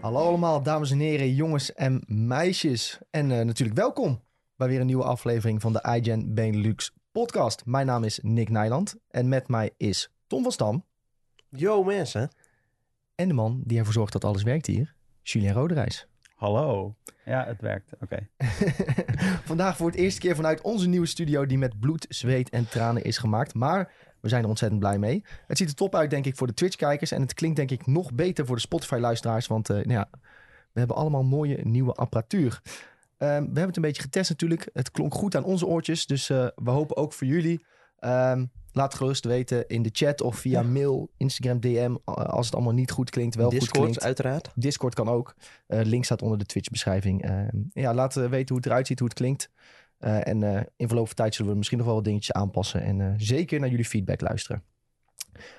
Hallo allemaal, dames en heren, jongens en meisjes. En eh, natuurlijk welkom bij weer een nieuwe aflevering van de iGen Benelux podcast. Mijn naam is Nick Nijland en met mij is Tom van Stam. Yo mensen. En de man die ervoor zorgt dat alles werkt hier, Julien Roderijs. Hallo. Ja, het werkt. Oké. Vandaag voor het eerste keer vanuit onze nieuwe studio die met bloed, zweet en tranen is gemaakt. Maar we zijn er ontzettend blij mee. Het ziet er top uit denk ik voor de Twitch-kijkers. En het klinkt denk ik nog beter voor de Spotify-luisteraars. Want uh, nou ja, we hebben allemaal mooie nieuwe apparatuur. Uh, we hebben het een beetje getest natuurlijk. Het klonk goed aan onze oortjes. Dus uh, we hopen ook voor jullie. Um, laat gerust weten in de chat of via ja. mail, Instagram, DM. Als het allemaal niet goed klinkt, wel Discord, goed klinkt. uiteraard. Discord kan ook. Uh, link staat onder de Twitch-beschrijving. Uh, ja, laat weten hoe het eruit ziet, hoe het klinkt. Uh, en uh, in verloop van tijd zullen we misschien nog wel wat dingetjes aanpassen. En uh, zeker naar jullie feedback luisteren.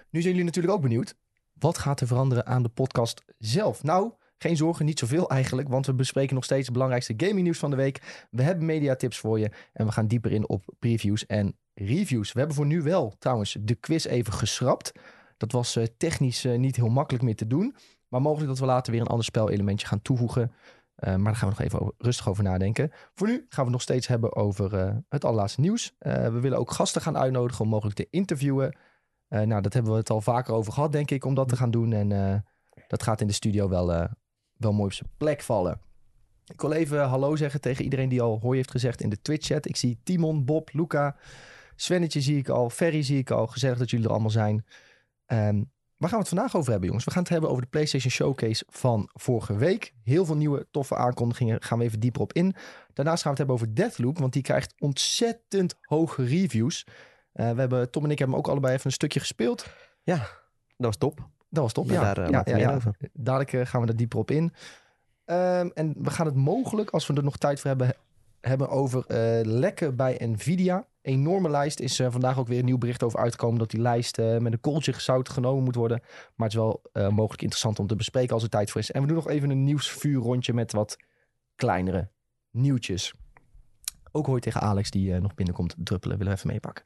Nu zijn jullie natuurlijk ook benieuwd. Wat gaat er veranderen aan de podcast zelf? Nou, geen zorgen, niet zoveel eigenlijk. Want we bespreken nog steeds het belangrijkste gaming nieuws van de week. We hebben mediatips voor je. En we gaan dieper in op previews en reviews. We hebben voor nu wel trouwens de quiz even geschrapt. Dat was technisch niet heel makkelijk meer te doen. Maar mogelijk dat we later weer een ander spelelementje gaan toevoegen. Uh, maar daar gaan we nog even rustig over nadenken. Voor nu gaan we het nog steeds hebben over uh, het allerlaatste nieuws. Uh, we willen ook gasten gaan uitnodigen om mogelijk te interviewen. nou, dat hebben we het al vaker over gehad, denk ik, om dat te gaan doen. En dat gaat in de studio wel, wel mooi op zijn plek vallen. Ik wil even hallo zeggen tegen iedereen die al hoi heeft gezegd in de Twitch-chat. Ik zie Timon, Bob, Luca, Svennetje zie ik al, Ferry zie ik al. Gezellig dat jullie er allemaal zijn. Um, Waar gaan we het vandaag over hebben, jongens? We gaan het hebben over de PlayStation Showcase van vorige week. Heel veel nieuwe toffe aankondigingen. Gaan we even dieper op in. Daarnaast gaan we het hebben over Deathloop, want die krijgt ontzettend hoge reviews. Uh, we hebben, Tom en ik hebben ook allebei even een stukje gespeeld. Ja, dat was top. Dat was top, ja. Daar, uh, ja, ja, ja. over. Dadelijk uh, gaan we daar dieper op in. Um, en we gaan het mogelijk, als we er nog tijd voor hebben, hebben over lekken bij Nvidia enorme lijst. Is uh, vandaag ook weer een nieuw bericht over uitgekomen dat die lijst uh, met een kooltje gezout genomen moet worden. Maar het is wel uh, mogelijk interessant om te bespreken als er tijd voor is. En we doen nog even een nieuwsvuurrondje met wat kleinere nieuwtjes. Ook hoor je tegen Alex die nog binnenkomt druppelen. Willen we even meepakken.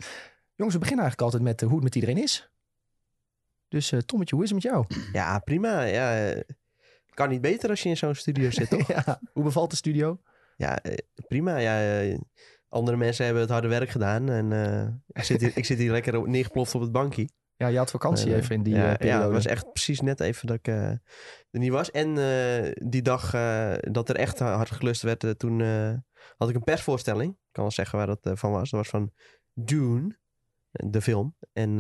Jongens, we beginnen eigenlijk altijd met hoe het met iedereen is. Dus Tommetje, hoe is het met jou? Ja, prima. Ja, kan niet beter als je in zo'n studio zit, toch? ja, hoe bevalt de studio? Ja, prima. Ja, andere mensen hebben het harde werk gedaan. En uh, ik, zit hier, ik zit hier lekker neergeploft op het bankje. Ja, je had vakantie uh, even in die ja, uh, periode. Ja, het was echt precies net even dat ik er niet was. En die dag dat er echt hard gelust werd, toen had ik een persvoorstelling. Ik kan wel zeggen waar dat van was. Dat was van Dune, de film. En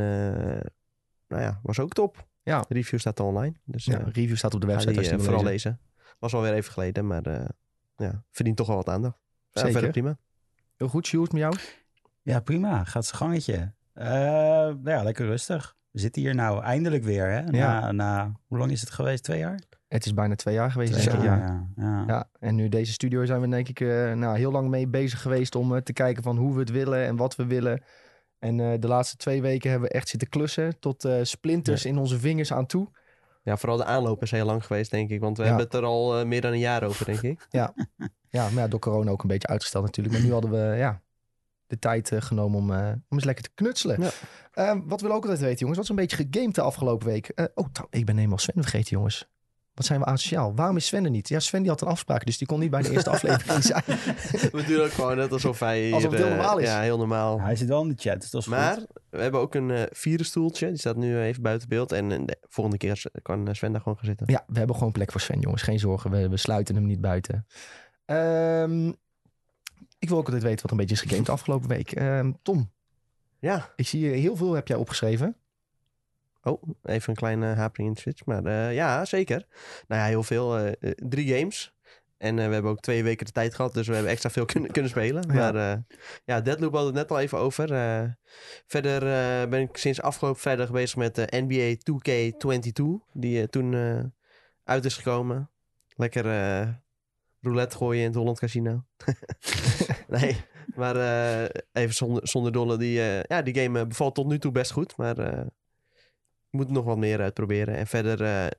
nou ja, was ook top. Ja. De review staat online. Dus, ja, review staat op de website. Die, als je vooral lezen. lezen. Was alweer even geleden, maar ja, verdient toch wel wat aandacht. Zeker. verder prima. Heel goed, Sjoerd, met jou? Ja, prima. Gaat zijn gangetje. Uh, nou ja, lekker rustig. We zitten hier nou eindelijk weer. Hè? Na, Ja. na, hoe lang is het geweest? Twee jaar? Het is bijna twee jaar geweest, Twee jaar, Ja. ja. ja. Ja, en nu deze studio zijn we denk ik uh, nou, heel lang mee bezig geweest om uh, te kijken van hoe we het willen en wat we willen. En uh, de laatste twee weken hebben we echt zitten klussen tot splinters Ja. in onze vingers aan toe. Ja, vooral de aanloop is heel lang geweest, denk ik. Want we Ja. hebben het er al eh, meer dan een jaar over, denk ik. Ja, maar ja, door corona ook een beetje uitgesteld natuurlijk. Maar nu hadden we ja, de tijd eh, genomen om, eh, om eens lekker te knutselen. Ja. Ehm, wat we ook altijd weten, jongens. Wat is een beetje gegamed de afgelopen week? Oh, ik ben helemaal Sven vergeten, jongens. Wat zijn we asociaal? Waarom is Sven er niet? Ja, Sven die had een afspraak, dus die kon niet bij de eerste aflevering zijn. we doen ook gewoon net alsof hij hier... Alsof het heel eh, normaal is. Ja, heel normaal. Hij zit wel in de chat, dus dat is maar goed. we hebben ook een eh vierde stoeltje. Die staat nu even buiten beeld. En eh, de volgende keer kan eh, Sven daar gewoon gaan zitten. Ja, we hebben gewoon plek voor Sven, jongens. Geen zorgen, we, we sluiten hem niet buiten. Ehm, ik wil ook altijd weten wat een beetje is gegamed de afgelopen week. Ehm, Tom, Ja. ik zie heel veel heb jij opgeschreven. Oh, even een kleine hapering in de switch. Maar eh, ja, zeker. Nou ja, heel veel. eh, eh, drie games. En we hebben ook twee weken de tijd gehad, dus we hebben extra veel kunnen, kunnen spelen. Ja. Maar ja, Deadloop we het net al even over. Verder ben ik sinds afgelopen vrijdag bezig met de NBA 2K22. Die toen uit is gekomen. Lekker roulette gooien in het Holland Casino. nee, maar even zonder, zonder dolle. Die, ja, die game bevalt tot nu toe best goed. Maar moet nog wat meer uitproberen. En verder, eh,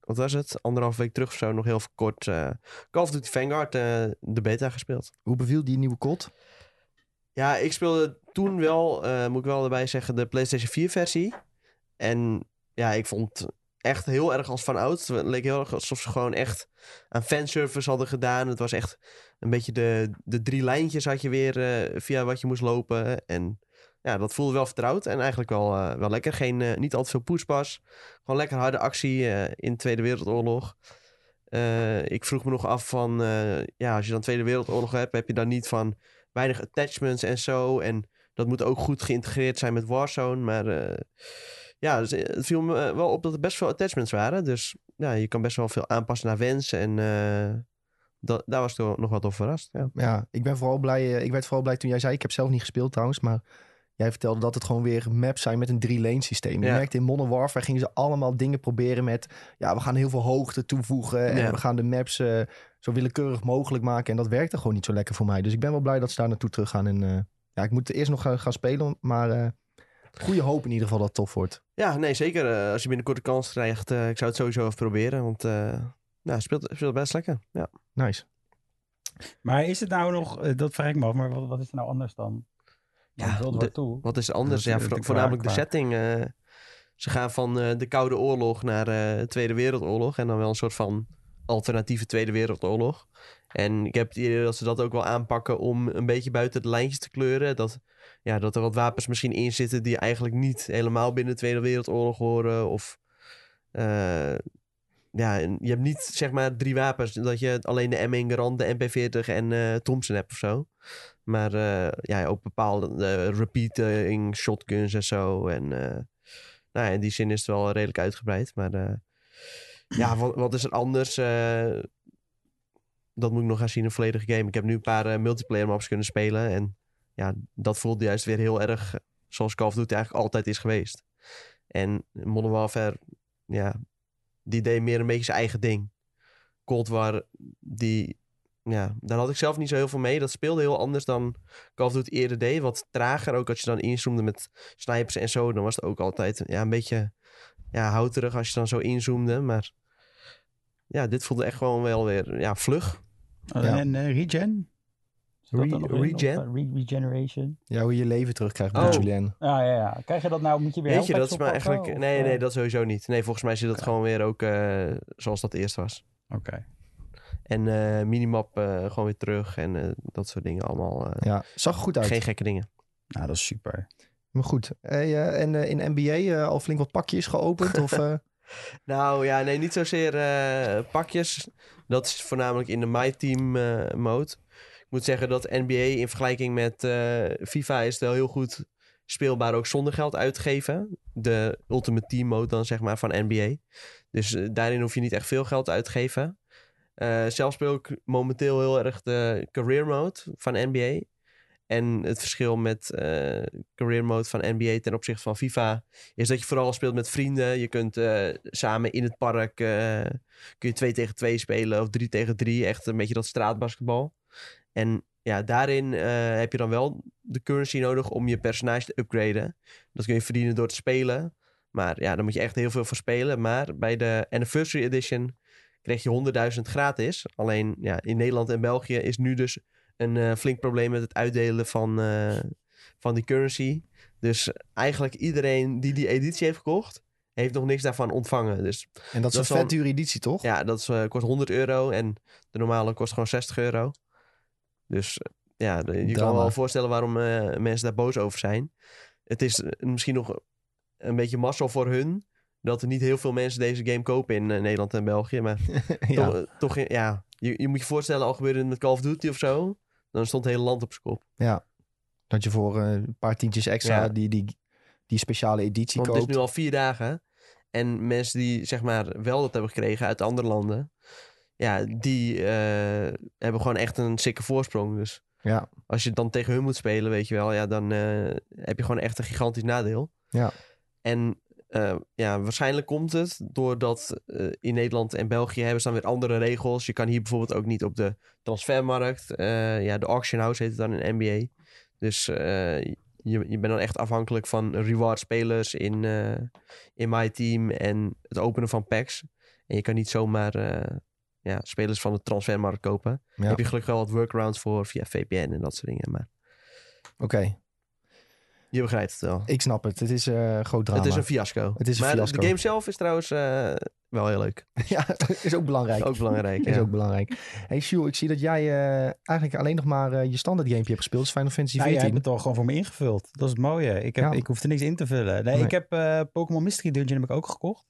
wat was het? Anderhalf week terug of zo, nog heel kort. eh Call of Duty Vanguard, eh, de beta gespeeld. Hoe beviel die nieuwe kot? Ja, ik speelde toen wel, moet ik wel erbij zeggen, de PlayStation 4 versie. En ja, ik vond echt heel erg als van oud. Het leek heel erg alsof ze gewoon echt aan fanservice hadden gedaan. Het was echt een beetje de, de drie lijntjes had je weer via wat je moest lopen. En ja, dat voelde wel vertrouwd en eigenlijk wel, eh, wel lekker. Geen, eh, niet al te veel poespas. Gewoon lekker harde actie in de Tweede Wereldoorlog. ik vroeg me nog af van, ja, als je dan Tweede Wereldoorlog hebt, heb je dan niet van weinig attachments en zo. En dat moet ook goed geïntegreerd zijn met Warzone. Maar ja, dus, het viel me wel op dat er best veel attachments waren. Dus ja, je kan best wel veel aanpassen naar wensen. En dat, daar was ik nog wat over verrast. Ja. ja, ik ben vooral blij. Ik werd vooral blij toen jij zei. Ik heb zelf niet gespeeld trouwens, maar jij vertelde dat het gewoon weer maps zijn met een drie-lane systeem. Je merkt in Modern Warfare gingen ze allemaal dingen proberen met. Ja, we gaan heel veel hoogte toevoegen en we gaan de maps uh, zo willekeurig mogelijk maken. En dat werkte gewoon niet zo lekker voor mij. Dus ik ben wel blij dat ze daar naartoe terug gaan. En uh, ja, ik moet eerst nog gaan, gaan spelen, maar. Uh, Goede hoop in ieder geval dat het tof wordt. Ja, nee, zeker. als je binnenkort de kans krijgt, ik zou het sowieso even proberen. Want nou, speelt, speelt best lekker. Ja. Nice. Maar is het nou nog, eh, dat vraag ik me af, maar wat, wat is er nou anders dan? Ja, de, wat is anders? Ja, voornamelijk de setting. Uh, ze gaan van uh, de Koude Oorlog naar de Tweede Wereldoorlog. En dan wel een soort van alternatieve Tweede Wereldoorlog. En ik heb het idee dat ze dat ook wel aanpakken om een beetje buiten de lijntjes te kleuren. Dat, ja, dat er wat wapens misschien in zitten die eigenlijk niet helemaal binnen de Tweede Wereldoorlog horen. Of ja, je hebt niet zeg maar drie wapens. Dat je alleen de M1 Garand, de MP40 en uh, Thompson hebt of zo. Maar uh, ja, ook bepaalde uh, repeating shotguns en zo. En nou ja, in die zin is het wel redelijk uitgebreid. Maar ja, wat, wat, is er anders? dat moet ik nog gaan zien in een volledige game. Ik heb nu een paar multiplayer maps kunnen spelen. En ja, dat voelt juist weer heel erg zoals Call of Duty eigenlijk altijd is geweest. En Modern Warfare, ja, die deed meer een beetje zijn eigen ding. Cold War, die, ja, daar had ik zelf niet zo heel veel mee. Dat speelde heel anders dan Call of Duty eerder deed. Wat trager, ook als je dan inzoomde met snipers en zo. Dan was het ook altijd ja, een beetje ja, houterig als je dan zo inzoomde. Maar ja, dit voelde echt gewoon wel weer ja, vlug. Oh, en uh, regen? Re regen? Re regeneration. Ja, hoe je je leven terugkrijgt met oh. Julien. Ah, ja, ja. Krijg je dat nou, moet je weer Weet je, dat is maar eigenlijk... nee, nee, dat sowieso niet. Nee, volgens mij zit dat gewoon weer ook uh, zoals dat eerst was. Oké. En uh, minimap uh, gewoon weer terug en dat soort dingen allemaal. ja, zag goed uit. Geen gekke dingen. Nou, dat is super. Maar goed. Hey, en in NBA al flink wat pakjes geopend? of, nou ja, nee, niet zozeer pakjes. Dat is voornamelijk in de My Team mode moet zeggen dat NBA in vergelijking met FIFA is wel heel goed speelbaar ook zonder geld uitgeven. De Ultimate Team mode dan zeg maar van NBA. Dus daarin hoef je niet echt veel geld uit te geven. Uh, zelf speel ik momenteel heel erg de career mode van NBA. En het verschil met uh, career mode van NBA ten opzichte van FIFA is dat je vooral speelt met vrienden. Je kunt uh, samen in het park kun je 2 tegen 2 spelen of 3 tegen 3. Echt een beetje dat straatbasketbal. En ja, daarin heb je dan wel de currency nodig om je personage te upgraden. Dat kun je verdienen door te spelen. Maar ja, dan moet je echt heel veel voor spelen. Maar bij de Anniversary Edition kreeg je 100.000 gratis. Alleen ja, in Nederland en België is nu dus een uh, flink probleem met het uitdelen van, uh, van die currency. Dus eigenlijk iedereen die die editie heeft gekocht, heeft nog niks daarvan ontvangen. Dus en dat is een vet dure editie, toch? Ja, dat is, kost 100 euro en de normale kost gewoon 60 euro. Dus eh, ja, je kan wel voorstellen waarom mensen daar boos over zijn. Het is eh, misschien nog een beetje mazzel voor hun dat er niet heel veel mensen deze game kopen in Nederland en België. Maar ja. toch, toch, ja, je, je moet je voorstellen, al gebeurde het met Call of Duty of zo, dan stond het hele land op zijn kop. Ja, dat je voor een paar tientjes extra die, die, die speciale editie Want koopt. het is nu al vier dagen. En mensen die zeg maar wel dat hebben gekregen uit andere landen, ja, die uh, hebben gewoon echt een sikke voorsprong. Dus ja. als je dan tegen hun moet spelen, weet je wel, ja, dan heb je gewoon echt een gigantisch nadeel. Ja. En uh, ja, waarschijnlijk komt het doordat in Nederland en België hebben ze dan weer andere regels. Je kan hier bijvoorbeeld ook niet op de transfermarkt. ja, de auction house heet het dan in NBA. Dus je, je bent dan echt afhankelijk van reward spelers in, in my team en het openen van packs. En je kan niet zomaar ja, spelers van de transfermarkt kopen. Heb je gelukkig wel wat workarounds voor via VPN en dat soort dingen. Maar... Oké. Je begrijpt het wel. Ik snap het. Het is eh groot drama. Het is een fiasco. Het is een maar fiasco. de game zelf is trouwens eh, wel heel leuk. ja, is ook belangrijk. Ook belangrijk. Is ja. ook belangrijk. Hey Sjoel, ik zie dat jij eh, eigenlijk alleen nog maar je standaard gamepje hebt gespeeld. Dus Final Fantasy Nou, 14. jij hebt het al gewoon voor me ingevuld. Dat is het mooie. Ik, heb, Ja. ik hoef er niks in te vullen. Nee, Nee. ik heb eh, Pokémon Mystery Dungeon heb ik ook gekocht.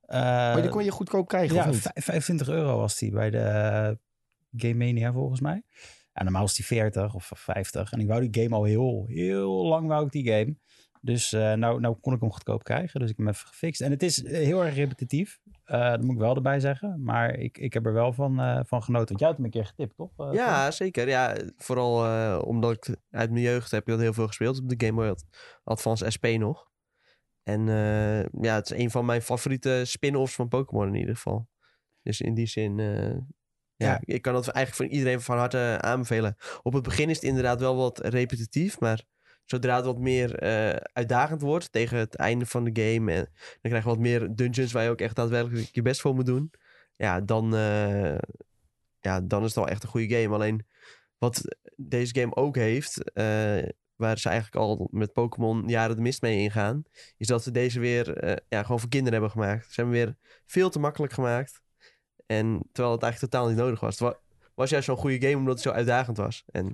Eh, maar die kon je goedkoop krijgen, ja, of niet? vij- 25 euro was die bij de Game Mania volgens mij. Ja, normaal was die 40 of 50. En ik wou die game al heel, heel lang wou ik die game. Dus eh, nou, nou kon ik hem goedkoop krijgen. Dus ik heb hem even gefixt. En het is heel erg repetitief. Eh, dat moet ik wel erbij zeggen. Maar ik, ik heb er wel van, eh, van genoten. Want jij had hem een keer getipt, toch? Ja, zeker. Ja, vooral omdat ik uit mijn jeugd heb ik dat heel veel gespeeld op de Game Boy Advance SP nog. En ja, het is een van mijn favoriete spin-offs van Pokémon in ieder geval. Dus in die zin, ja, ik kan dat eigenlijk voor iedereen van harte aanbevelen. Op het begin is het inderdaad wel wat repetitief, maar zodra het wat meer eh, uitdagend wordt tegen het einde van de game, en dan krijg je wat meer dungeons waar je ook echt daadwerkelijk je best voor moet doen. Ja, dan, eh, ja, dan is het wel echt een goede game. Alleen wat deze game ook heeft, eh, waar ze eigenlijk al met Pokémon jaren de mist mee ingaan, is dat ze deze weer ja, gewoon voor kinderen hebben gemaakt. Ze hebben weer veel te makkelijk gemaakt. En terwijl het eigenlijk totaal niet nodig was. Het wa- was juist zo'n goede game omdat het zo uitdagend was. En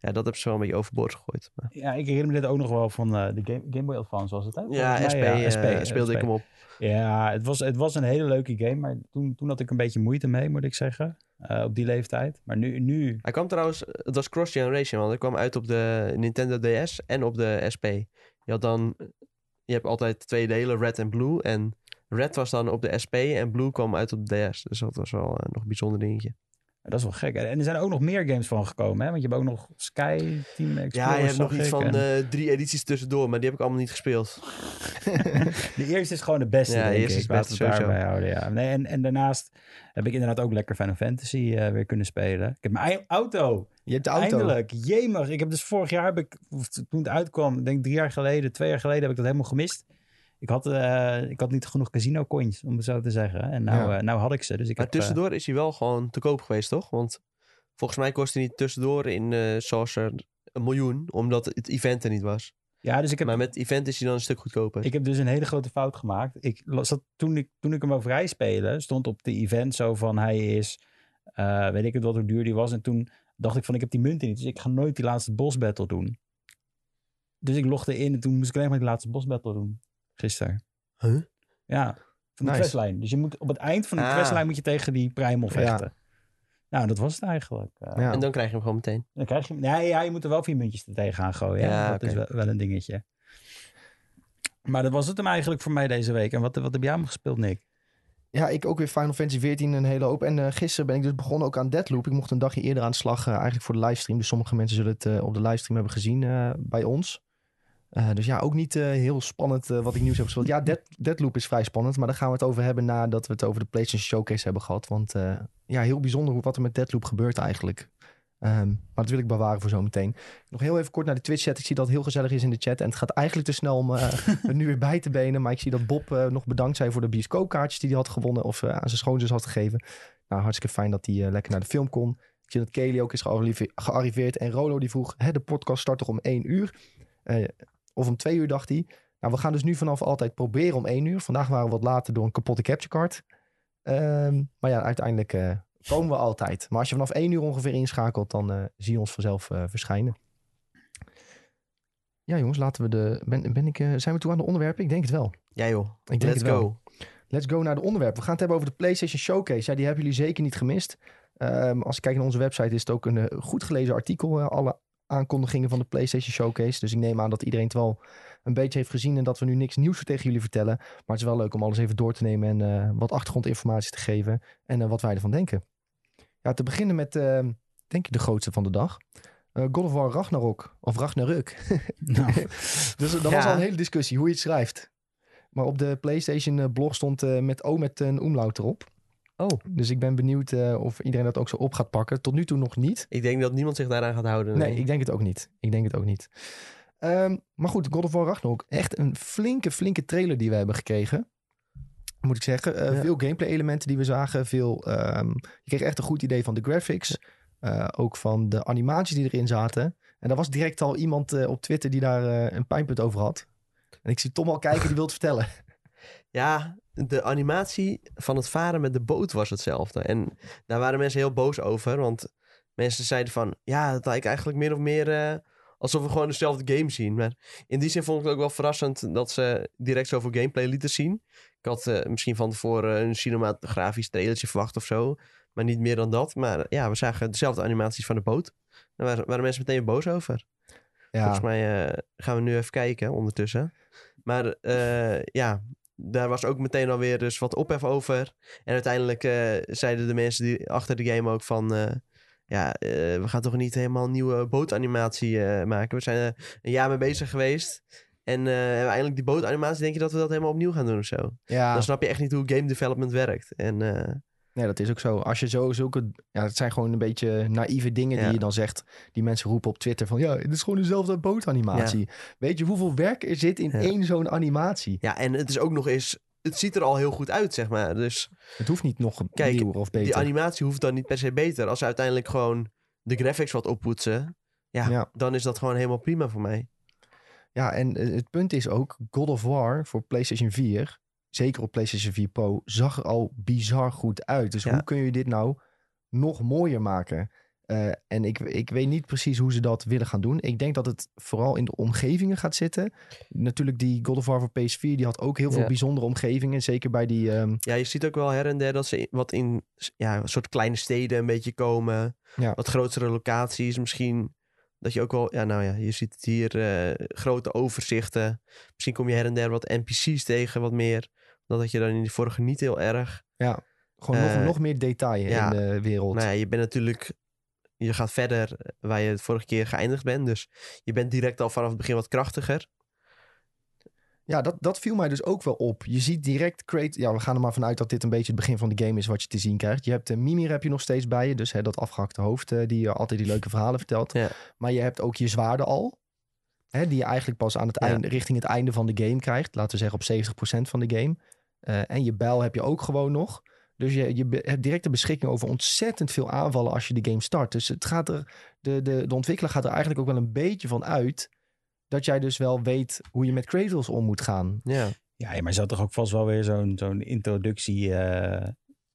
ja, dat hebben ze wel een beetje overboord gegooid. Maar, Ja, ik herinner me dit ook nog wel van eh, de Game, Game Boy Advance was het, hè? ja, SP, mij, eh, SP, speelde ik hem op. Ja, het was, het was een hele leuke game, maar toen, toen had ik een beetje moeite mee, moet ik zeggen. eh, op die leeftijd. Maar nu, nu Hij kwam trouwens, het was cross-generation, want hij kwam uit op de Nintendo DS en op de SP. Je had dan, je hebt altijd twee delen, red en blue. En red was dan op de SP en blue kwam uit op de DS. Dus dat was wel eh, nog een bijzonder dingetje. dat is wel gek. En er zijn ook nog meer games van gekomen, hè? Want je hebt ook nog Sky Team Explorer. Ja, je hebt nog iets van en- drie edities tussendoor, maar die heb ik allemaal niet gespeeld. De eerste is gewoon de beste, Ja, de eerste ik. is het daarbij houden, ja. Nee, en, en daarnaast heb ik inderdaad ook lekker Final Fantasy eh, weer kunnen spelen. Ik heb mijn auto. Je hebt de auto. Eindelijk. Jemig. Ik heb dus vorig jaar, heb ik, toen het uitkwam, ik denk drie jaar geleden, twee jaar geleden, heb ik dat helemaal gemist. Ik had, eh, ik had niet genoeg casino coins, om het zo te zeggen. En nou, Ja. eh, nou had ik ze. Dus ik Maar heb, eh, tussendoor is hij wel gewoon te koop geweest, toch? Want volgens mij kostte hij tussendoor in eh Saucer een miljoen, omdat het event er niet was. ja, dus ik heb, Maar met event is hij dan een stuk goedkoper. ik heb dus een hele grote fout gemaakt. Ik dat toen ik, toen ik hem wou vrij spelen, stond op de event zo van hij is, weet ik het wat, hoe duur die was. En toen dacht ik van ik heb die munten niet, dus ik ga nooit die laatste boss battle doen. Dus ik logde in en toen moest ik alleen maar die laatste boss battle doen. Gisteren. Huh? Ja, van de Nice. questlijn. Dus je moet op het eind van de Ah. questlijn moet je tegen die primal Ja. vechten. Nou, dat was het eigenlijk. Eh, Ja. En dan krijg je hem gewoon meteen. Dan krijg je, nee, ja, je moet er wel vier muntjes er tegenaan gooien. Ja, dat is wel, wel een dingetje. Maar dat was het hem eigenlijk voor mij deze week. En wat, wat heb jij hem gespeeld, Nick? Ja, ik ook weer Final Fantasy 14 een hele hoop. En eh, gisteren ben ik dus begonnen ook aan Deadloop. Ik mocht een dagje eerder aan de slag, eh, eigenlijk voor de livestream. Dus sommige mensen zullen het eh, op de livestream hebben gezien eh, bij ons. Eh, dus ja, ook niet eh, heel spannend eh, wat ik nieuws heb gespeeld. Ja, Dead, Deadloop is vrij spannend. Maar daar gaan we het over hebben nadat we het over de PlayStation Showcase hebben gehad. Want ja, heel bijzonder hoe, wat er met Deadloop gebeurt eigenlijk. Ehm, maar dat wil ik bewaren voor zometeen. Nog heel even kort naar de Twitch-chat. Ik zie dat het heel gezellig is in de chat. En het gaat eigenlijk te snel om er nu weer bij te benen. Maar ik zie dat Bob nog bedankt zei voor de bioscoopkaartjes die hij had gewonnen. Of aan zijn schoonzus had gegeven. Nou, hartstikke fijn dat hij lekker naar de film kon. Ik zie dat Kelly ook is gearrive- gearriveerd. En Rolo die vroeg, hè, de podcast start toch om één uur? Eh, of om twee uur dacht hij. Nou, we gaan dus nu vanaf altijd proberen om één uur. Vandaag waren we wat later door een kapotte capture card. Ehm, maar ja, uiteindelijk eh, komen we altijd. Maar als je vanaf één uur ongeveer inschakelt, dan eh, zie je ons vanzelf eh, verschijnen. Ja, jongens, laten we de. Ben, ben ik, zijn we toe aan de onderwerpen? Ik denk het wel. Ja joh, Ik denk let's het wel. go. Let's go naar de onderwerpen. We gaan het hebben over de PlayStation Showcase. Ja, die hebben jullie zeker niet gemist. Ehm, als je kijkt naar onze website is het ook een goed gelezen artikel. alle aankondigingen van de PlayStation Showcase. Dus ik neem aan dat iedereen het wel een beetje heeft gezien. En dat we nu niks nieuws tegen jullie vertellen. Maar het is wel leuk om alles even door te nemen. En eh, wat achtergrondinformatie te geven. En eh, wat wij ervan denken. Ja, te beginnen met, eh, denk ik, de grootste van de dag. God of War Ragnarok. Of Ragnarök. Nou, Dus dat was al een hele discussie hoe je het schrijft. Maar op de PlayStation blog stond met O met een omlaut erop. Oh, Dus ik ben benieuwd eh, of iedereen dat ook zo op gaat pakken. Tot nu toe nog niet. ik denk dat niemand zich daaraan gaat houden. Nee, ik denk het ook niet. Ik denk het ook niet. Ehm, maar goed, God of War Ragnarok. Echt een flinke, flinke trailer die we hebben gekregen. Moet ik zeggen. Eh, Ja. Veel gameplay elementen die we zagen. Veel, ehm, je kreeg echt een goed idee van de graphics. Eh, ook van de animaties die erin zaten. En daar was direct al iemand op Twitter die daar een pijnpunt over had. En ik zie Tom al kijken, die wil het vertellen. Ja, de animatie van het varen met de boot was hetzelfde. En daar waren mensen heel boos over. Want mensen zeiden van... Ja, het lijkt eigenlijk meer of meer... eh, alsof we gewoon dezelfde game zien. Maar in die zin vond ik het ook wel verrassend... dat ze direct zoveel gameplay lieten zien. Ik had eh, misschien van tevoren een cinematografisch trailertje verwacht of zo. Maar niet meer dan dat. Maar ja, we zagen dezelfde animaties van de boot. Daar waren, waren mensen meteen boos over. Ja, Volgens mij eh, gaan we nu even kijken ondertussen. Maar ja, daar was ook meteen alweer dus wat ophef over. En uiteindelijk eh, zeiden de mensen die achter de game ook van... eh, ja, eh, we gaan toch niet helemaal een nieuwe bootanimatie maken. We zijn er een jaar mee bezig geweest. En hebben we eindelijk die bootanimatie, denk je dat we dat helemaal opnieuw gaan doen of zo? ja. Dan snap je echt niet hoe game development werkt. En Nee, dat is ook zo. Als je zo zulke... Ja, het zijn gewoon een beetje naïeve dingen die Ja. je dan zegt. Die mensen roepen op Twitter van... Ja, het is gewoon dezelfde bootanimatie. Weet je hoeveel werk er zit in Ja. één zo'n animatie? ja, en het is ook nog eens... Het ziet er al heel goed uit, zeg maar. Dus Het hoeft niet nog Kijk, nieuwer of beter. die animatie hoeft dan niet per se beter. Als ze uiteindelijk gewoon de graphics wat oppoetsen, ja, Ja. dan is dat gewoon helemaal prima voor mij. Ja, en eh, het punt is ook... God of War voor PlayStation 4... Zeker op PlayStation 4 Pro... zag er al bizar goed uit. Dus Ja. hoe kun je dit nou nog mooier maken? Eh, en ik, ik weet niet precies hoe ze dat willen gaan doen. Ik denk dat het vooral in de omgevingen gaat zitten. Natuurlijk die God of War voor PS4... die had ook heel veel Ja. bijzondere omgevingen. Zeker bij die... ehm, Ja, je ziet ook wel her en der dat ze wat in ja, een soort kleine steden een beetje komen. Ja. Wat grotere locaties. Misschien dat je ook wel, ja, nou ja, je ziet het hier, eh, grote overzichten. Misschien kom je her en der wat NPC's tegen, wat meer. Dat had je dan in die vorige niet heel erg. Gewoon nog, Eh, nog meer detail ja. in de wereld. Nou ja, je bent natuurlijk, je gaat verder waar je het vorige keer geëindigd bent. Dus je bent direct al vanaf het begin wat krachtiger. Ja, dat, dat viel mij dus ook wel op. Je ziet direct Kratos... Ja, we gaan er maar vanuit dat dit een beetje het begin van de game is wat je te zien krijgt. Je hebt uh, Mimir heb je nog steeds bij je. Dus hè, dat afgehakte hoofd eh, die je altijd die leuke verhalen vertelt. Ja. Maar je hebt ook je zwaarden al. Hè, die je eigenlijk pas aan het Ja. einde, richting het einde van de game krijgt. Laten we zeggen op 70% van de game. Eh, en je bijl heb je ook gewoon nog. Dus je, je hebt direct de beschikking over ontzettend veel aanvallen als je de game start. Dus het gaat er, de, de, de ontwikkelaar gaat er eigenlijk ook wel een beetje van uit dat jij dus wel weet hoe je met Kratos om moet gaan. Ja, Ja, maar je zou toch ook vast wel weer zo'n zo'n introductie eh,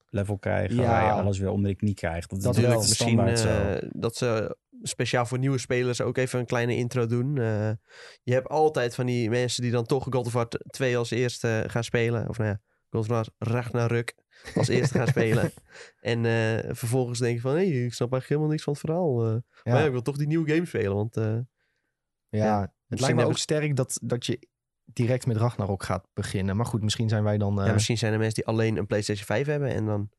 level krijgen. Ja. Waar je alles weer onder de knie krijgt. Dat, is Dat wel. misschien eh, dat ze speciaal voor nieuwe spelers ook even een kleine intro doen. Eh, je hebt altijd van die mensen die dan toch God of War 2 als eerste gaan spelen. Of nou ja, God of War Ragnarök als eerste gaan spelen. En eh, vervolgens denk je van, hé, hey, ik snap eigenlijk helemaal niks van het verhaal. Ja. Maar ja, ik wil toch die nieuwe game spelen, want... Ja, het lijkt me ook sterk dat, dat je direct met Ragnarok gaat beginnen. Maar goed, misschien zijn wij dan... eh, ja, misschien zijn er mensen die alleen een PlayStation 5 hebben en dan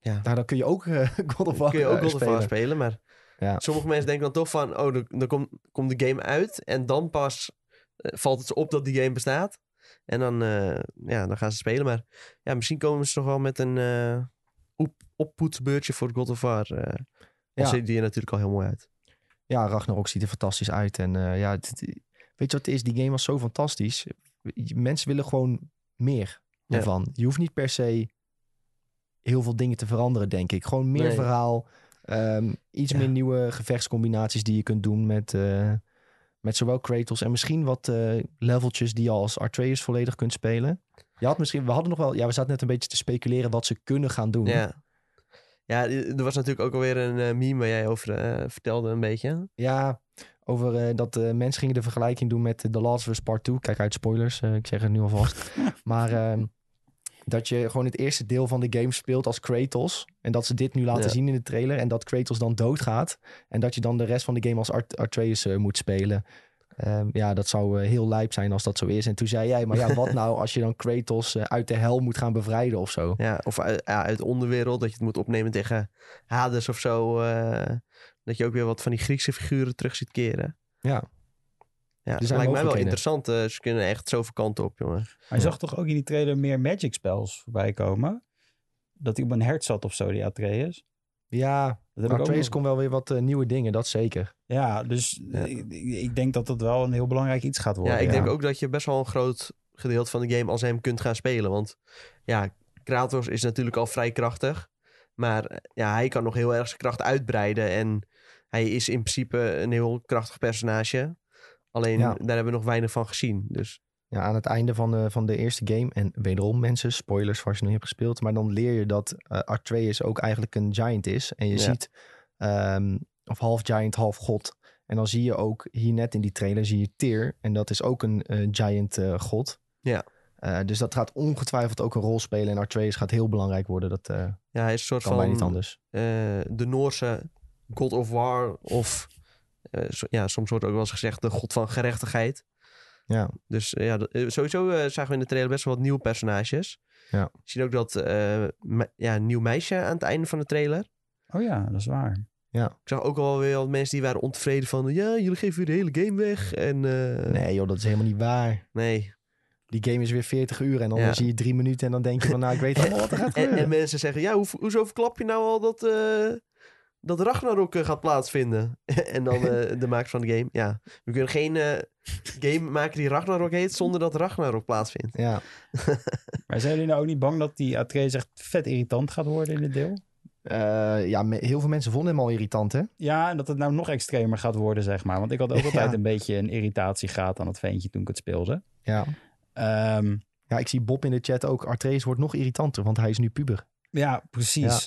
nou, dan kun je ook eh, God of War kun je ook eh, God of War spelen. Maar Ja. sommige mensen denken dan toch van, oh, dan, komt, komt de game uit en dan pas eh, valt het ze op dat die game bestaat. En dan, eh, ja, dan gaan ze spelen. Maar ja, misschien komen ze toch wel met een eh op, oppoetsbeurtje voor God of War. eh Ja. ja. ziet die er natuurlijk al heel mooi uit. Ja, Ragnarok ziet er fantastisch uit. En eh, ja, het- weet je wat het is? Die game was zo fantastisch. Mensen willen gewoon meer Ja. ervan. Je hoeft niet per se heel veel dingen te veranderen, denk ik. Gewoon meer Nee. verhaal. ehm, iets Ja. meer nieuwe gevechtscombinaties die je kunt doen met, eh, met zowel Kratos en misschien wat eh, leveltjes die je als Atreus volledig kunt spelen. Je had misschien, we hadden nog wel, ja, we zaten net een beetje te speculeren wat ze kunnen gaan doen. Ja. Ja, er was natuurlijk ook alweer een eh, meme waar jij over vertelde een beetje. Ja, over eh, dat eh, mensen gingen de vergelijking doen met The Last of Us Part 2. Kijk uit spoilers, eh, ik zeg het nu alvast. maar ehm, dat je gewoon het eerste deel van de game speelt als Kratos. En dat ze dit nu laten Ja. zien in de trailer. En dat Kratos dan doodgaat. En dat je dan de rest van de game als Art Atreus eh, moet spelen. Ehm, ja, dat zou eh, heel lijp zijn als dat zo is. En toen zei jij, maar ja, wat nou als je dan Kratos eh, uit de hel moet gaan bevrijden of zo? Ja, of uit, ja, uit de onderwereld, dat je het moet opnemen tegen Hades of zo. eh, dat je ook weer wat van die Griekse figuren terug ziet keren. Ja. Ja, dat zijn lijkt mij wel interessant. eh, ze kunnen echt zoveel kanten op, jongen. Je zag toch ook in die trailer meer Magic spells voorbij komen? Dat hij op een hert zat of zo, die Atreus. Ja, Dat Atreus kon wel weer wat eh, nieuwe dingen, dat zeker. Ja, dus Ja. Ik, ik denk dat dat wel een heel belangrijk iets gaat worden. Ja, ik denk ook dat je best wel een groot gedeelte van de game als hem kunt gaan spelen. Want ja, Kratos is natuurlijk al vrij krachtig. Maar eh, ja, hij kan nog heel erg zijn kracht uitbreiden. En hij is in principe een heel krachtig personage. Alleen Ja. daar hebben we nog weinig van gezien. Dus Ja, aan het einde van de, van de eerste game, en wederom mensen, spoilers voor als je nog niet hebt gespeeld, maar dan leer je dat eh Artreus ook eigenlijk een giant is. En je Ja. ziet, ehm, of half giant, half god. En dan zie je ook hier net in die trailer, zie je Tyr. En dat is ook een eh, giant eh, god. Ja. Dus dat gaat ongetwijfeld ook een rol spelen. En Artreus gaat heel belangrijk worden. Dat ja, hij is een soort kan mij niet van anders. de Noorse God of War. Of eh, ja, soms wordt ook wel eens gezegd de God van gerechtigheid. Ja, Dus eh, ja, eh, sowieso eh, zagen we in de trailer best wel wat nieuwe personages. Ja. We zien ook dat eh, ja, een nieuw meisje aan het einde van de trailer. Oh ja, dat is waar. Ik zag ook al weer wat mensen die waren ontevreden van... Ja, jullie geven weer de hele game weg. En eh, nee joh, dat is helemaal niet waar. nee. Die game is weer 40 uur en dan Ja. zie je drie minuten en dan denk je van, nou, ik weet allemaal wat er gaat En, gebeuren. en mensen zeggen, ja, hoe, hoezo verklap je nou al dat, eh dat Ragnarok eh, gaat plaatsvinden? en dan eh, de makers van de game, ja, we kunnen geen eh, game maken die Ragnarok heet zonder dat Ragnarok plaatsvindt. Ja, Maar zijn jullie nou ook niet bang dat die Atreus echt vet irritant gaat worden in dit deel? Eh, ja heel veel mensen vonden hem al irritant, hè? Ja, en dat het nou nog extremer gaat worden, zeg maar. Want ik had ook altijd Ja. een beetje een irritatiegraad aan het ventje toen ik het speelde. Ja. Ehm, Ja, ik zie Bob in de chat ook. Artreus wordt nog irritanter, want hij is nu puber. ja, precies. Ja,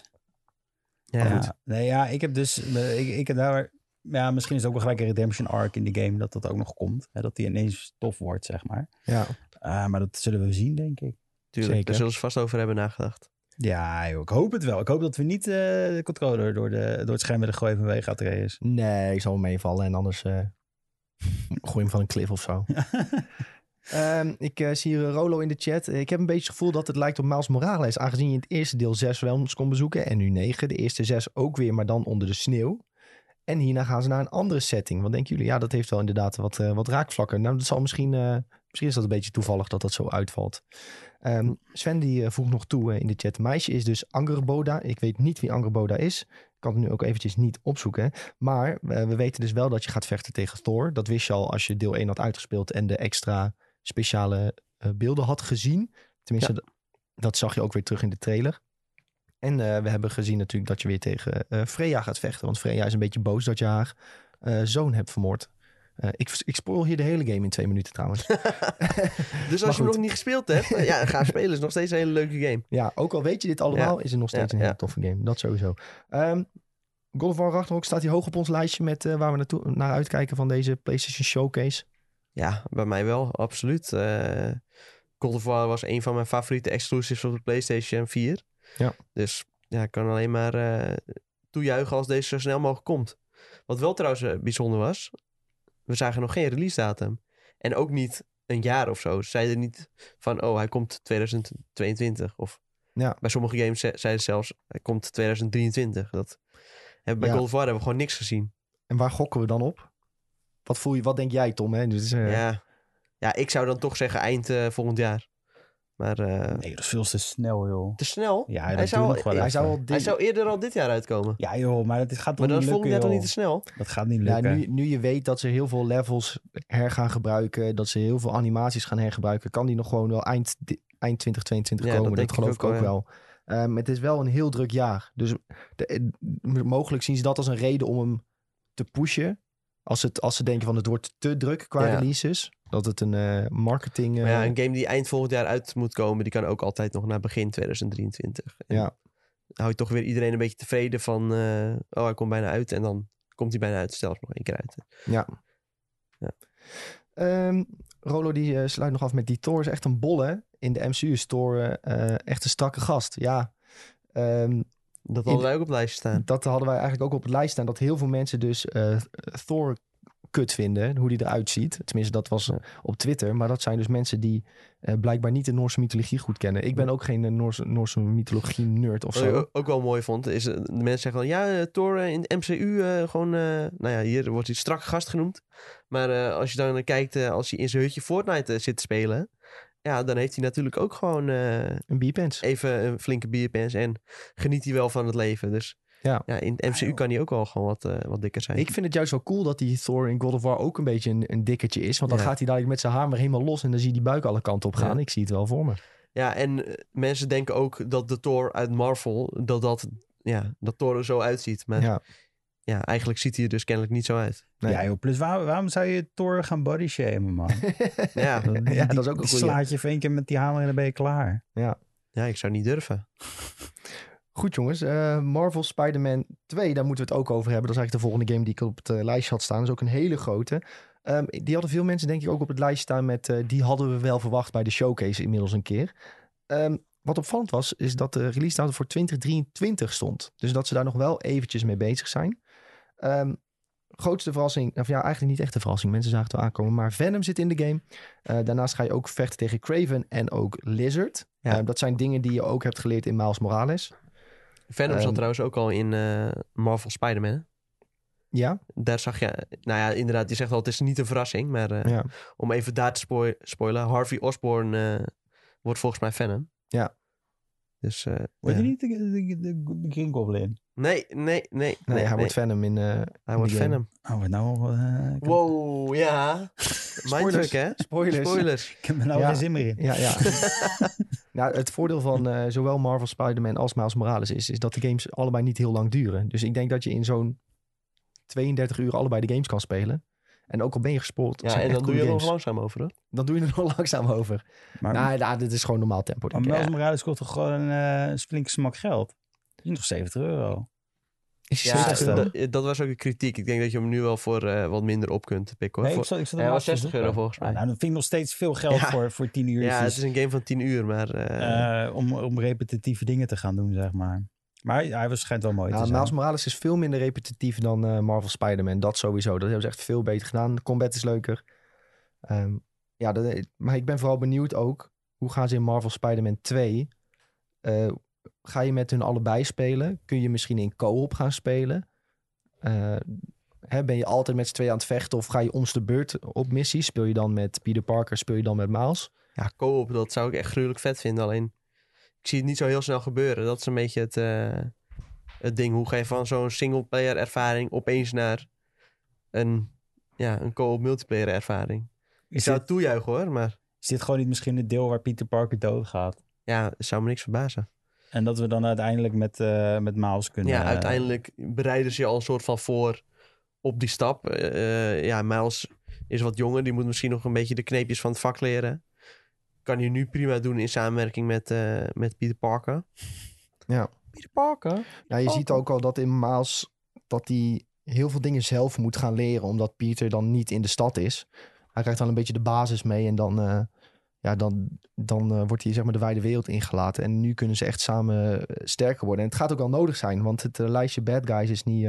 Ja, goed. Nee, ja, ik heb dus... Ik, ik heb daar... Ja, misschien is het ook wel gelijk een redemption arc in die game dat dat ook nog komt. Hè, dat die ineens tof wordt, zeg maar. Ja, Ah, maar dat zullen we zien, denk ik. Tuurlijk, Zeker. daar zullen ze vast over hebben nagedacht. Ja, joh, ik hoop het wel. Ik hoop dat we niet eh, de controller door, de, door het scherm willen gooien vanwege Atreus. nee, ik zal hem meevallen en anders eh gooi hem van een cliff of zo. Ehm, ik eh, zie hier Rolo in de chat. Ik heb een beetje het gevoel dat het lijkt op Miles Morales. Aangezien je in het eerste deel zes realms kon bezoeken en nu negen. De eerste zes ook weer, maar dan onder de sneeuw. En hierna gaan ze naar een andere setting. Wat denken jullie? Ja, dat heeft wel inderdaad wat, eh, wat raakvlakken. Nou, dat zal misschien, eh, misschien is dat een beetje toevallig dat dat zo uitvalt. Ehm, Sven die eh, voegt nog toe eh, in de chat. Meisje is dus Angerboda. Ik weet niet wie Angerboda is. Ik kan het nu ook eventjes niet opzoeken. Maar eh, we weten dus wel dat je gaat vechten tegen Thor. Dat wist je al als je deel 1 had uitgespeeld en de extra speciale eh, beelden had gezien. Tenminste, dat- dat zag je ook weer terug in de trailer. En eh, we hebben gezien natuurlijk dat je weer tegen eh, Freya gaat vechten. Want Freya is een beetje boos dat je haar zoon hebt vermoord. Ik, ik spoil hier de hele game in twee minuten trouwens. Dus als je hem nog niet gespeeld hebt, ja, ga spelen. is nog steeds een hele leuke game. ja, ook al weet je dit allemaal, is het nog steeds Ja, een hele ja. toffe game. Dat sowieso. Ehm God of War Ragnarok staat hier hoog op ons lijstje met waar we naartoe, naar uitkijken van deze PlayStation Showcase. Ja, bij mij wel, absoluut. God of War was een van mijn favoriete exclusives op de PlayStation 4. Ja. Dus ja, ik kan alleen maar eh, toejuichen als deze zo snel mogelijk komt. Wat wel trouwens eh, bijzonder was, we zagen nog geen release datum. En ook niet een jaar of zo. Ze zeiden niet van, oh, hij komt 2022. Of Ja. bij sommige games ze- zeiden ze zelfs, hij komt 2023. Dat bij Ja. Of War hebben we gewoon niks gezien. En waar gokken we dan op? Wat, voel je, wat denk jij, Tom? Hè? Dus, eh, Ja. ja, ik zou dan toch zeggen eind eh, volgend jaar. Maar eh, Nee, dat is veel te snel, joh. te snel. Ja, hij, dat zou, wel hij zou al hij zou eerder al dit jaar uitkomen. Ja, joh, maar het gaat toch Maar dat niet is volgend lukken, jaar toch niet te snel? Dat gaat niet Ja, lukken. nu, nu je weet dat ze heel veel levels her gaan gebruiken, dat ze heel veel animaties gaan hergebruiken, kan die nog gewoon wel eind, eind 2022 Ja, komen. dat Dat, denk ik geloof ik ook ook wel. Ehm, het is wel een heel druk jaar. Dus de, mogelijk zien ze dat als een reden om hem te pushen. Als, het, als ze denken van het wordt te druk qua Ja. releases. Dat het een eh, marketing... eh, ja, een game die eind volgend jaar uit moet komen, die kan ook altijd nog naar begin 2023. En Ja. Hou je toch weer iedereen een beetje tevreden van, eh, oh hij komt bijna uit en dan komt hij bijna uit. Stel nog één keer uit. Ja. Ja. Ehm, Rolo die eh, sluit nog af met die Thor is echt een bolle. In de MCU is Thor eh, echt een strakke gast. Ja, ehm, Dat hadden wij ook op het lijstje staan. dat hadden wij eigenlijk ook op het lijst staan. Dat heel veel mensen dus eh, Thor kut vinden. Hoe die eruit ziet. Tenminste, dat was op Twitter. Maar dat zijn dus mensen die eh, blijkbaar niet de Noorse mythologie goed kennen. Ik ben ook geen eh, Noorse, Noorse mythologie nerd of Wat ik zo. ook- wel mooi vond, is de mensen zeggen dan, ja, Thor in de MCU gewoon, nou ja, hier wordt hij strak gast genoemd. Maar als je dan kijkt, als hij in zijn hutje Fortnite zit te spelen, ja, dan heeft hij natuurlijk ook gewoon eh, Een bierpens. even een flinke bierpens en geniet hij wel van het leven. Dus Ja. ja, in het MCU kan hij ook wel gewoon wat, eh, wat dikker zijn. Ik vind het juist wel cool dat die Thor in God of War ook een beetje een, een dikkertje is. Want dan Ja. gaat hij dadelijk met zijn hamer helemaal los en dan zie je die buik alle kanten op gaan. Ja. Ik zie het wel voor me. Ja, en eh, mensen denken ook dat de Thor uit Marvel, dat, dat, ja, dat Thor er zo uitziet. Maar ja. ja, eigenlijk ziet hij er dus kennelijk niet zo uit. Nee. Ja joh, plus waar- waarom zou je Thor gaan body shamen, man? Ja, ja, dat is ook een Die goeie. slaat je keer met die hamer en dan ben je klaar. ja, ik zou niet durven. Goed jongens, eh, Marvel Spider-Man 2, daar moeten we het ook over hebben. Dat is eigenlijk de volgende game die ik op het eh, lijstje had staan. Dat is ook een hele grote. Ehm, die hadden veel mensen denk ik ook op het lijstje staan met... eh, die hadden we wel verwacht bij de showcase inmiddels een keer. Ehm, wat opvallend was, is dat de release datum voor 2023 stond. Dus dat ze daar nog wel eventjes mee bezig zijn. Ehm, grootste verrassing, of ja, eigenlijk niet echt een verrassing. Mensen zagen het wel aankomen, maar Venom zit in de game. Eh, daarnaast ga je ook vechten tegen Craven en ook Lizard. Ja. Ehm, dat zijn dingen die je ook hebt geleerd in Miles Morales. Venom Ehm, zat trouwens ook al in eh, Marvel Spider-Man. Ja, Daar zag je, nou ja, inderdaad, je zegt al, het is niet een verrassing. Maar eh, ja. om even daar te spoil- spoilen, Harvey Osborn wordt volgens mij Venom. Ja. Dus, eh, Word je ja. niet de, de, de, de Green Goblin? Nee, nee, nee. Nee, nee, hij nee. wordt Venom in... eh, Hij wordt. Venom. Oh, wat nou? eh, Wow, ja. Mindfuck, hè? Spoilers. Spoilers. ik heb er nou Ja. geen zin meer in. Ja, ja. nou, het voordeel van eh, zowel Marvel Spider-Man als Miles Morales is, is dat de games allebei niet heel lang duren. Dus ik denk dat je in zo'n 32 uur allebei de games kan spelen. En ook al ben je gespoord, het Ja, en dan doe je er nog langzaam over, hoor. Dan doe je er nog langzaam over. Maar, nou, nou, dit is gewoon normaal tempo. maar ik. Miles Morales kost toch gewoon eh, een flinke smak geld? Dat is nog 70 euro. Is Ja, 70 euro? dat, dat was ook een kritiek. Ik denk dat je hem nu wel voor eh, wat minder op kunt pikken, hoor. Nee, ik Voor- zat, ik zat Hij er was laatst te 60 euro volgens mij. Ah, nou, dat vind ik nog steeds veel geld Ja. voor, voor 10 uur. ja, het is een game van 10 uur, maar... Eh, om, om repetitieve dingen te gaan doen, zeg maar. Maar hij, was- schijnt wel mooi Ja, te zijn. Miles Morales is veel minder repetitief dan eh, Marvel Spider-Man. Dat sowieso. Dat hebben ze echt veel beter gedaan. De combat is leuker. Ehm, ja, dat, maar ik ben vooral benieuwd ook... hoe gaan ze in Marvel Spider-Man 2... eh, ga je met hun allebei spelen? Kun je misschien in co-op gaan spelen? Eh, hè, ben je altijd met z'n tweeën aan het vechten... of ga je ons de beurt op missies? Speel je dan met Peter Parker? Speel je dan met Miles? Ja, co-op, dat zou ik echt gruwelijk vet vinden. Alleen, ik zie het niet zo heel snel gebeuren. Dat is een beetje het, eh, het ding. Hoe ga je van zo'n singleplayer ervaring opeens naar een, ja, een co-op multiplayer ervaring? Ik is, zou dit, het toejuichen hoor, maar is dit gewoon niet misschien het deel waar Peter Parker doodgaat? ja, zou me niks verbazen. En dat we dan uiteindelijk met, eh met Miles kunnen... Ja, uiteindelijk bereiden ze je al een soort van voor op die stap. Eh, ja, Miles is wat jonger. Die moet misschien nog een beetje de kneepjes van het vak leren. Kan hij nu prima doen in samenwerking met, eh, met Peter Parker. Ja. Peter Parker? Ja, je ziet ook al dat in Miles... dat hij heel veel dingen zelf moet gaan leren... omdat Peter dan niet in de stad is. Hij krijgt dan een beetje de basis mee... en dan, eh, ja, dan, dan eh, wordt hij zeg maar, de wijde wereld ingelaten. En nu kunnen ze echt samen sterker worden. En het gaat ook wel nodig zijn... want het lijstje bad guys is niet...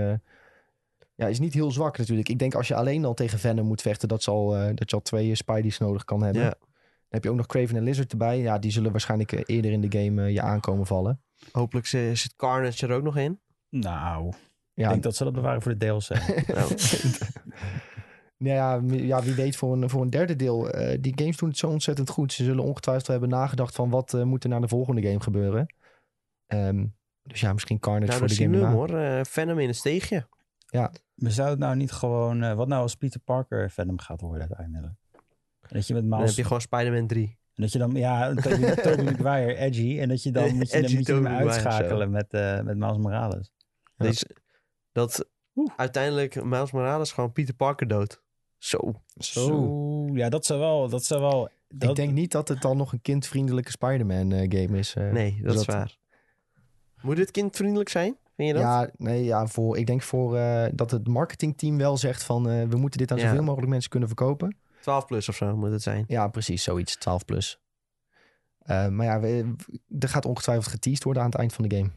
ja, is niet heel zwak natuurlijk. Ik denk als je alleen al tegen Venom moet vechten... dat, zal, dat je al twee Spidey's nodig kan hebben. Ja. Dan heb je ook nog Craven en Lizard erbij. Ja, die zullen waarschijnlijk eh, eerder in de game eh, je aankomen vallen. Hopelijk zi- zit Carnage er ook nog in. Nou, ik Ja, denk dat ze dat bewaren voor de DLC. Nou, Nou ja, ja, wie weet voor een, voor een derde deel. Eh, die games doen het zo ontzettend goed. Ze zullen ongetwijfeld hebben nagedacht van wat eh, moet er naar de volgende game gebeuren. Ehm, dus ja, misschien Carnage nou voor de game daarna. hoor. Eh, Venom in een steegje. Maar zou het nou niet gewoon... eh, wat nou als Peter Parker Venom gaat worden uiteindelijk? En dat je met Dan Miles... heb je gewoon Spider-Man 3. En dat je dan... Ja, Tobey Maguire, edgy. En dat je dan moet je, dan moet je hem uitschakelen met, eh met Miles Morales. Ja. Deze, dat Oeh. uiteindelijk Miles Morales gewoon Peter Parker dood. Zo. Zo. Ja, dat zou wel... Dat zou wel dat, Ik denk niet dat het dan nog een kindvriendelijke Spider-Man eh, game is. eh. Nee, dat, dus is waar. Moet dit kindvriendelijk zijn? Vind je dat? Ja, nee, ja voor, ik denk voor eh, dat het marketingteam wel zegt van eh, we moeten dit aan Ja. zoveel mogelijk mensen kunnen verkopen. 12 plus of zo moet het zijn. Ja, precies, zoiets, 12 plus. Eh, maar ja, we, er gaat ongetwijfeld geteased worden aan het eind van de game.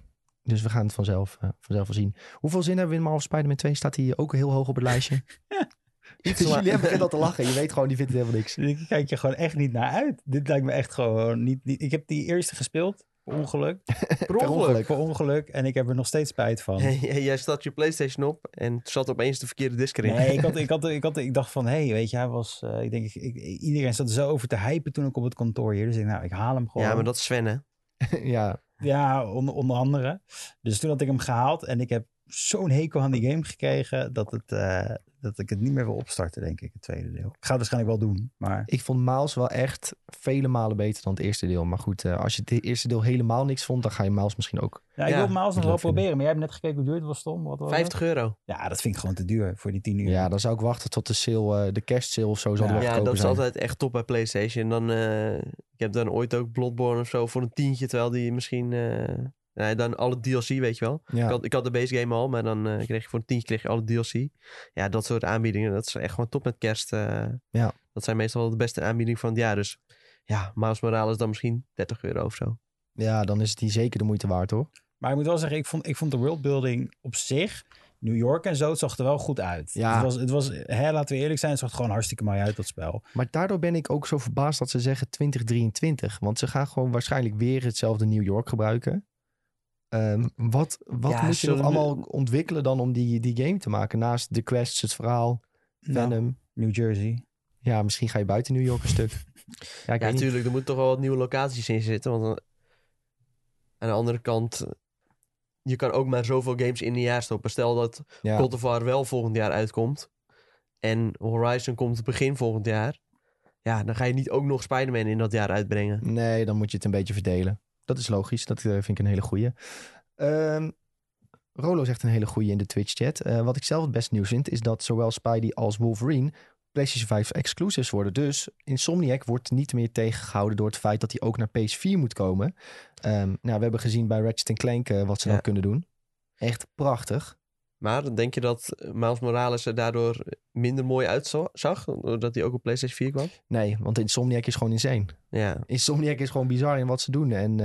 Dus we gaan het vanzelf, eh, vanzelf wel zien. Hoeveel zin hebben we in Marvel Spider-Man 2? Staat hij ook heel hoog op het lijstje? Iets Dus jullie hebben begint al te lachen. Je weet gewoon, die vindt het helemaal niks. Ik kijk je gewoon echt niet naar uit. Dit lijkt me echt gewoon niet... niet ik heb die eerste gespeeld. Per ongeluk. Per ongeluk. Per ongeluk. En ik heb er nog steeds spijt van. Jij staat je PlayStation op en zat opeens de verkeerde disc erin. Nee, ik, had, ik, had, ik, had, ik dacht van, hé, hey, weet je, hij was... eh, ik denk, ik, ik- iedereen zat er zo over te hypen toen ik op het kantoor hier. Dus ik nou, ik haal hem gewoon. Ja, maar dat is Sven, hè? ja, Ja, onder, onder andere. Dus toen had ik hem gehaald en ik heb zo'n hekel aan die game gekregen dat, het, eh, dat ik het niet meer wil opstarten, denk ik, het tweede deel. Ik ga het waarschijnlijk wel doen, maar Ik vond Miles wel echt vele malen beter dan het eerste deel. Maar goed, eh, als je het eerste deel helemaal niks vond, dan ga je Miles misschien ook. ja, ik Ja, wil Miles nog wel vinden. proberen. Maar jij hebt net gekeken hoe duur het was, Tom. Wat was het? 50 euro. Ja, dat vind ik gewoon te duur voor die 10 uur. Ja, dan zou ik wachten tot de sale, eh, de kerstsale of zo zal Ja. Ja, dat is zijn. altijd echt top bij PlayStation. Dan, eh, ik heb dan ooit ook Bloodborne of zo voor een tientje, terwijl die misschien... dan alle DLC, weet je wel. Ja. Ik, had, ik had de base game al, maar dan eh, kreeg je voor een tientje kreeg je alle DLC. Ja, dat soort aanbiedingen, dat is echt gewoon top met kerst. eh. Ja. Dat zijn meestal de beste aanbiedingen van het jaar. Dus ja, Miles Morales dan misschien 30 euro of zo. ja, dan is die zeker de moeite waard hoor. Maar ik moet wel zeggen, ik vond, ik vond de worldbuilding op zich, New York en zo, het zag er wel goed uit. Ja. Het was, het was hè, laten we eerlijk zijn, het zag er gewoon hartstikke mooi uit, dat spel. Maar daardoor ben ik ook zo verbaasd dat ze zeggen 2023. Want ze gaan gewoon waarschijnlijk weer hetzelfde New York gebruiken. Ehm, wat wat Ja, moet je nog allemaal ontwikkelen dan om die, die game te maken? Naast de quests, het verhaal, Nou, Venom. New Jersey. Ja, misschien ga je buiten New York een stuk. Ja, natuurlijk. Er moeten toch wel wat nieuwe locaties in zitten. Want dan- aan de andere kant, je kan ook maar zoveel games in een jaar stoppen. Stel dat Ja. God of War wel volgend jaar uitkomt. En Horizon komt begin volgend jaar. Ja, dan ga je niet ook nog Spider-Man in dat jaar uitbrengen. Nee, dan moet je het een beetje verdelen. Dat is logisch. Dat eh, vind ik een hele goeie. Ehm, Rolo zegt een hele goeie in de Twitch-chat. Eh, wat ik zelf het best nieuws vind, is dat zowel Spidey als Wolverine PlayStation 5 exclusives worden. Dus Insomniac wordt niet meer tegengehouden door het feit dat hij ook naar PS4 moet komen. Ehm, nou, we hebben gezien bij Ratchet Clank eh, wat ze Ja. dan kunnen doen. Echt prachtig. Maar denk je dat Miles Morales er daardoor minder mooi uitzag? Doordat hij ook op PlayStation 4 kwam? Nee, want Insomniac is gewoon insane. Ja, Insomniac is gewoon bizar in wat ze doen. En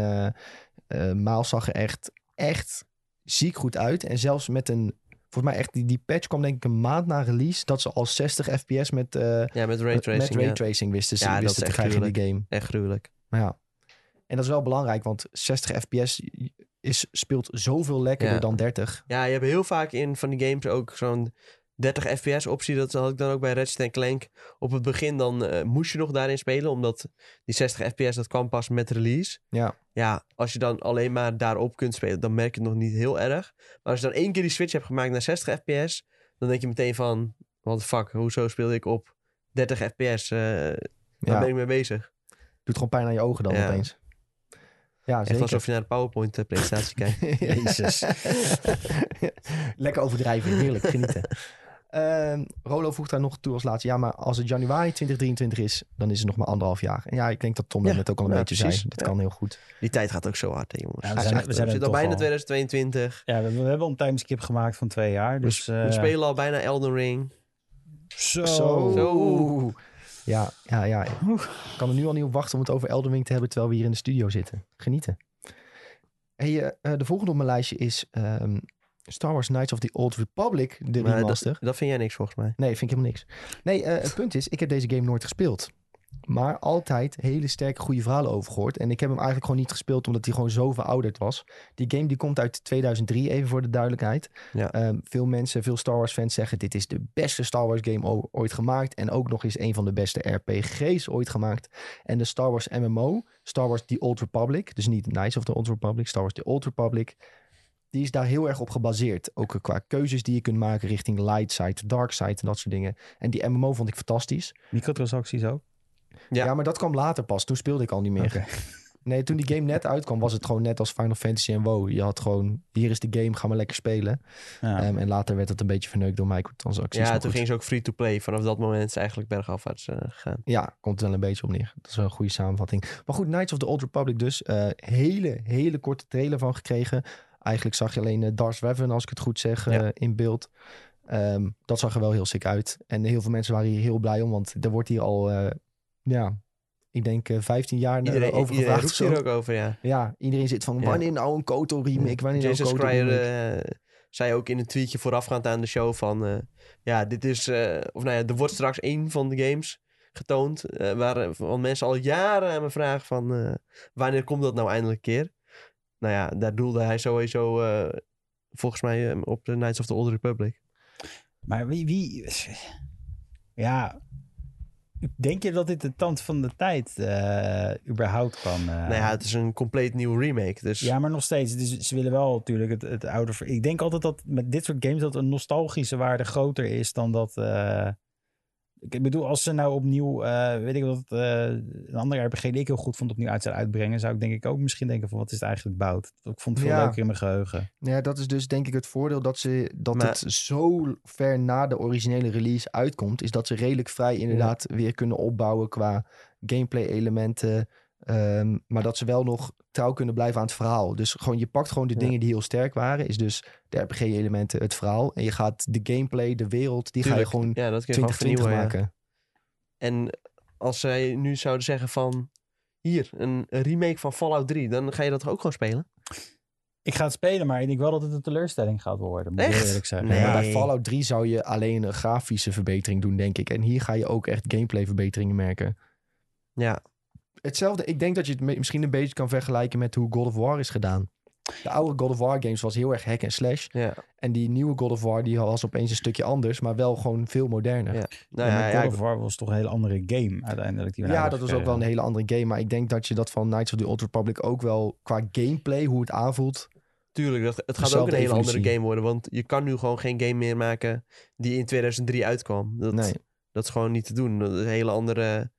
eh, Miles zag er echt, echt ziek goed uit. En zelfs met een... Volgens mij echt, die, die patch kwam denk ik een maand na release... dat ze al 60 fps met, eh ja met met raytracing. met ja. raytracing wisten, ze- Ja, dat wisten te echt krijgen in die game. Echt gruwelijk. Maar ja. En dat is wel belangrijk, want 60 fps is, speelt zoveel lekkerder Ja. dan 30. Ja, je hebt heel vaak in van die games ook zo'n 30 fps optie. Dat had ik dan ook bij Ratchet Clank. Op het begin dan eh, moest je nog daarin spelen. Omdat die 60 fps dat kwam pas met release. Ja. Ja, als je dan alleen maar daarop kunt spelen, dan merk je het nog niet heel erg. Maar als je dan één keer die switch hebt gemaakt naar 60 fps, dan denk je meteen van, what the fuck, hoezo speel ik op 30 fps? eh waar Ja, ben ik mee bezig? doet gewoon pijn aan je ogen dan Ja. opeens. Ja, Echt zeker. alsof je naar de PowerPoint-presentatie kijkt. Jezus. Lekker overdrijven, heerlijk, genieten. Ehm, Rolo voegt daar nog toe als laatste. Ja, maar als het januari 2023 is, dan is het nog maar anderhalf jaar. En ja, ik denk dat Tom dat Ja, net ook al een ja, beetje precies. zei. Dat Ja. kan heel goed. Die tijd gaat ook zo hard, hè, jongens. Ja, we zijn- zegt, we zijn er zit al bijna al. 2022. Ja, we, we hebben al een timeskip gemaakt van twee jaar. Dus, we eh, spelen al bijna Elden Ring. Zo. Zo. Ja, ja, ja. Ik kan er nu al niet op wachten om het over Elden Ring te hebben terwijl we hier in de studio zitten. Genieten. Hey, eh, eh, de volgende op mijn lijstje is ehm, Star Wars Knights of the Old Republic, de Maar dat, remaster. dat vind jij niks volgens mij. Nee, vind ik helemaal niks. Nee, eh, het punt is, ik heb deze game nooit gespeeld. Maar altijd hele sterke, goede verhalen over gehoord. En ik heb hem eigenlijk gewoon niet gespeeld omdat hij gewoon zo verouderd was. Die game die komt uit 2003, even voor de duidelijkheid. Ja. Ehm, veel mensen, veel Star Wars fans zeggen... dit is de beste Star Wars game ooit gemaakt. En ook nog eens een van de beste RPG's ooit gemaakt. En de Star Wars MMO, Star Wars The Old Republic... dus niet Knights of the Old Republic, Star Wars The Old Republic... die is daar heel erg op gebaseerd. Ook qua keuzes die je kunt maken richting light side, dark side en dat soort dingen. En die MMO vond ik fantastisch. Microtransacties ook? Ja. Ja. maar dat kwam later pas. Toen speelde ik al niet meer. Nee, toen die game net uitkwam, was het gewoon net als Final Fantasy en WoW. Je had gewoon, hier is de game, ga maar lekker spelen. Ja. Ehm, en later werd het een beetje verneukt door microtransacties. Ja, toen goed. ging ze ook free-to-play. Vanaf dat moment is eigenlijk bergafwaarts eh, gegaan. Ja, komt er wel een beetje op neer. Dat is wel een goede samenvatting. Maar goed, Knights of the Old Republic dus. eh, hele, hele korte trailer van gekregen. Eigenlijk zag je alleen uh, Darth Revan, als ik het goed zeg, eh, Ja. in beeld. Ehm, dat zag er wel heel sick uit. En heel veel mensen waren hier heel blij om. Want er wordt hier al, eh, ja, ik denk eh, 15 jaar Iedereen, over iedereen gevraagd. roept hier ook over, ja. Ja, iedereen zit van, Ja. wanneer nou een Koto remake? Wanneer nou Jason een Koto Schreier remake? eh, zei ook in een tweetje voorafgaand aan de show van... eh, ja, dit is... eh, of nou ja, er wordt straks één van de games getoond... eh, waar eh, van mensen al jaren aan me vragen van... eh, wanneer komt dat nou eindelijk een keer? Nou ja, daar doelde hij sowieso... eh, volgens mij eh, op de Knights of the Old Republic. Maar wie, wie... Ja... Denk je dat dit de tand van de tijd eh, überhaupt kan? eh, nou ja, het is een compleet nieuwe remake. Dus Ja, maar nog steeds. Is- ze willen wel natuurlijk het, het oude... Ik denk altijd dat met dit soort games dat een nostalgische waarde groter is dan dat... eh, ik bedoel, als ze nou opnieuw, eh, weet ik wat, eh, een andere RPG die ik heel goed vond opnieuw uit zou uitbrengen, zou ik denk ik ook misschien denken van wat is het eigenlijk bout? Ik vond het veel Ja. leuker in mijn geheugen. Ja, dat is dus denk ik het voordeel dat, ze, dat Maar- het zo ver na de originele release uitkomt. Is dat ze redelijk vrij inderdaad weer kunnen opbouwen qua gameplay elementen. Ehm, maar dat ze wel nog trouw kunnen blijven aan het verhaal. Dus gewoon, je pakt gewoon de Ja. dingen die heel sterk waren. Is dus de RPG elementen, het verhaal. En je gaat de gameplay, de wereld, die tuurlijk, ga je gewoon ja, dat kun je gewoon 2020 vernieuwen. ja. maken. En als zij nu zouden zeggen van... Hier, een remake van Fallout 3. Dan ga je dat toch ook gewoon spelen? Ik ga het spelen, maar ik denk wel dat het een teleurstelling gaat worden. Moet Echt? eerlijk zeggen. Nee. Ja, bij Fallout 3 zou je alleen een grafische verbetering doen, denk ik. En hier ga je ook echt gameplay verbeteringen merken. Ja, Hetzelfde, ik denk dat je het misschien een beetje kan vergelijken met hoe God of War is gedaan. De oude God of War games was heel erg hack en slash. ja. En die nieuwe God of War die was opeens een stukje anders, maar wel gewoon veel moderner. Ja. Ja, Nou ja, ja, maar ja, God of War was toch een hele andere game uiteindelijk. Die nou dat was ook wel een hele andere game. Maar ik denk dat je dat van Knights of the Old Republic ook wel qua gameplay, hoe het aanvoelt. tuurlijk. Dat, het gaat ook een hele andere game worden. Want je kan nu gewoon geen game meer maken die in 2003 uitkwam. Dat, Nee. dat is gewoon niet te doen. Dat is een hele andere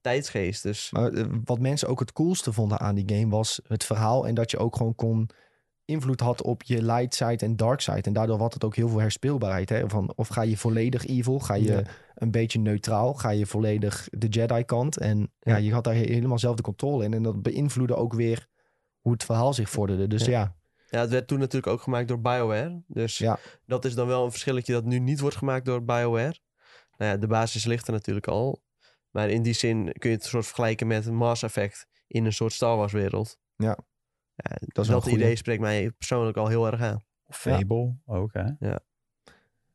tijdsgeest. Dus Maar eh, wat mensen ook het coolste vonden aan die game was het verhaal. En dat je ook gewoon kon invloed had op je light side en dark side. En daardoor had het ook heel veel herspeelbaarheid. Hè? Van, of ga je volledig evil? Ga je Ja. een beetje neutraal? Ga je volledig de Jedi kant? En ja, Ja. je had daar he- helemaal zelf de controle in. En dat beïnvloedde ook weer hoe het verhaal zich vorderde. Dus Ja. ja, ja, het werd toen natuurlijk ook gemaakt door BioWare. Dus Ja. dat is dan wel een verschilletje dat nu niet wordt gemaakt door BioWare. Nou ja, de basis ligt er natuurlijk al. Maar in die zin kun je het soort vergelijken met Mass Effect in een soort Star Wars wereld. Ja. Ja, is dat goeie. idee spreekt mij persoonlijk al heel erg aan. Fable ook, hè?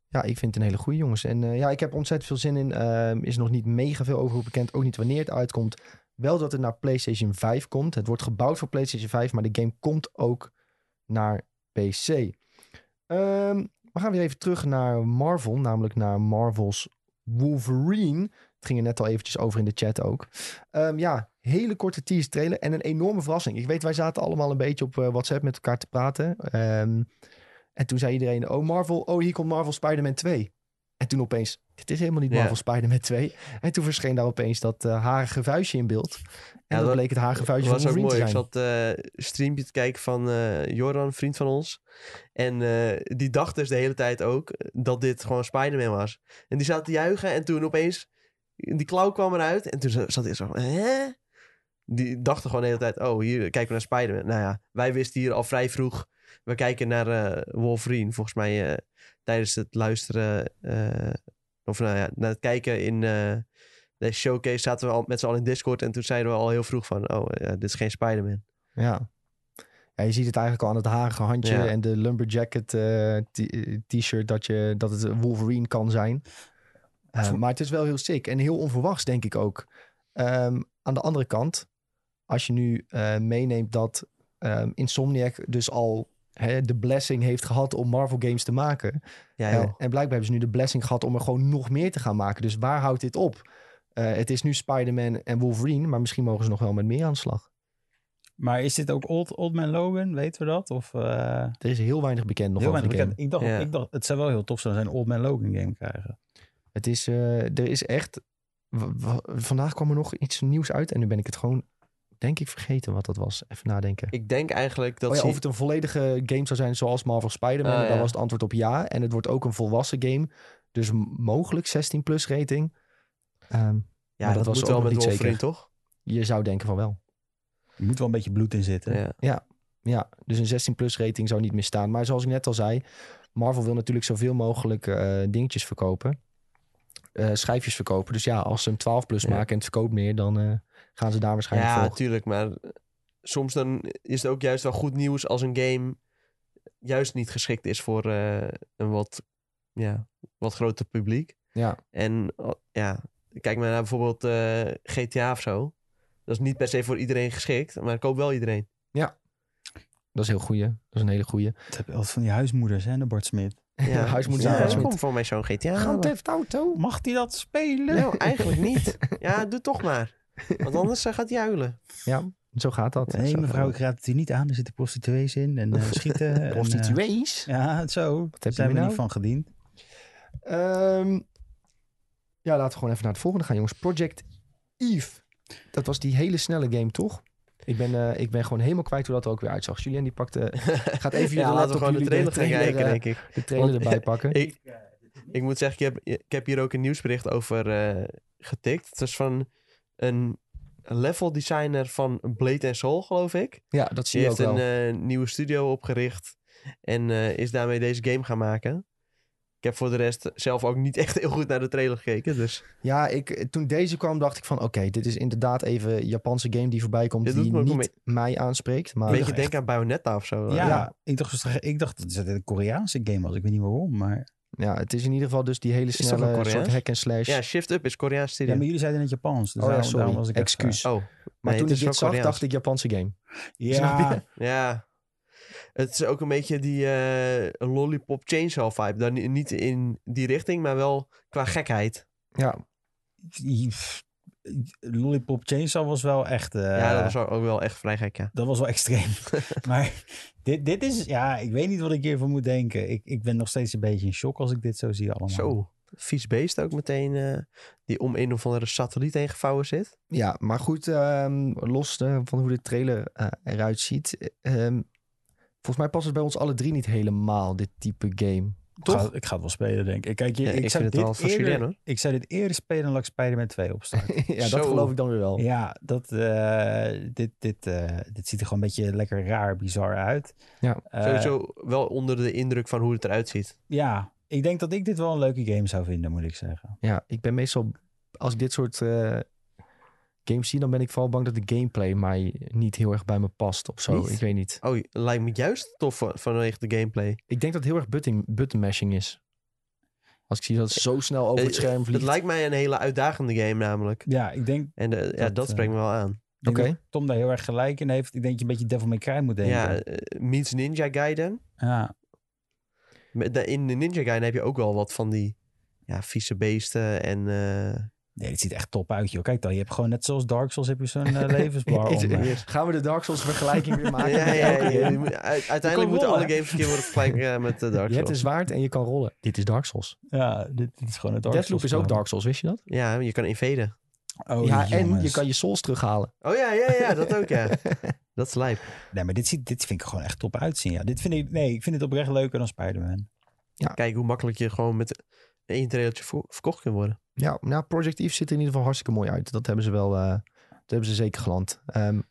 ja, ik vind het een hele goede jongens. En eh, ja, ik heb ontzettend veel zin in. Ehm, is nog niet mega veel over bekend. Ook niet wanneer het uitkomt. Wel dat het naar PlayStation 5 komt. Het wordt gebouwd voor PlayStation 5, maar de game komt ook naar PC. Ehm, we gaan weer even terug naar Marvel, namelijk naar Marvel's Wolverine. Het ging er net al eventjes over in de chat ook. Ehm, ja, hele korte teaser trailer en een enorme verrassing. Ik weet, wij zaten allemaal een beetje op eh, WhatsApp met elkaar te praten. Ehm, en toen zei iedereen, oh Marvel, oh hier komt Marvel Spider-Man 2. En toen opeens, dit is helemaal niet. Marvel Spider-Man 2. En toen verscheen daar opeens dat eh harige vuistje in beeld. En Ja, dat dat bleek het harige vuistje Dat van was ook Wolverine mooi. te Ik zijn. zat eh streampje te kijken van eh Joran, een vriend van ons. En die dacht dus de hele tijd ook dat dit gewoon Spider-Man was. En die zat te juichen en toen opeens, die klauw kwam eruit. En toen zat hij zo, hè? Die dachten gewoon de hele tijd, oh, hier kijken we naar Spider-Man. Nou ja, wij wisten hier al vrij vroeg. We kijken naar eh, Wolverine, volgens mij eh, tijdens het luisteren. eh, of nou ja, naar het kijken in de showcase zaten we al met z'n allen in Discord. En toen zeiden we al heel vroeg van, oh, ja, dit is geen Spider-Man. Ja. ja, je ziet het eigenlijk al aan het harige handje Ja. en de lumberjacket t-shirt dat, je, dat het Wolverine kan zijn. Eh, maar het is wel heel sick en heel onverwachts, denk ik ook. Ehm, aan de andere kant, als je nu eh, meeneemt dat ehm, Insomniac dus al hè, de blessing heeft gehad om Marvel games te maken. Ja, en blijkbaar hebben ze nu de blessing gehad om er gewoon nog meer te gaan maken. Dus waar houdt dit op? Eh, het is nu Spider-Man en Wolverine, maar misschien mogen ze nog wel met meer aan de slag. Maar is dit ook Old, Old Man Logan? Weten we dat? Of, eh, Er is heel weinig bekend nog heel over de weinig game. bekend. Ik dacht, Ja. ik dacht, het zou wel heel tof zijn als een Old Man Logan game krijgen. Het is, eh, er is echt. vandaag kwam er nog iets nieuws uit en nu ben ik het gewoon, denk ik, vergeten wat dat was. Even nadenken. Ik denk eigenlijk dat oh ja, ze... of het een volledige game zou zijn zoals Marvel Spider-Man. Ah, Daar ja. was het antwoord op ja. En het wordt ook een volwassen game. Dus mogelijk 16 plus rating. Ehm, ja, dat dat, was moet wel met niet Wolverine, zeker. toch? je zou denken van wel. Er moet wel een beetje bloed in zitten. Ja. Ja, dus een 16 plus rating zou niet misstaan. Maar zoals ik net al zei, Marvel wil natuurlijk zoveel mogelijk eh, dingetjes verkopen. Eh, schijfjes verkopen. Dus ja, als ze een 12 plus Ja. maken en het verkoopt meer, dan eh, gaan ze daar waarschijnlijk Ja, voor. natuurlijk. Maar soms dan is het ook juist wel goed nieuws als een game juist niet geschikt is voor eh, een wat, ja, wat groter publiek. Ja, En oh, ja, kijk maar naar bijvoorbeeld eh, GTA of zo. Dat is niet per se voor iedereen geschikt, maar koopt wel iedereen. dat is heel goeie. Dat is een hele goeie. Het heb je altijd van die huismoeders, hè, de Bart Smit. Ja, Huis moet ja, zijn komt voor mij zo'n GTA. Grand. Theft Auto, mag hij dat spelen? Nou, eigenlijk niet. Ja, doe toch maar. Want anders eh, gaat hij huilen. Ja, zo gaat dat. Nee, Zo mevrouw, gaat ik raad het u niet aan. Er zitten prostituees in en eh, schieten. en, eh, Prostituees. ja, zo. Daar heb je zijn we nou? niet van gediend. Ehm, ja, laten we gewoon even naar het volgende gaan, jongens. Project Eve. Dat was die hele snelle game, toch? Ik ben, eh, ik ben gewoon helemaal kwijt hoe dat er ook weer uitzag. Julien die pakt, eh, gaat even Ja, jullie laten we gewoon de trailer gaan kijken, eh, denk ik. de trailer Want- erbij pakken. Ik, ik moet zeggen, ik heb, ik heb hier ook een nieuwsbericht over getikt. Het is van een level designer van Blade Soul, geloof ik. ja, dat zie Die je ook heeft wel. een eh, nieuwe studio opgericht en is daarmee deze game gaan maken. Ik heb voor de rest zelf ook niet echt heel goed naar de trailer gekeken. Dus Ja, ik, toen deze kwam dacht ik van... oké, dit is inderdaad even een Japanse game die voorbij komt... Die niet mij aanspreekt. Maar een beetje echt- denken aan Bayonetta of zo. Ja, ja. Ik, dacht, ik dacht dat het een Koreaanse game was. Ik weet niet waarom, maar... ja, het is in ieder geval dus die hele snelle soort hack and slash. Ja, Shift Up is Koreaans Ja, studio. maar jullie zeiden in het Japans. Dus Oh ja, sorry. was ik Excuus. Oh, maar toen ik dit zag, Koreaans. dacht ik Japanse game. Ja, Snap Ja. Het is ook een beetje die eh, Lollipop Chainsaw vibe. Dan ni- niet in die richting, maar wel qua gekheid. Ja, Lollipop Chainsaw was wel echt... eh, ja, dat was ook wel echt vrij gek, ja. dat was wel extreem. maar dit, dit is... Ja, ik weet niet wat ik hiervan moet denken. Ik, ik ben nog steeds een beetje in shock als ik dit zo zie allemaal. Zo, vies beest ook meteen. eh, die om een of andere satelliet heen gevouwen zit. ja maar goed, ehm, los van hoe de trailer eruit ziet. ehm, volgens mij past het bij ons alle drie niet helemaal, dit type game. Ik ga, ik ga het wel spelen, denk ik. Kijk, je, Ja, ik, ik zou het voor eerder, hoor. Ik zou dit eerder spelen dan dat ik Spider-Man 2 opstart. ja, dat geloof ik dan weer wel. ja, dat, eh, dit, dit, eh, dit ziet er gewoon een beetje lekker raar, bizar uit. Ja, Eh, Sowieso wel onder de indruk van hoe het eruit ziet. Ja, ik denk dat ik dit wel een leuke game zou vinden, moet ik zeggen. Ja, ik ben meestal, als ik dit soort eh, games zie, dan ben ik vooral bang dat de gameplay mij niet heel erg bij me past of zo. Niet? Ik weet niet. Oh, lijkt me juist tof van- vanwege de gameplay. Ik denk dat het heel erg button, button mashing is. Als ik zie dat het zo snel over het Eh, scherm Het vliegt. lijkt mij een hele uitdagende game namelijk. Ja, ik denk, En de, ja, Dat, dat eh, spreekt me wel aan. denk Oké. dat Tom daar heel erg gelijk in heeft. Ik denk dat je een beetje Devil May Cry moet denken. Ja, eh, meets Ninja Gaiden. ja. Met de- In de Ninja Gaiden heb je ook wel wat van die ja, vieze beesten en... eh, Nee, dit ziet echt top uit, joh. Kijk dan, je hebt gewoon net zoals Dark Souls heb je zo'n eh, levensbar Is- om. eh. Gaan we de Dark Souls vergelijking weer maken? ja, ja, ja, moet- uit- uiteindelijk moeten alle games een keer worden vergelijkt eh, met de Dark Je hebt een Souls. zwaard en je kan rollen. Dit is Dark Souls. Ja, dit, dit is gewoon een Dark Deathloop Souls. is ook. Dark Souls, wist je dat? Ja, je kan invaden. Oh, ja, en je kan je souls terughalen. Oh ja, ja, ja, dat ook ja. dat is lijp. Nee, maar dit, ziet, dit vind ik gewoon echt top uitzien. Ja. Dit vind ik, nee, ik vind het oprecht leuker dan Spider-Man. Kijk hoe makkelijk je gewoon met één trailertje verkocht kunt worden. Ja, nou, Project Eve ziet er in ieder geval hartstikke mooi uit. Dat hebben ze wel, eh, dat hebben ze zeker geland. Ehm,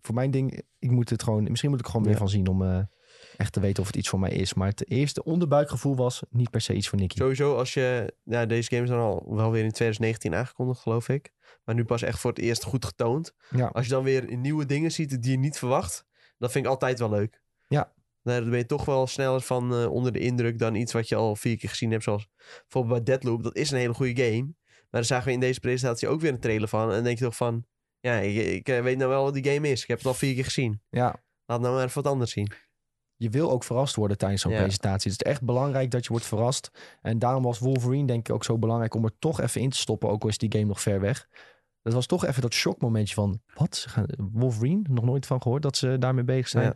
voor mijn ding, ik moet het gewoon, misschien moet ik er gewoon meer Ja. van zien om eh, echt te weten of het iets voor mij is. Maar het eerste onderbuikgevoel was niet per se iets voor Nicky. Sowieso als je... Ja, deze game is dan al wel weer in 2019 aangekondigd, geloof ik. Maar nu pas echt voor het eerst goed getoond. Ja. Als je dan weer nieuwe dingen ziet die je niet verwacht, dat vind ik altijd wel leuk. Nou, dan ben je toch wel sneller van eh, onder de indruk dan iets wat je al vier keer gezien hebt. Zoals bijvoorbeeld bij Deadloop. Dat is een hele goede game. Maar daar zagen we in deze presentatie ook weer een trailer van. En dan denk je toch van... Ja, ik, ik eh, weet nou wel wat die game is. Ik heb het al vier keer gezien. Ja, Laat nou maar even wat anders zien. je wil ook verrast worden tijdens zo'n Ja. presentatie. Het is echt belangrijk dat je wordt verrast. En daarom was Wolverine denk ik ook zo belangrijk om er toch even in te stoppen. Ook al is die game nog ver weg. Dat was toch even dat shockmomentje van... Wat? Wolverine? Nog nooit van gehoord dat ze daarmee bezig zijn. Ja.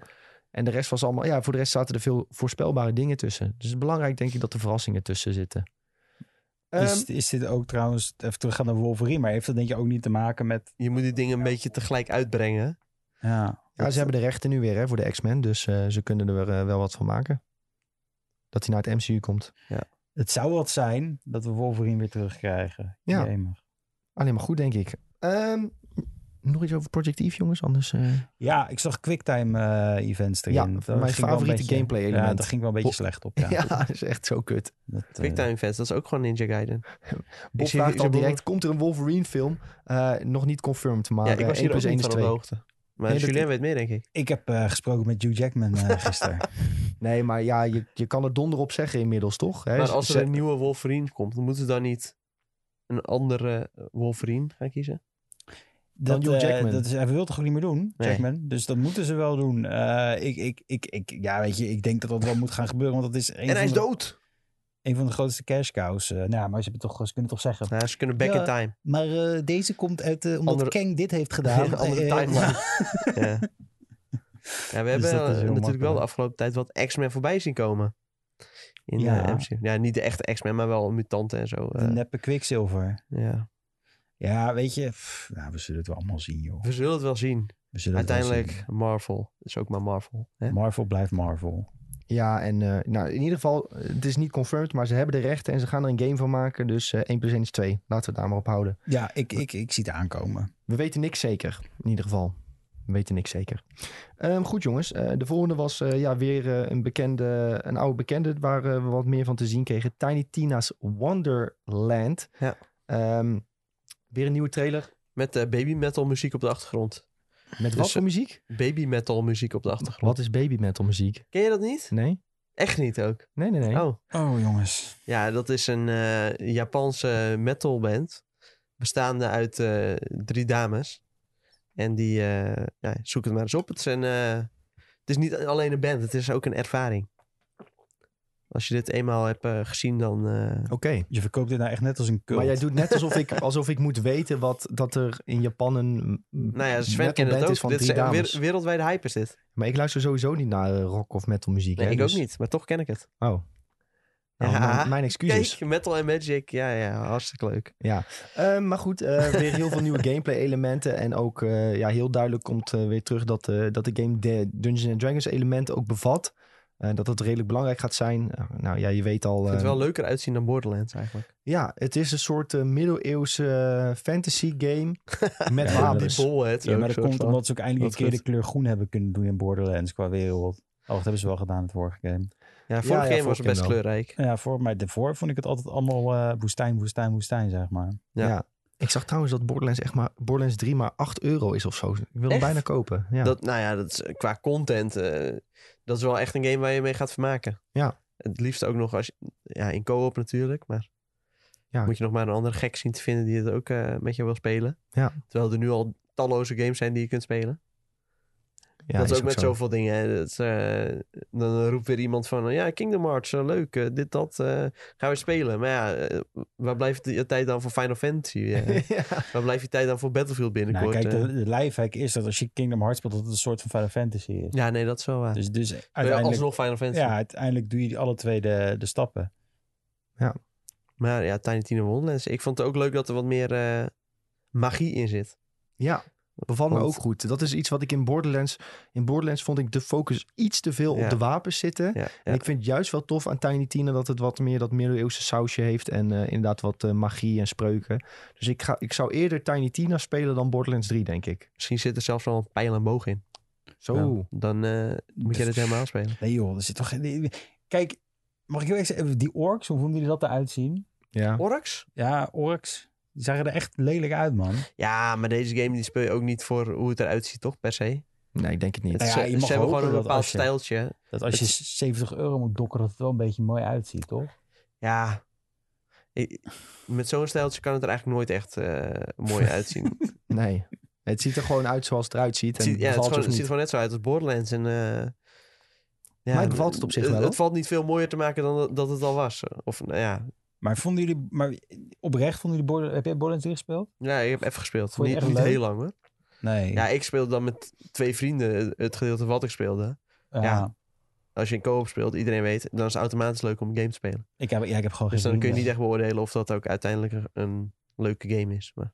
En de rest was allemaal... Ja, voor de rest zaten er veel voorspelbare dingen tussen. Dus het is belangrijk denk ik dat er verrassingen tussen zitten. is, Ehm, is dit ook trouwens, even teruggaan naar Wolverine, maar heeft dat denk je ook niet te maken met... Je moet die dingen een beetje tegelijk uitbrengen. Ja, ja, ze hebben de rechten nu weer hè, voor de X-Men. Dus eh, ze kunnen er eh, wel wat van maken. Dat hij naar het MCU komt. het zou wat zijn dat we Wolverine weer terugkrijgen. Ja. Alleen maar goed, denk ik. Ehm, nog iets over Project Eve, jongens? Anders... eh, Ja, ik zag quicktime eh, events erin. Ja, Daar mijn favoriete beetje- gameplay element. Ja, daar ging wel een beetje Bo- slecht op. Ja. Ja, dat is echt zo kut. Dat, eh, Quicktime fans, dat is ook gewoon Ninja Gaiden. Bob zie- vraagt ik al direct, komt er een Wolverine film? Eh, nog niet confirmed, maar ja, ik was eh, hier 1 ook plus 1 niet is van op 2. de hoogte. Maar Nee, dat- Julien weet meer, denk ik. Ik heb eh, gesproken met Hugh Jackman eh, gisteren. Nee, maar ja, je, je kan er donder op zeggen inmiddels, toch? Hè? Maar als er een nieuwe Wolverine komt, dan moeten ze dan niet een andere Wolverine gaan kiezen? Dat, Hugh eh, Jackman. dat is, hij wil toch ook niet meer doen, Nee. Jackman? Dus dat moeten ze wel doen. Eh, ik, ik, ik, ik, ja, weet je, ik denk dat dat wel moet gaan gebeuren, want dat is een En hij is de- dood! een van de grootste cash cows. eh, nou, maar ze, hebben toch, ze kunnen toch zeggen. Ja, ze kunnen back Ja. in time. Maar deze komt uit, omdat Andere- Kang dit heeft gedaan. Andere timeline. ja. ja, we hebben Dus heel natuurlijk wel de afgelopen tijd wat X-Men voorbij zien komen. In Ja. ja. MCU. Ja, niet de echte X-Men, maar wel mutanten en zo. de neppe Quicksilver. ja. Ja, weet je. pff, nou, we zullen het wel allemaal zien, joh. We zullen het wel zien. We zullen het wel Uiteindelijk Marvel. is ook maar Marvel. Hè? Marvel blijft Marvel. Ja, en eh, nou, in ieder geval, het is niet confirmed, maar ze hebben de rechten en ze gaan er een game van maken. Dus eh 1 plus 1 is 2. Laten we het daar maar op houden. Ja, ik, ik, ik zie het aankomen. We weten niks zeker, in ieder geval. We weten niks zeker. Ehm, goed jongens, Eh, de volgende was eh, ja, weer eh, een bekende, een oude bekende waar we wat meer van te zien kregen. Tiny Tina's Wonderland. Ja. Ehm, weer een nieuwe trailer. Met eh, baby metal muziek op de achtergrond. Met wat Dus, voor muziek? Baby metal muziek op de achtergrond. Wat is baby metal muziek? Ken je dat niet? Nee? Echt niet ook. Nee, nee, nee. Oh. Oh, jongens. Ja, dat is een eh, Japanse metalband. Bestaande uit eh, drie dames. En die, eh, ja, zoek het maar eens op. Het is, een, eh, het is niet alleen een band, het is ook een ervaring. Als je dit eenmaal hebt eh, gezien, dan... eh, Oké. Je verkoopt dit nou echt net als een cult. Maar jij doet net alsof ik, alsof ik moet weten wat, dat er in Japan een nou ja, Sven kent het ook. van dit drie is dames. wer- wereldwijde hype is dit. Maar ik luister sowieso niet naar eh, rock of metal muziek. Nee, hè, ik dus- ook niet, maar toch ken ik het. Oh. Nou, Ja. mijn, mijn excuses. Kijk, Metal and Magic, ja, ja, hartstikke leuk. Ja, Ehm, maar goed, eh, weer heel veel nieuwe gameplay elementen. En ook eh, ja, heel duidelijk komt weer terug dat, eh, dat de game de Dungeons and Dragons elementen ook bevat. Eh, dat het redelijk belangrijk gaat zijn. Eh, nou ja, je weet al. Ik vind het eh, wel leuker uitzien dan Borderlands eigenlijk. Ja, het is een soort eh, middeleeuwse fantasy game met Ja, wapens. Ja, maar dat komt van. omdat ze ook eindelijk een keer de kleur groen hebben kunnen doen in Borderlands qua wereld. Oh, dat hebben ze wel gedaan in het vorige game. Ja, vorige ja, game was vorige best game wel. kleurrijk. Ja, voor mij daarvoor vond ik het altijd allemaal eh, woestijn, woestijn, woestijn, zeg maar. Ja. Ja. Ik zag trouwens dat Borderlands echt maar Borderlands 3 maar 8 euro is of zo. Ik wil hem bijna kopen. Ja. Dat, nou ja, dat is, eh, qua content, eh, dat is wel echt een game waar je mee gaat vermaken. Ja. Het liefst ook nog als je, ja, in co-op natuurlijk, maar Ja. moet je nog maar een andere gek zien te vinden die het ook eh, met je wil spelen. Ja. Terwijl er nu al talloze games zijn die je kunt spelen. Ja, dat is ook met zo. zoveel dingen. Hè. Dat, eh, dan roept weer iemand van, ja, Kingdom Hearts, eh, leuk, eh, dit, dat, eh, gaan we spelen. Maar ja, waar blijft je tijd dan voor Final Fantasy? ja. waar blijft je tijd dan voor Battlefield Nou, binnenkort? kijk, eh? de, de lifehack is dat als je Kingdom Hearts speelt, dat het een soort van Final Fantasy is. Ja, nee, dat is wel waar. Dus, dus uiteindelijk, alsnog Final Fantasy. ja, uiteindelijk doe je alle twee de, de stappen. Maar ja, Tiny Tina Wonderlands. Ik vond het ook leuk dat er wat meer eh, magie in zit. Ja, bevalt me ook goed. Dat is iets wat ik in Borderlands... In Borderlands vond ik de focus iets te veel Ja. op de wapens zitten. Ja, En ik vind het juist wel tof aan Tiny Tina dat het wat meer dat middeleeuwse sausje heeft. En eh, inderdaad wat eh, magie en spreuken. Dus ik, ga, ik zou eerder Tiny Tina spelen dan Borderlands 3, denk ik. Misschien zit er zelfs wel een pijl en boog in. Zo. Ja. Dan eh, moet je Dus- dit helemaal spelen. Nee joh, er zit toch geen... Kijk, mag ik heel even zeggen, die orks, hoe vonden jullie dat eruit zien? Ja. Orks? Ja, orks, die zagen er echt lelijk uit, man. Ja, maar deze game die speel je ook niet voor hoe het eruit ziet, toch? Per se. Nee, ik denk het niet. Het, Nou ja, je mag ze hebben gewoon een bepaald je- stijltje. Dat als je Het- 70 euro moet dokken, dat het wel een beetje mooi uitziet, toch? Ja. Ik- met zo'n stijltje kan het er eigenlijk nooit echt eh, mooi uitzien. Nee. Het ziet er gewoon uit zoals het eruit ziet. Het, En ziet, ja, het, gewoon, het ziet er niet. gewoon net zo uit als Borderlands. En, eh, ja, Mij bevalt het op zich wel, Het, hoor. valt niet veel mooier te maken dan dat- dat het al was. Of nou ja, Maar vonden jullie, maar oprecht vonden jullie, Border, heb jij Borderlands 3 gespeeld? ja, ik heb even gespeeld. Vond je Niet, het niet heel lang hoor. Nee. Ja, ik speelde dan met twee vrienden het- gedeelte wat ik speelde. ja. ja. Als je in co-op speelt, iedereen weet, dan is het automatisch leuk om een game te spelen. Ik, heb, ja, ik heb gewoon Dus geen dan kun je niet echt beoordelen of dat ook uiteindelijk een- leuke game is. Maar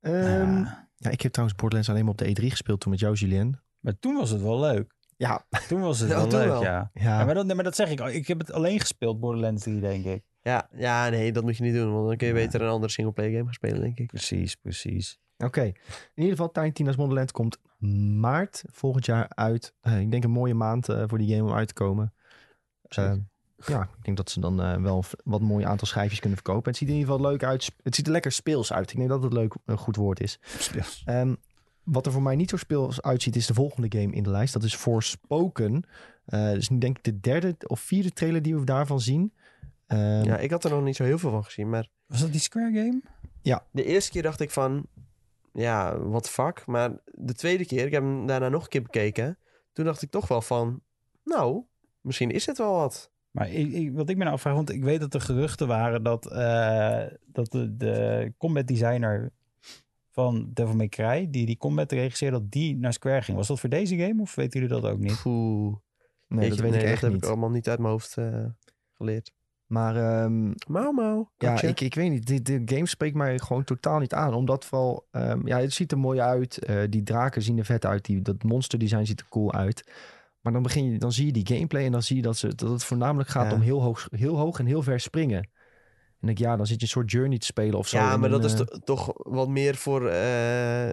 Ehm, Ja. ja, ik heb trouwens Borderlands alleen maar op de E3 gespeeld toen met jou, Julien. Maar toen was het wel leuk. Ja. Toen was het wel toen leuk, wel. ja. Ja, Ja, maar, dat, nee, maar dat zeg ik al. Ik heb het alleen gespeeld, Borderlands 3, denk ik. ja, ja, nee, dat moet je niet doen. Want dan kun je Ja. beter een andere singleplayer game gaan spelen, denk ik. Precies, precies. Oké. In ieder geval, Tiny Tina's Wonderland komt maart volgend jaar uit. Eh, ik denk een mooie maand eh, voor die game om uit te komen. Zeker. Eh, ja, ik denk dat ze dan eh, wel wat mooi aantal schijfjes kunnen verkopen. Het ziet er in ieder geval leuk uit. Het ziet er lekker speels uit. Ik denk dat het leuk een goed woord is. Speels. Ehm, wat er voor mij niet zo speels uitziet, is de volgende game in de lijst. Dat is Forspoken. Eh dus nu denk ik de derde of vierde trailer die we daarvan zien. Ehm, Ja, ik had er nog niet zo heel veel van gezien. Maar Was dat die Square game? de eerste keer dacht ik van, ja, wat fuck. Maar de tweede keer, ik heb hem daarna nog een keer bekeken. Toen dacht ik toch wel van, nou, misschien is het wel wat. Maar ik, ik, wat ik me nou afvraag, want ik weet dat er geruchten waren dat, eh, dat de, de combat designer van Devil May Cry, die die combat regisseerde, dat die naar Square ging. Was dat voor deze game of weten jullie dat ook niet? Oeh. Nee, dat weet ik echt dat heb niet. ik allemaal niet uit mijn hoofd eh, geleerd. Maar ehm, Mau mau. ja, ik, ik weet niet. De, de game spreekt mij gewoon totaal niet aan. Omdat vooral, ehm, ja, het ziet er mooi uit. Eh, die draken zien er vet uit. Die, dat monsterdesign ziet er cool uit. Maar dan, begin je, dan zie je die gameplay en dan zie je dat, ze, dat het voornamelijk gaat Ja. om heel hoog, heel hoog en heel ver springen. En ik, ja, dan zit je een soort journey te spelen of zo. Ja, maar dat is eh, to- toch wat meer voor eh,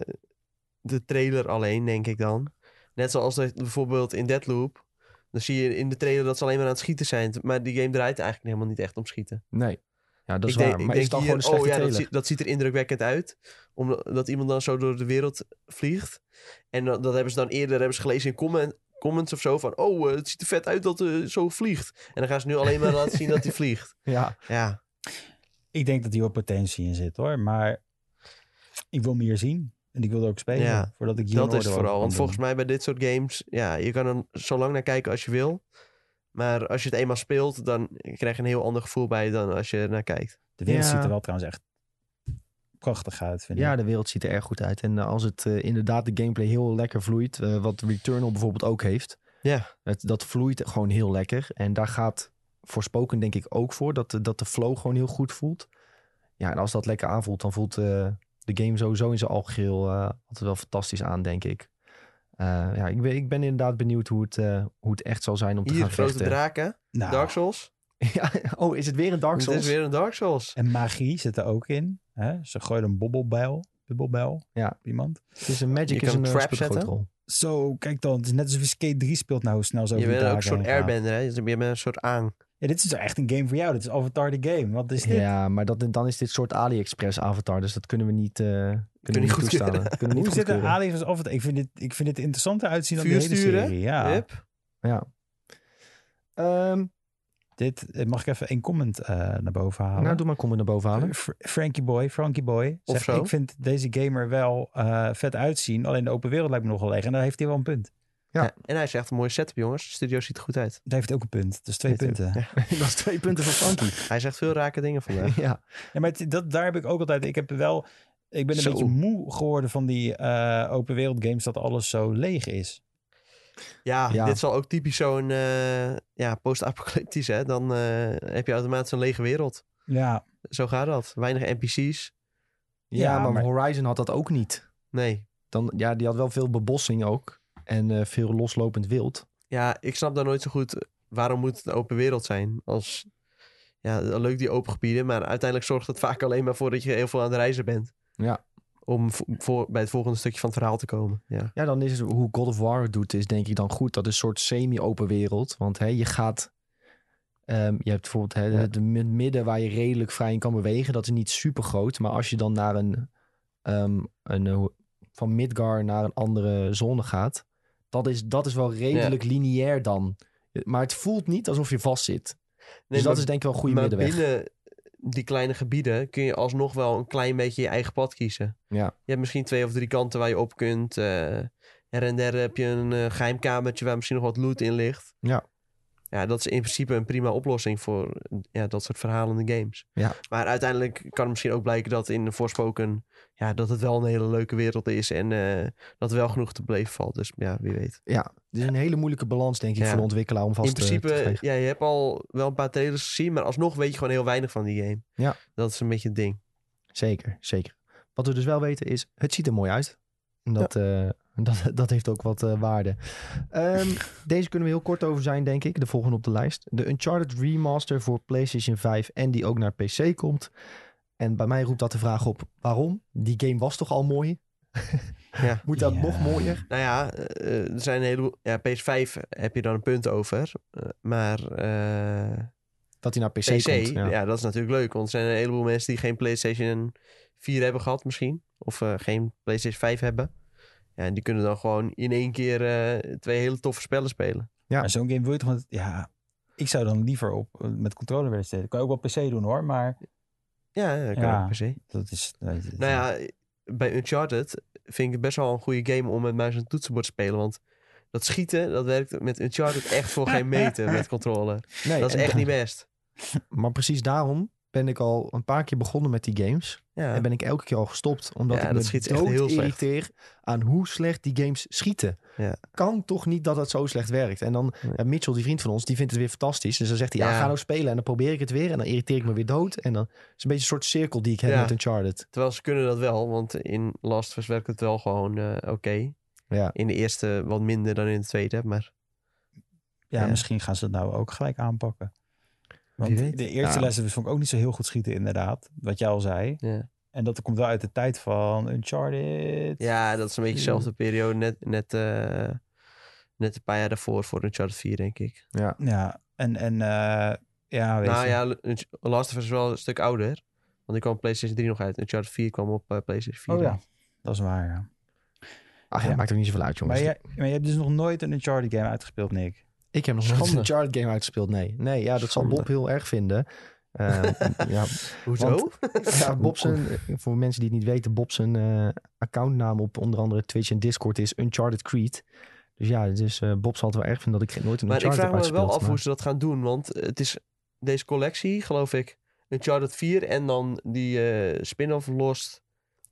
de trailer alleen, denk ik dan. Net zoals dat bijvoorbeeld in Deadloop. Dan zie je in de trailer dat ze alleen maar aan het schieten zijn. Maar die game draait eigenlijk helemaal niet echt om schieten. Nee. Ja, dat is ik waar. Maar denk is dan hier, gewoon een slechte oh ja, dat, ziet- dat ziet er indrukwekkend uit. Omdat dat iemand dan zo door de wereld vliegt. En dat, dat hebben ze dan eerder hebben ze gelezen in comment, comments of zo. Van, oh, eh, het ziet er vet uit dat hij zo vliegt. En dan gaan ze nu alleen maar laten zien dat hij vliegt. Ja, Ja, Ik denk dat hier wel potentie in zit hoor, maar ik wil meer zien. En ik wil er ook spelen Ja, voordat ik hier dat is vooral. Want volgens mij bij dit soort games, ja, je kan er zo lang naar kijken als je wil. Maar als je het eenmaal speelt, dan krijg je een heel ander gevoel bij dan als je er naar kijkt. De wereld Ja. ziet er wel trouwens echt prachtig uit, vind ja, ik. de wereld ziet er erg goed uit. En eh, als het eh, inderdaad de gameplay heel lekker vloeit, eh, wat Returnal bijvoorbeeld ook heeft. Ja, Het, dat vloeit gewoon heel lekker. En daar gaat Forspoken denk ik ook voor. Dat, de- dat de flow gewoon heel goed voelt. Ja, en als dat lekker aanvoelt, dan voelt eh, de game sowieso in zijn algeheel eh altijd wel fantastisch aan, denk ik. Eh, ja, ik ben, ik ben inderdaad benieuwd hoe het, eh, hoe het echt zal zijn om te hier gaan grote vechten. draken, Nou, Dark Souls. ja, oh, is het weer een Dark Het Souls? is weer een Dark Souls. En magie zit er ook in. Hè? Ze gooien een bobbelbijl, bubbelbijl Ja. iemand. Het is een magic Je is een een uh, trap zetten. rol. Zo, kijk dan. Het is net alsof je Skate 3 speelt nou hoe snel zo Je bent ook een soort airbender, hè? Je bent een soort aan. Ja, dit is echt een game voor jou. Dit is Avatar the Game. Wat is dit? Ja, maar dat, dan is dit soort AliExpress avatar. Dus dat kunnen we niet, eh kunnen we niet toestaan. Kunnen we niet Hoe zit er goedkeuren. Ali van Avatar? Ik vind dit, ik vind dit interessanter uitzien dan de hele sturen? serie. Ja. Hup. Ja. Ehm, Dit, eh, mag ik even één comment eh, naar boven halen? nou, doe maar comment naar boven halen. Fr- Frankie Boy, Frankie Boy. Of Zegt, zo. Ik vind deze gamer wel eh, vet uitzien. Alleen de open wereld lijkt me nogal leeg. En daar heeft hij wel een punt. Ja. Ja, en hij zegt een mooie setup, jongens. De studio ziet er goed uit. Daar heeft ook een punt. Dus twee punten. Ja. dat is twee punten van Frankie. Hij zegt veel rake dingen vandaag. ja. maar het- dat, daar heb ik ook altijd... Ik heb wel... Ik ben een Zo. beetje moe geworden van die eh, open wereld games dat alles zo leeg is. Ja, Ja. dit zal ook typisch zo'n eh, ja, post-apocalyptisch, hè. Dan eh, heb je automatisch een lege wereld. Ja, Zo gaat dat. Weinig NPC's. Ja, Ja, maar, maar- Horizon had dat ook niet. Nee. Dan, ja, die had wel veel bebossing ook. En eh, veel loslopend wild. Ja, ik snap daar nooit zo goed eh, waarom moet het een open wereld zijn. Als, ja, leuk die open gebieden, maar uiteindelijk zorgt het vaak alleen maar voor dat je heel veel aan het reizen bent. Ja. Om vo- voor, bij het volgende stukje van het verhaal te komen. Ja, Ja, dan is het hoe God of War het doet, is denk ik dan goed. Dat is een soort semi-open wereld. Want hè, je gaat... ehm, je hebt bijvoorbeeld hè, het mi- midden waar je redelijk vrij in kan bewegen. Dat is niet super groot. Maar als je dan naar een... ehm, een eh, van Midgar naar een andere zone gaat... Dat is, dat is wel redelijk lineair dan. Maar het voelt niet alsof je vast zit. Nee, dus dat maar- is denk ik wel een goede maar middenweg. binnen die kleine gebieden kun je alsnog wel een klein beetje je eigen pad kiezen. Ja. Je hebt misschien twee of drie kanten waar je op kunt. her en der heb je een eh, geheimkamertje waar misschien nog wat loot in ligt. Ja. Ja, dat is in principe een prima oplossing voor ja, dat soort verhalende games. Ja. Maar uiteindelijk kan het misschien ook blijken dat in Forspoken... Ja, dat het wel een hele leuke wereld is en eh, dat wel genoeg te beleven valt. Dus ja, wie weet. Ja, het is een hele moeilijke balans denk ik Ja. voor de ontwikkelaar om vast in principe, te ja, je hebt al wel een paar trailers gezien, maar alsnog weet je gewoon heel weinig van die game. Ja. Dat is een beetje het ding. Zeker, zeker. Wat we dus wel weten is, het ziet er mooi uit. En dat, eh, dat, dat heeft ook wat eh, waarde. Ehm, deze kunnen we heel kort over zijn, denk ik. De volgende op de lijst. De Uncharted Remaster voor PlayStation 5 en die ook naar PC komt. En bij mij roept dat de vraag op, waarom? Die game was toch al mooi? Ja. Moet dat Ja. nog mooier? Nou ja, eh, er zijn een heleboel... Ja, PS5 heb je dan een punt over. Eh, maar eh, Dat hij naar PC, PC, komt. ja. Ja. dat is natuurlijk leuk. Want er zijn een heleboel mensen die geen PlayStation 4 hebben gehad misschien. Of eh, geen PlayStation 5 hebben. Ja, en die kunnen dan gewoon in één keer eh, twee hele toffe spellen spelen. Ja. Zo'n game wil je toch... met- Ja, ik zou dan liever op, met controller willen steken. Kan je ook wel PC doen hoor, maar Ja, dat kan Ja. ook per se. dat is... Nou ja, bij Uncharted vind ik het best wel een goede game om met muis en toetsenbord te spelen. Want dat schieten, dat werkt met Uncharted echt voor geen meter met controller. Nee, Dat is echt niet best. Maar precies daarom ben ik al een paar keer begonnen met die games. Ja. En ben ik elke keer al gestopt. Omdat Ja, ik me schiet dood heel slecht. irriteer aan hoe slecht die games schieten. Ja. Kan toch niet dat het zo slecht werkt. En dan Nee. Mitchell, die vriend van ons, die vindt het weer fantastisch. Dus dan zegt hij, ja, Ja. ga nou spelen. En dan probeer ik het weer. En dan irriteer ik me weer dood. En dan is het een beetje een soort cirkel die ik heb Ja. met Uncharted. Terwijl ze kunnen dat wel, want in Last of Us werkt het wel gewoon eh, oké. Ja. In de eerste wat minder dan in de tweede, maar Ja, Ja. misschien gaan ze het nou ook gelijk aanpakken. Want Wie weet. de eerste Ja. lessen vond ik ook niet zo heel goed schieten, inderdaad. Wat jij al zei. ja. En dat komt wel uit de tijd van Uncharted. Ja, dat is een beetje dezelfde periode, net, net, eh, net een paar jaar daarvoor voor Uncharted 4, denk ik. Ja. Ja, en, en eh, ja, weet nou je. ja, Last of Us is wel een stuk ouder, want die kwam op PlayStation 3 nog uit. Uncharted 4 kwam op eh, PlayStation 4. Oh ja, dat is waar, ja. Ach ja, Ja. maakt ook niet zoveel uit, jongens. Maar je, maar je hebt dus nog nooit een Uncharted game uitgespeeld, Nick. Ik heb nog nooit een. Uncharted game uitgespeeld. Nee, nee ja, dat zal. Bob heel erg vinden. Ehm, ja, Hoezo? Want- ja, Bob zijn, voor mensen die het niet weten, Bob zijn eh, accountnaam op onder andere Twitch en Discord is Uncharted Creed. Dus ja, dus Bob zal het wel erg vinden dat ik geen- nooit een maar ik Uncharted vraag heb me wel af hoe maar- ze dat gaan doen, want het is deze collectie, geloof ik, Uncharted 4 en dan die eh, spin-off Lost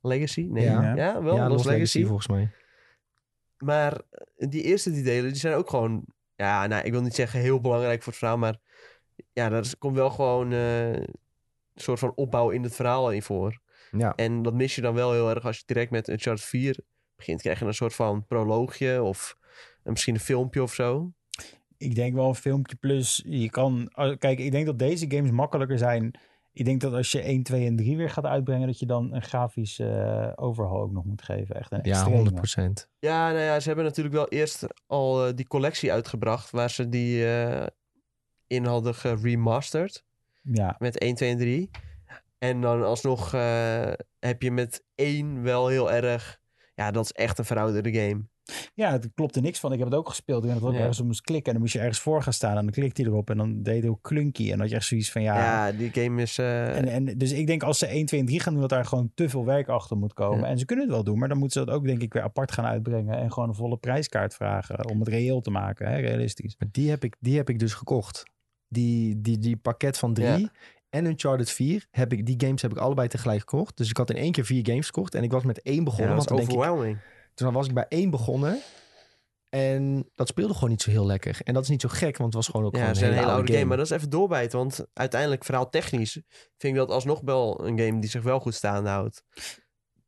Legacy. Nee, Ja. ja, wel, ja, Lost, Legacy. volgens mij. Maar die eerste die delen, die zijn ook gewoon... Ja, nou, ik wil niet zeggen heel belangrijk voor het verhaal, maar... Ja, daar komt wel gewoon eh, een soort van opbouw in het verhaal in voor. Ja, En dat mis je dan wel heel erg als je direct met Uncharted 4 begint. Krijg je een soort van proloogje of een, misschien een filmpje of zo. Ik denk wel een filmpje plus. Je kan. oh, Kijk, ik denk dat deze games makkelijker zijn. Ik denk dat als je 1, 2 en 3 weer gaat uitbrengen, dat je dan een grafisch eh overhaul ook nog moet geven. Echt een ja extreme. 100 procent. Ja, nou ja, ze hebben natuurlijk wel eerst al eh, die collectie uitgebracht... waar ze die eh, in hadden geremasterd. Ja, met 1, 2 en 3. En dan alsnog eh, heb je met 1 wel heel erg... Ja, dat is echt een verouderde game. Ja, het klopte niks van. Ik heb het ook gespeeld. Ik dat ook Ja. ergens op moest klikken. En dan moest je ergens voor gaan staan. En dan klikte hij erop. En dan deed het heel klunky. En dan had je echt zoiets van ja. Ja, die game is... eh, En, en, dus ik denk als ze 1, 2 en 3 gaan doen, dat daar gewoon te veel werk achter moet komen. Ja. En ze kunnen het wel doen, maar dan moeten ze dat ook denk ik weer apart gaan uitbrengen. En gewoon een volle prijskaart vragen om het reëel te maken, hè, realistisch. Maar die heb ik, die heb ik dus gekocht. Die, die, die pakket van drie Ja. en Uncharted 4, heb ik, die games heb ik allebei tegelijk gekocht. Dus ik had in één keer vier games gekocht. En ik was met één ja, begonnen. dat want is dan denk ik, overwhelming. Toen was ik bij één begonnen. En dat speelde gewoon niet zo heel lekker. En dat is niet zo gek, want het was gewoon ook Ja, gewoon het een is een hele, oude game. Maar dat is even doorbijten. Want uiteindelijk, verhaal technisch, vind ik dat alsnog wel een game die zich wel goed staande houdt.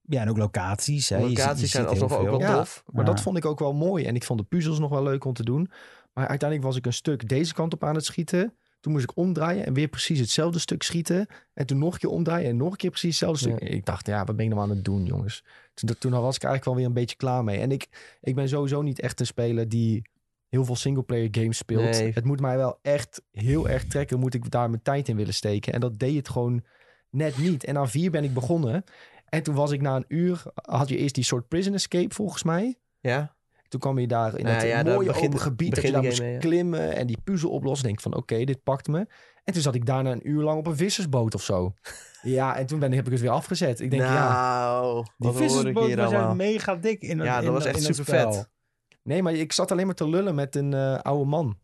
Ja, en ook locaties. Hè. Je ziet- je Locaties zijn alsnog ook wel Ja, tof. Maar Ja. dat vond ik ook wel mooi. En ik vond de puzzels nog wel leuk om te doen. Maar uiteindelijk was ik een stuk deze kant op aan het schieten. Toen moest ik omdraaien en weer precies hetzelfde stuk schieten. En toen nog een keer omdraaien en nog een keer precies hetzelfde stuk. Ik dacht, ja, wat ben ik nou aan het doen, jongens? Toen, toen was ik eigenlijk wel weer een beetje klaar mee. En ik, ik ben sowieso niet echt een speler die heel veel singleplayer games speelt. Nee. Het moet mij wel echt heel erg trekken. Moet ik daar mijn tijd in willen steken. En dat deed het gewoon net niet. En aan vier ben ik begonnen. En toen was ik na een uur, had je eerst die soort prison escape volgens mij. Ja, Toen kwam je daar in Nou dat ja, daar mooie begint- open gebied dat je daar moest game mee, ja. klimmen en die puzzel oplossen. Denk van oké, dit pakt me. En toen zat ik daarna een uur lang op een vissersboot of zo. ja, en toen ben, heb ik het weer afgezet. Ik denk ja, nou, Die ik vissersboot hier was echt mega dik. In, Ja, dat in- was echt supervet. spel. nee, maar ik zat alleen maar te lullen met een eh, oude man.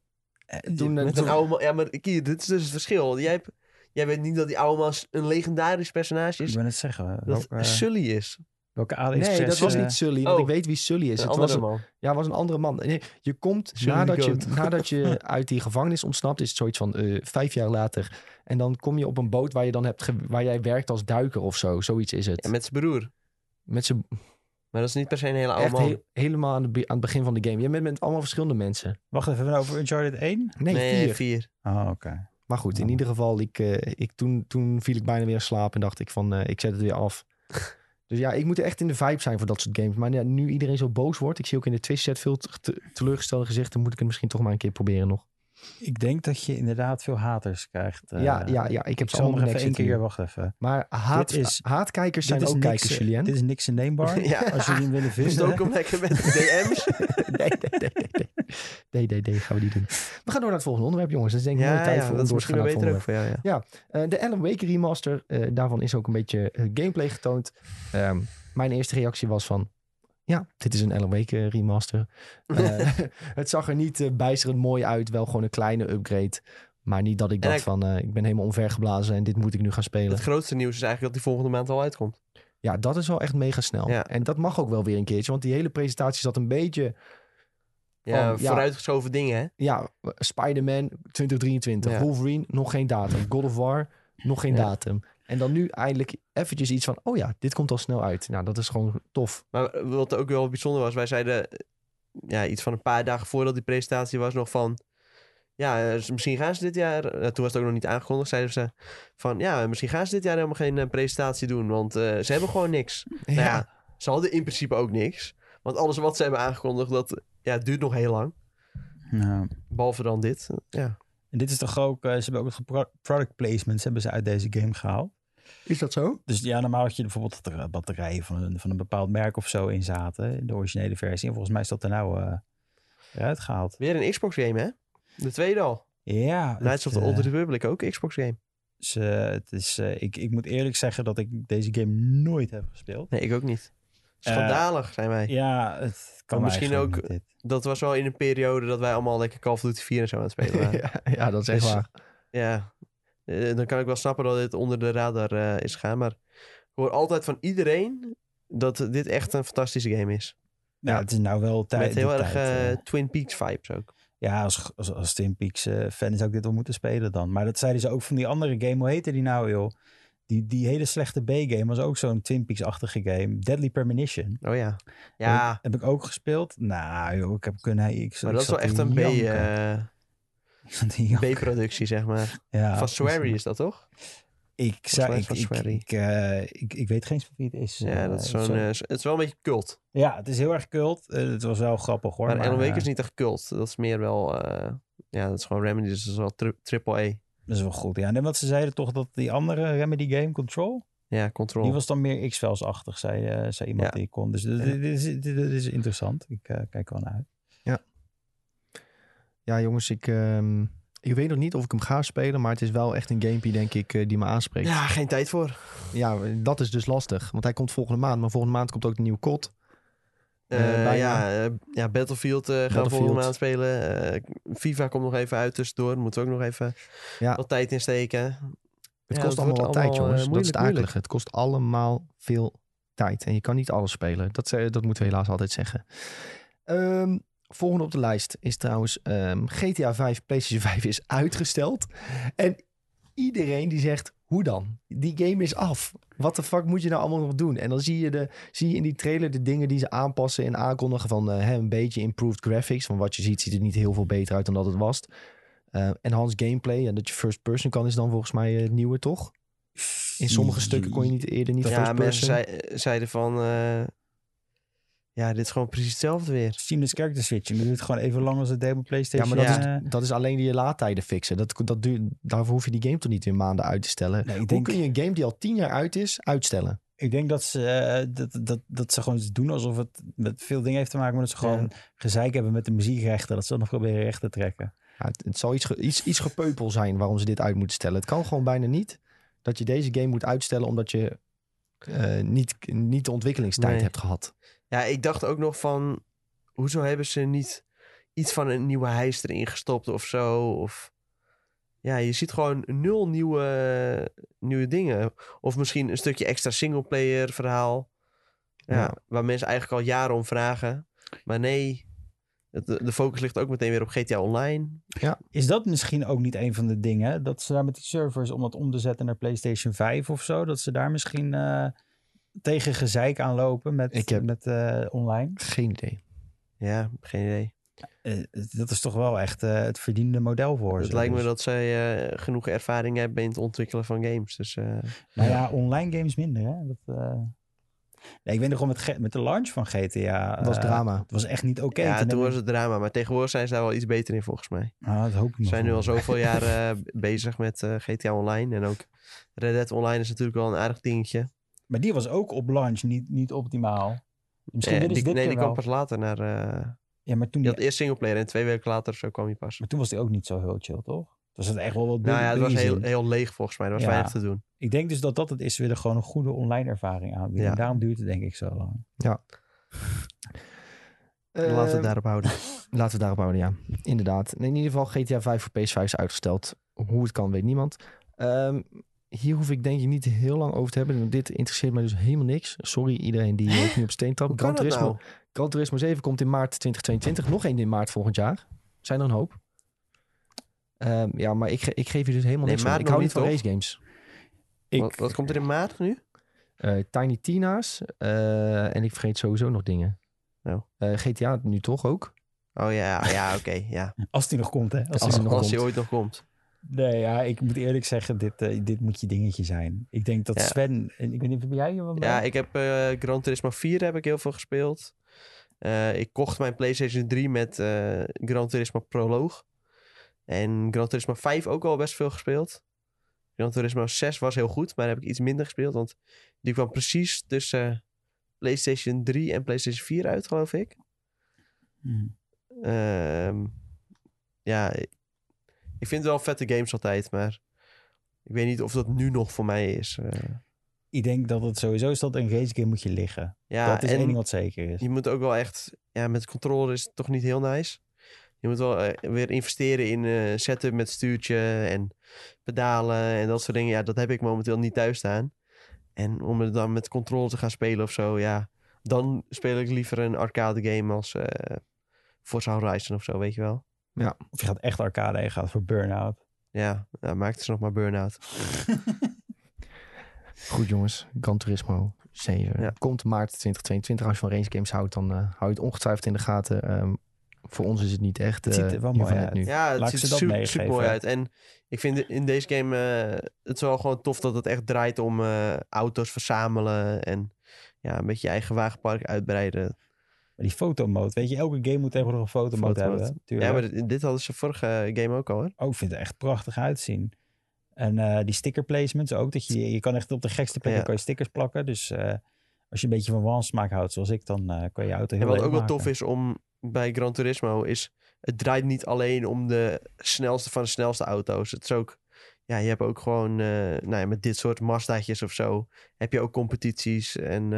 Toen, eh, Met toen- een oude man. Ja, maar Kier, dit is dus het verschil. Jij, hebt, jij weet niet dat die oude man een legendarisch personage Ik is. ben het zeggen. Dat Sully is. Welke nee, dat was eh, niet Sully, want oh. ik weet wie Sully is. Een Het andere was, man. ja, het was een andere man. Nee, je komt Sully nadat je, nadat je uit die gevangenis ontsnapt, is het zoiets van eh, vijf jaar later. En dan kom je op een boot waar, je dan hebt waar jij werkt als duiker of zo. Zoiets is het. Ja, met zijn broer. Met z'n Maar dat is niet per se een hele oude Echt man. he- helemaal aan, de be- aan het begin van de game. Je bent met allemaal verschillende mensen. Wacht even, hebben we het over Uncharted 1? Nee, vier. vier. Oh, oké. Maar goed, in Oh. ieder geval, ik, eh, ik, toen, toen viel ik bijna weer in slaap en dacht ik van, ik zet het weer af. Dus ja, ik moet echt in de vibe zijn voor dat soort games. Maar ja, nu iedereen zo boos wordt, ik zie ook in de Twitch-chat veel te- te- teleurgestelde gezichten, moet ik het misschien toch maar een keer proberen nog. Ik denk dat je inderdaad veel haters krijgt. eh. ja, ja, ja, ik heb ze zal allemaal even één keer, hier. wacht even. Maar haat, Dit is- haatkijkers zijn is ook niks, kijkers, eh, Julien. Dit is niks in namebar. Ja. Als jullie hem willen vinden. ook om lekker met DM's. nee, nee, nee, nee, nee. Nee, gaan we niet doen. We gaan door naar het volgende onderwerp, jongens. Dat is denk ik ja, tijd ja, voor dat is door te gaan naar het beter ook volgende. voor jou, ja. Eh, de Alan Wake remaster, eh, daarvan is ook een beetje eh, gameplay getoond. Ehm, mijn eerste reactie was van, Ja, dit is een Alan Wake remaster. Eh, het zag er niet eh, bijsterend mooi uit. Wel gewoon een kleine upgrade. Maar niet dat ik dacht van... eh, ik ben helemaal omvergeblazen en dit moet ik nu gaan spelen. Het grootste nieuws is eigenlijk dat die volgende maand al uitkomt. Ja, dat is wel echt mega snel. Ja. En dat mag ook wel weer een keertje. Want die hele presentatie zat een beetje... Ja, Van, ja. vooruitgeschoven dingen, hè? Ja, Spider-Man 2023. Ja. Wolverine, nog geen datum. God of War, nog geen datum. En dan nu eindelijk eventjes iets van... Oh ja, dit komt al snel uit. Nou, dat is gewoon tof. Maar wat ook wel bijzonder was, wij zeiden eh, ja, iets van een paar dagen voordat die presentatie was nog van... Ja, eh, misschien gaan ze dit jaar... eh, toen was het ook nog niet aangekondigd, zeiden ze van... Ja, misschien gaan ze dit jaar helemaal geen presentatie doen, want eh, ze hebben gewoon niks. Nou ja, ze hadden in principe ook niks. Want alles wat ze hebben aangekondigd, dat ja, het duurt nog heel lang. Nou, Behalve dan dit. Ja, en dit is toch ook, ze hebben ook gepro- product placements hebben ze uit deze game gehaald. Is dat zo? Dus ja, normaal had je bijvoorbeeld dat er batterijen van een, van een bepaald merk of zo in zaten. In de originele versie. En volgens mij is dat er nou eh eruit gehaald. weer een Xbox game, hè? De tweede al. Ja. Knights of het, the Old eh, Republic, ook Xbox game. eh, het is, eh, ik, ik moet eerlijk zeggen dat ik deze game nooit heb gespeeld. Nee, ik ook niet. Eh, Schandalig, zijn wij. Ja, het kan Maar misschien ook-. Dat was wel in een periode dat wij allemaal lekker Call of Duty 4 en zo aan het spelen waren. ja, ja, dat is echt Dus- waar. Ja, eh, dan kan ik wel snappen dat dit onder de radar eh, is gegaan. Maar ik hoor altijd van iedereen dat dit echt een fantastische game is. Ja, het is nou wel tijd. Met heel erg tijd, eh. Twin Peaks vibes ook. Ja, als, als, als Twin Peaks fan zou ik dit wel moeten spelen dan. Maar dat zeiden ze ook van die andere game. Hoe heette die nou, joh? Die, die hele slechte B-game was ook zo'n Twin Peaks-achtige game. Deadly Premonition. Oh ja. Ja, Heb ik ook gespeeld. Nou, joh, ik heb kunnen... Ik, maar ik dat is wel echt een B, B-productie, zeg maar. Ja, van Swery is dat toch? Ik, zou, mij ik, ik, eh, ik, ik weet geen wie het is. Ja, eh, dat is zo'n, zo- eh, het is wel een beetje cult. ja, het is heel erg cult. Het was wel grappig hoor. Maar, Wake eh, is niet echt cult. Dat is meer wel... ja, dat is gewoon Remedy, dus dat is wel tri- triple A. Dat is wel goed. Ja, en wat ze zeiden toch dat die andere Remedy game, Control... Ja, Control. Die was dan meer X-Files-achtig, zei, zei iemand Ja. die ik kon. Dus dit, is, dit, dit is interessant. Ik kijk er wel naar uit. Ja, jongens, ik, ehm, ik weet nog niet of ik hem ga spelen. Maar het is wel echt een gamepje, denk ik, eh, die me aanspreekt. Ja, geen tijd voor. Ja, dat is dus lastig. Want hij komt volgende maand. Maar volgende maand komt ook de nieuwe COD. Eh, Eh, bijna. ja, eh, ja, Battlefield eh gaan we volgende maand spelen. Eh, FIFA komt nog even uit tussendoor. Moeten we ook nog even Ja. wat tijd in steken. Het Ja, kost allemaal wat tijd, jongens. eh, dat is het moeilijk, akelige. Het kost allemaal veel tijd. En je kan niet alles spelen. Dat, dat moeten we helaas altijd zeggen. Ehm, volgende op de lijst is trouwens ehm, GTA 5, PlayStation 5 is uitgesteld. En iedereen die zegt, hoe dan? Die game is af. Wat de fuck moet je nou allemaal nog doen? En dan zie je, de, zie je in die trailer de dingen die ze aanpassen en aankondigen van eh, hè, een beetje improved graphics. Van wat je ziet, ziet het niet heel veel beter uit dan dat het was. Eh enhanced gameplay en dat je first person kan is dan volgens mij eh, het nieuwe, toch? In sommige stukken kon je niet eerder niet ja, first mensen person. zei- zeiden van... eh, ja, dit is gewoon precies hetzelfde weer. Seamless character switching. Dat duurt gewoon even lang als het demo Ja, PlayStation. maar dat, eh, is, dat is alleen die laadtijden fixen. Dat, dat duurt, daarvoor hoef je die game toch niet weer maanden uit te stellen. nee, Hoe denk, kun je een game die al tien jaar uit is, uitstellen? ik denk dat ze, eh, dat, dat, dat ze gewoon doen alsof het met veel dingen heeft te maken. Maar dat ze gewoon gezeik hebben met de muziekrechten. Dat ze dat nog proberen recht te trekken. Ja, het, het zal iets, ge- iets, iets gepeupel zijn waarom ze dit uit moeten stellen. Het kan gewoon bijna niet dat je deze game moet uitstellen omdat je eh, niet, niet de ontwikkelingstijd Nee. hebt gehad. Ja, ik dacht ook nog van... Hoezo hebben ze niet iets van een nieuwe hijs erin gestopt of zo? Of... Ja, je ziet gewoon nul nieuwe, nieuwe dingen. Of misschien een stukje extra singleplayer verhaal. Ja, Ja. Waar mensen eigenlijk al jaren om vragen. Maar nee, de focus ligt ook meteen weer op GTA Online. Is dat misschien ook niet een van de dingen? Dat ze daar met die servers om dat om te zetten naar PlayStation 5 of zo. Dat ze daar misschien eh, tegen gezeik aan lopen met, Ik heb- met eh, online. Geen idee. Ja, geen idee. Eh, dat is toch wel echt eh, het verdiende model voor Het ze. lijkt me Dus- dat zij eh, genoeg ervaring hebben in het ontwikkelen van games. Dus eh, Nou ja, online games minder. Hè? Dat, eh, Nee, ik weet nog wel met, met de launch van GTA. Dat was drama. Het was echt niet oké. ja, toen was het drama. Maar tegenwoordig zijn ze daar wel iets beter in volgens mij. Ah, dat hoop ik We nog zijn nu al zoveel jaar eh, bezig met GTA Online. En ook Red Dead Online is natuurlijk wel een aardig dingetje. Maar die was ook op launch niet, niet optimaal. Misschien Eh, dit is die, dit nee, die kwam pas later naar... eh Ja, maar toen, je die, had eerst singleplayer en twee weken later zo kwam hij pas. maar toen was die ook niet zo heel chill, toch? Was het echt wel wat Nou ja, het was heel, heel leeg volgens mij. Er was Ja. weinig te doen. Ik denk dus dat dat het is. Ze willen gewoon een goede online ervaring aanbieden. Ja. Daarom duurt het denk ik zo lang. Laten we het Ehm, daarop houden. Laten we het daarop houden, ja. Inderdaad. In ieder geval GTA 5 voor PS5 is uitgesteld. Hoe het kan, weet niemand. Ehm, hier hoef ik denk ik niet heel lang over te hebben. want Dit interesseert mij dus helemaal niks. Sorry iedereen die nu op steen trapt. Kan Gran Turismo, nou? Gran Turismo 7 komt in maart 2022. Nog één in maart volgend jaar. Zijn er een hoop. Ehm, ja, maar ik, ge- ik geef je dus helemaal Nee, niks van. Ik hou niet van toch? race games. Ik, Wat, wat komt er in maart nu? Eh, Tiny Tina's. eh, en ik vergeet sowieso nog dingen. Oh. Eh, GTA nu toch ook? Oh ja, ja oké. ja. als die nog komt, hè? Als Als die die nog Als komt. ooit nog komt. Nee, ja, ik moet eerlijk zeggen, dit, eh, dit moet je dingetje zijn. Ik denk dat Ja. Sven, en ik weet niet, heb jij hier wat Ja, ik heb eh Gran Turismo 4 heb ik heel veel gespeeld. Eh, ik kocht mijn PlayStation 3 met Gran Turismo Prologue. En Gran Turismo 5 ook al best veel gespeeld. Gran Turismo 6 was heel goed, maar heb ik iets minder gespeeld. Want die kwam precies tussen PlayStation 3 en PlayStation 4 uit, geloof ik. Hm. Ehm, ja, ik vind het wel vette games altijd, maar ik weet niet of dat nu nog voor mij is. eh. Ik denk dat het sowieso is dat een race game moet je liggen. ja, dat is één ding wat zeker is. Je moet ook wel echt... Ja, met controller is het toch niet heel nice. Je moet wel eh, weer investeren in eh setup met stuurtje en pedalen en dat soort dingen. Ja, dat heb ik momenteel niet thuis staan. En om het dan met controle te gaan spelen of zo, ja... Dan speel ik liever een arcade game als eh Forza Horizon of zo, weet je wel. Of je gaat echt arcade en je gaat voor Burnout. Ja, nou, maak het ze nog maar burn-out. Goed jongens, Gran Turismo 7. Ja. Komt maart 2022. Als je van race games houdt, dan eh, hou je het ongetwijfeld in de gaten. Ehm, voor ons is het niet echt. Het ziet eh, er wel mooi uit. Nu. Ja, het Laat ziet dat super, super mooi uit. En ik vind in deze game eh, het is wel gewoon tof dat het echt draait om eh, auto's verzamelen. En ja, een beetje je eigen wagenpark uitbreiden. Maar die fotomode, weet je, elke game moet tegenwoordig een fotomode hebben. Tuurlijk. Ja, maar dit, hadden ze vorige game ook al hoor. Oh, ik vind het echt prachtig uitzien. En eh, die sticker placements ook. Dat je, je kan echt op de gekste plekken Ja. kan je stickers plakken. Dus eh, als je een beetje van wansmaak houdt zoals ik, dan eh, kan je auto heel En wat ook wel tof is om bij Gran Turismo is... Het draait niet alleen om de snelste van de snelste auto's. Het is ook... Ja, je hebt ook gewoon... nou ja, met dit soort Mazda'tjes of zo... Heb je ook competities. En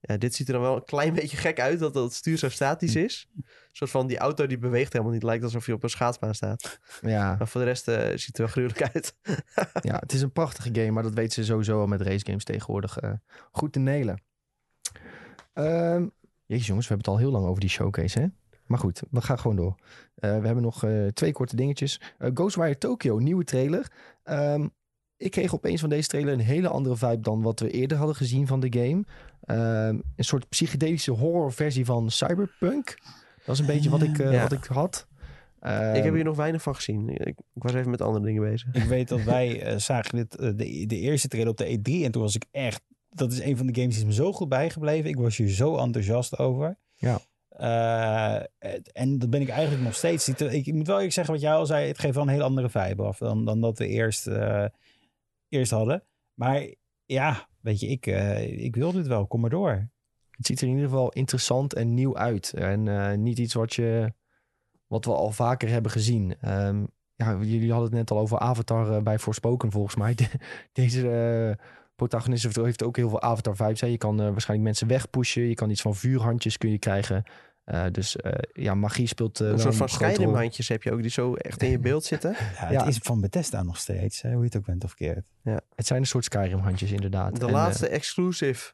ja, dit ziet er dan wel een klein beetje gek uit... Dat het stuur zo statisch is. Een soort van die auto die beweegt helemaal niet. Lijkt alsof je op een schaatsbaan staat. Ja, Maar voor de rest eh, ziet het er wel gruwelijk uit. ja, het is een prachtige game, maar dat weten ze sowieso al met race games tegenwoordig eh, goed te nelen. Ehm jezus jongens, we hebben het al heel lang over die showcase, hè? Maar goed, we gaan gewoon door. Eh, we hebben nog twee korte dingetjes. Ghostwire Tokyo, nieuwe trailer. Ehm, ik kreeg opeens van deze trailer een hele andere vibe dan wat we eerder hadden gezien van de game. Ehm, een soort psychedelische horrorversie van Cyberpunk. Dat is een beetje wat ik, eh, Ja. wat ik had. ik heb Ehm, hier nog weinig van gezien. Ik, ik was even met andere dingen bezig. Ik weet dat wij eh, zagen dit, eh, de, de eerste trailer op de E3 en toen was ik echt... Dat is een van de games die is me zo goed bijgebleven. Ik was hier zo enthousiast over. Ja. Eh, en dat ben ik eigenlijk nog steeds. niet. Ik, ik moet wel eerlijk zeggen wat jij al zei. Het geeft wel een heel andere vibe af dan, dan dat we eerst, eh, eerst hadden. Maar ja, weet je, ik, eh, ik wil dit wel. Kom maar door. Het ziet er in ieder geval interessant en nieuw uit. En eh, niet iets wat, je, wat we al vaker hebben gezien. Ehm, ja, jullie hadden het net al over Avatar eh, bij Forspoken volgens mij. De- deze protagonist heeft- ook heel veel Avatar-vibes. Je kan waarschijnlijk mensen wegpushen. Je kan iets van vuurhandjes kun je krijgen. Eh, dus eh, ja, magie speelt eh, Een soort van heb je ook, die zo echt in je beeld zitten. Ja, het Ja. is van Bethesda nog steeds. Hè, hoe je het ook bent of keert. Het zijn een soort Skyrim-handjes inderdaad. De En, laatste exclusive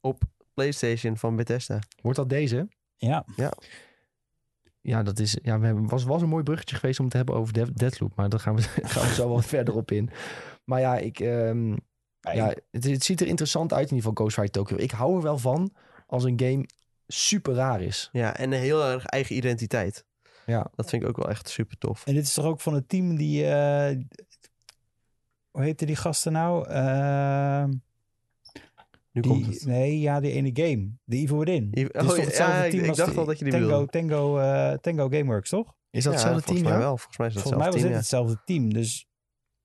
op PlayStation van Bethesda. wordt dat deze? Ja, Ja, dat is, ja, we hebben, was, was een mooi bruggetje geweest om het te hebben over Deathloop. Maar daar gaan we, gaan we zo wat verder op in. Maar ja, ik, ehm, ja het, het ziet er interessant uit in ieder geval Ghostwire Tokyo. Ik hou er wel van als een game super raar is. Ja, en een heel erg eigen identiteit. Ja. Dat vind ik ook wel echt super tof. En dit is toch ook van het team die... eh, hoe heette die gasten nou? Ehm, Nu die, komt het. Nee, ja, die ene game. The Evil Within. Is oh, toch ja, hetzelfde ik- team ik als dacht al dat je die Tango. Tango, eh, Tango Gameworks, toch? Is dat Ja, hetzelfde team? volgens mij Ja? wel. Volgens mij is dat Volgens mij was hetzelfde dit team, hetzelfde team. Dus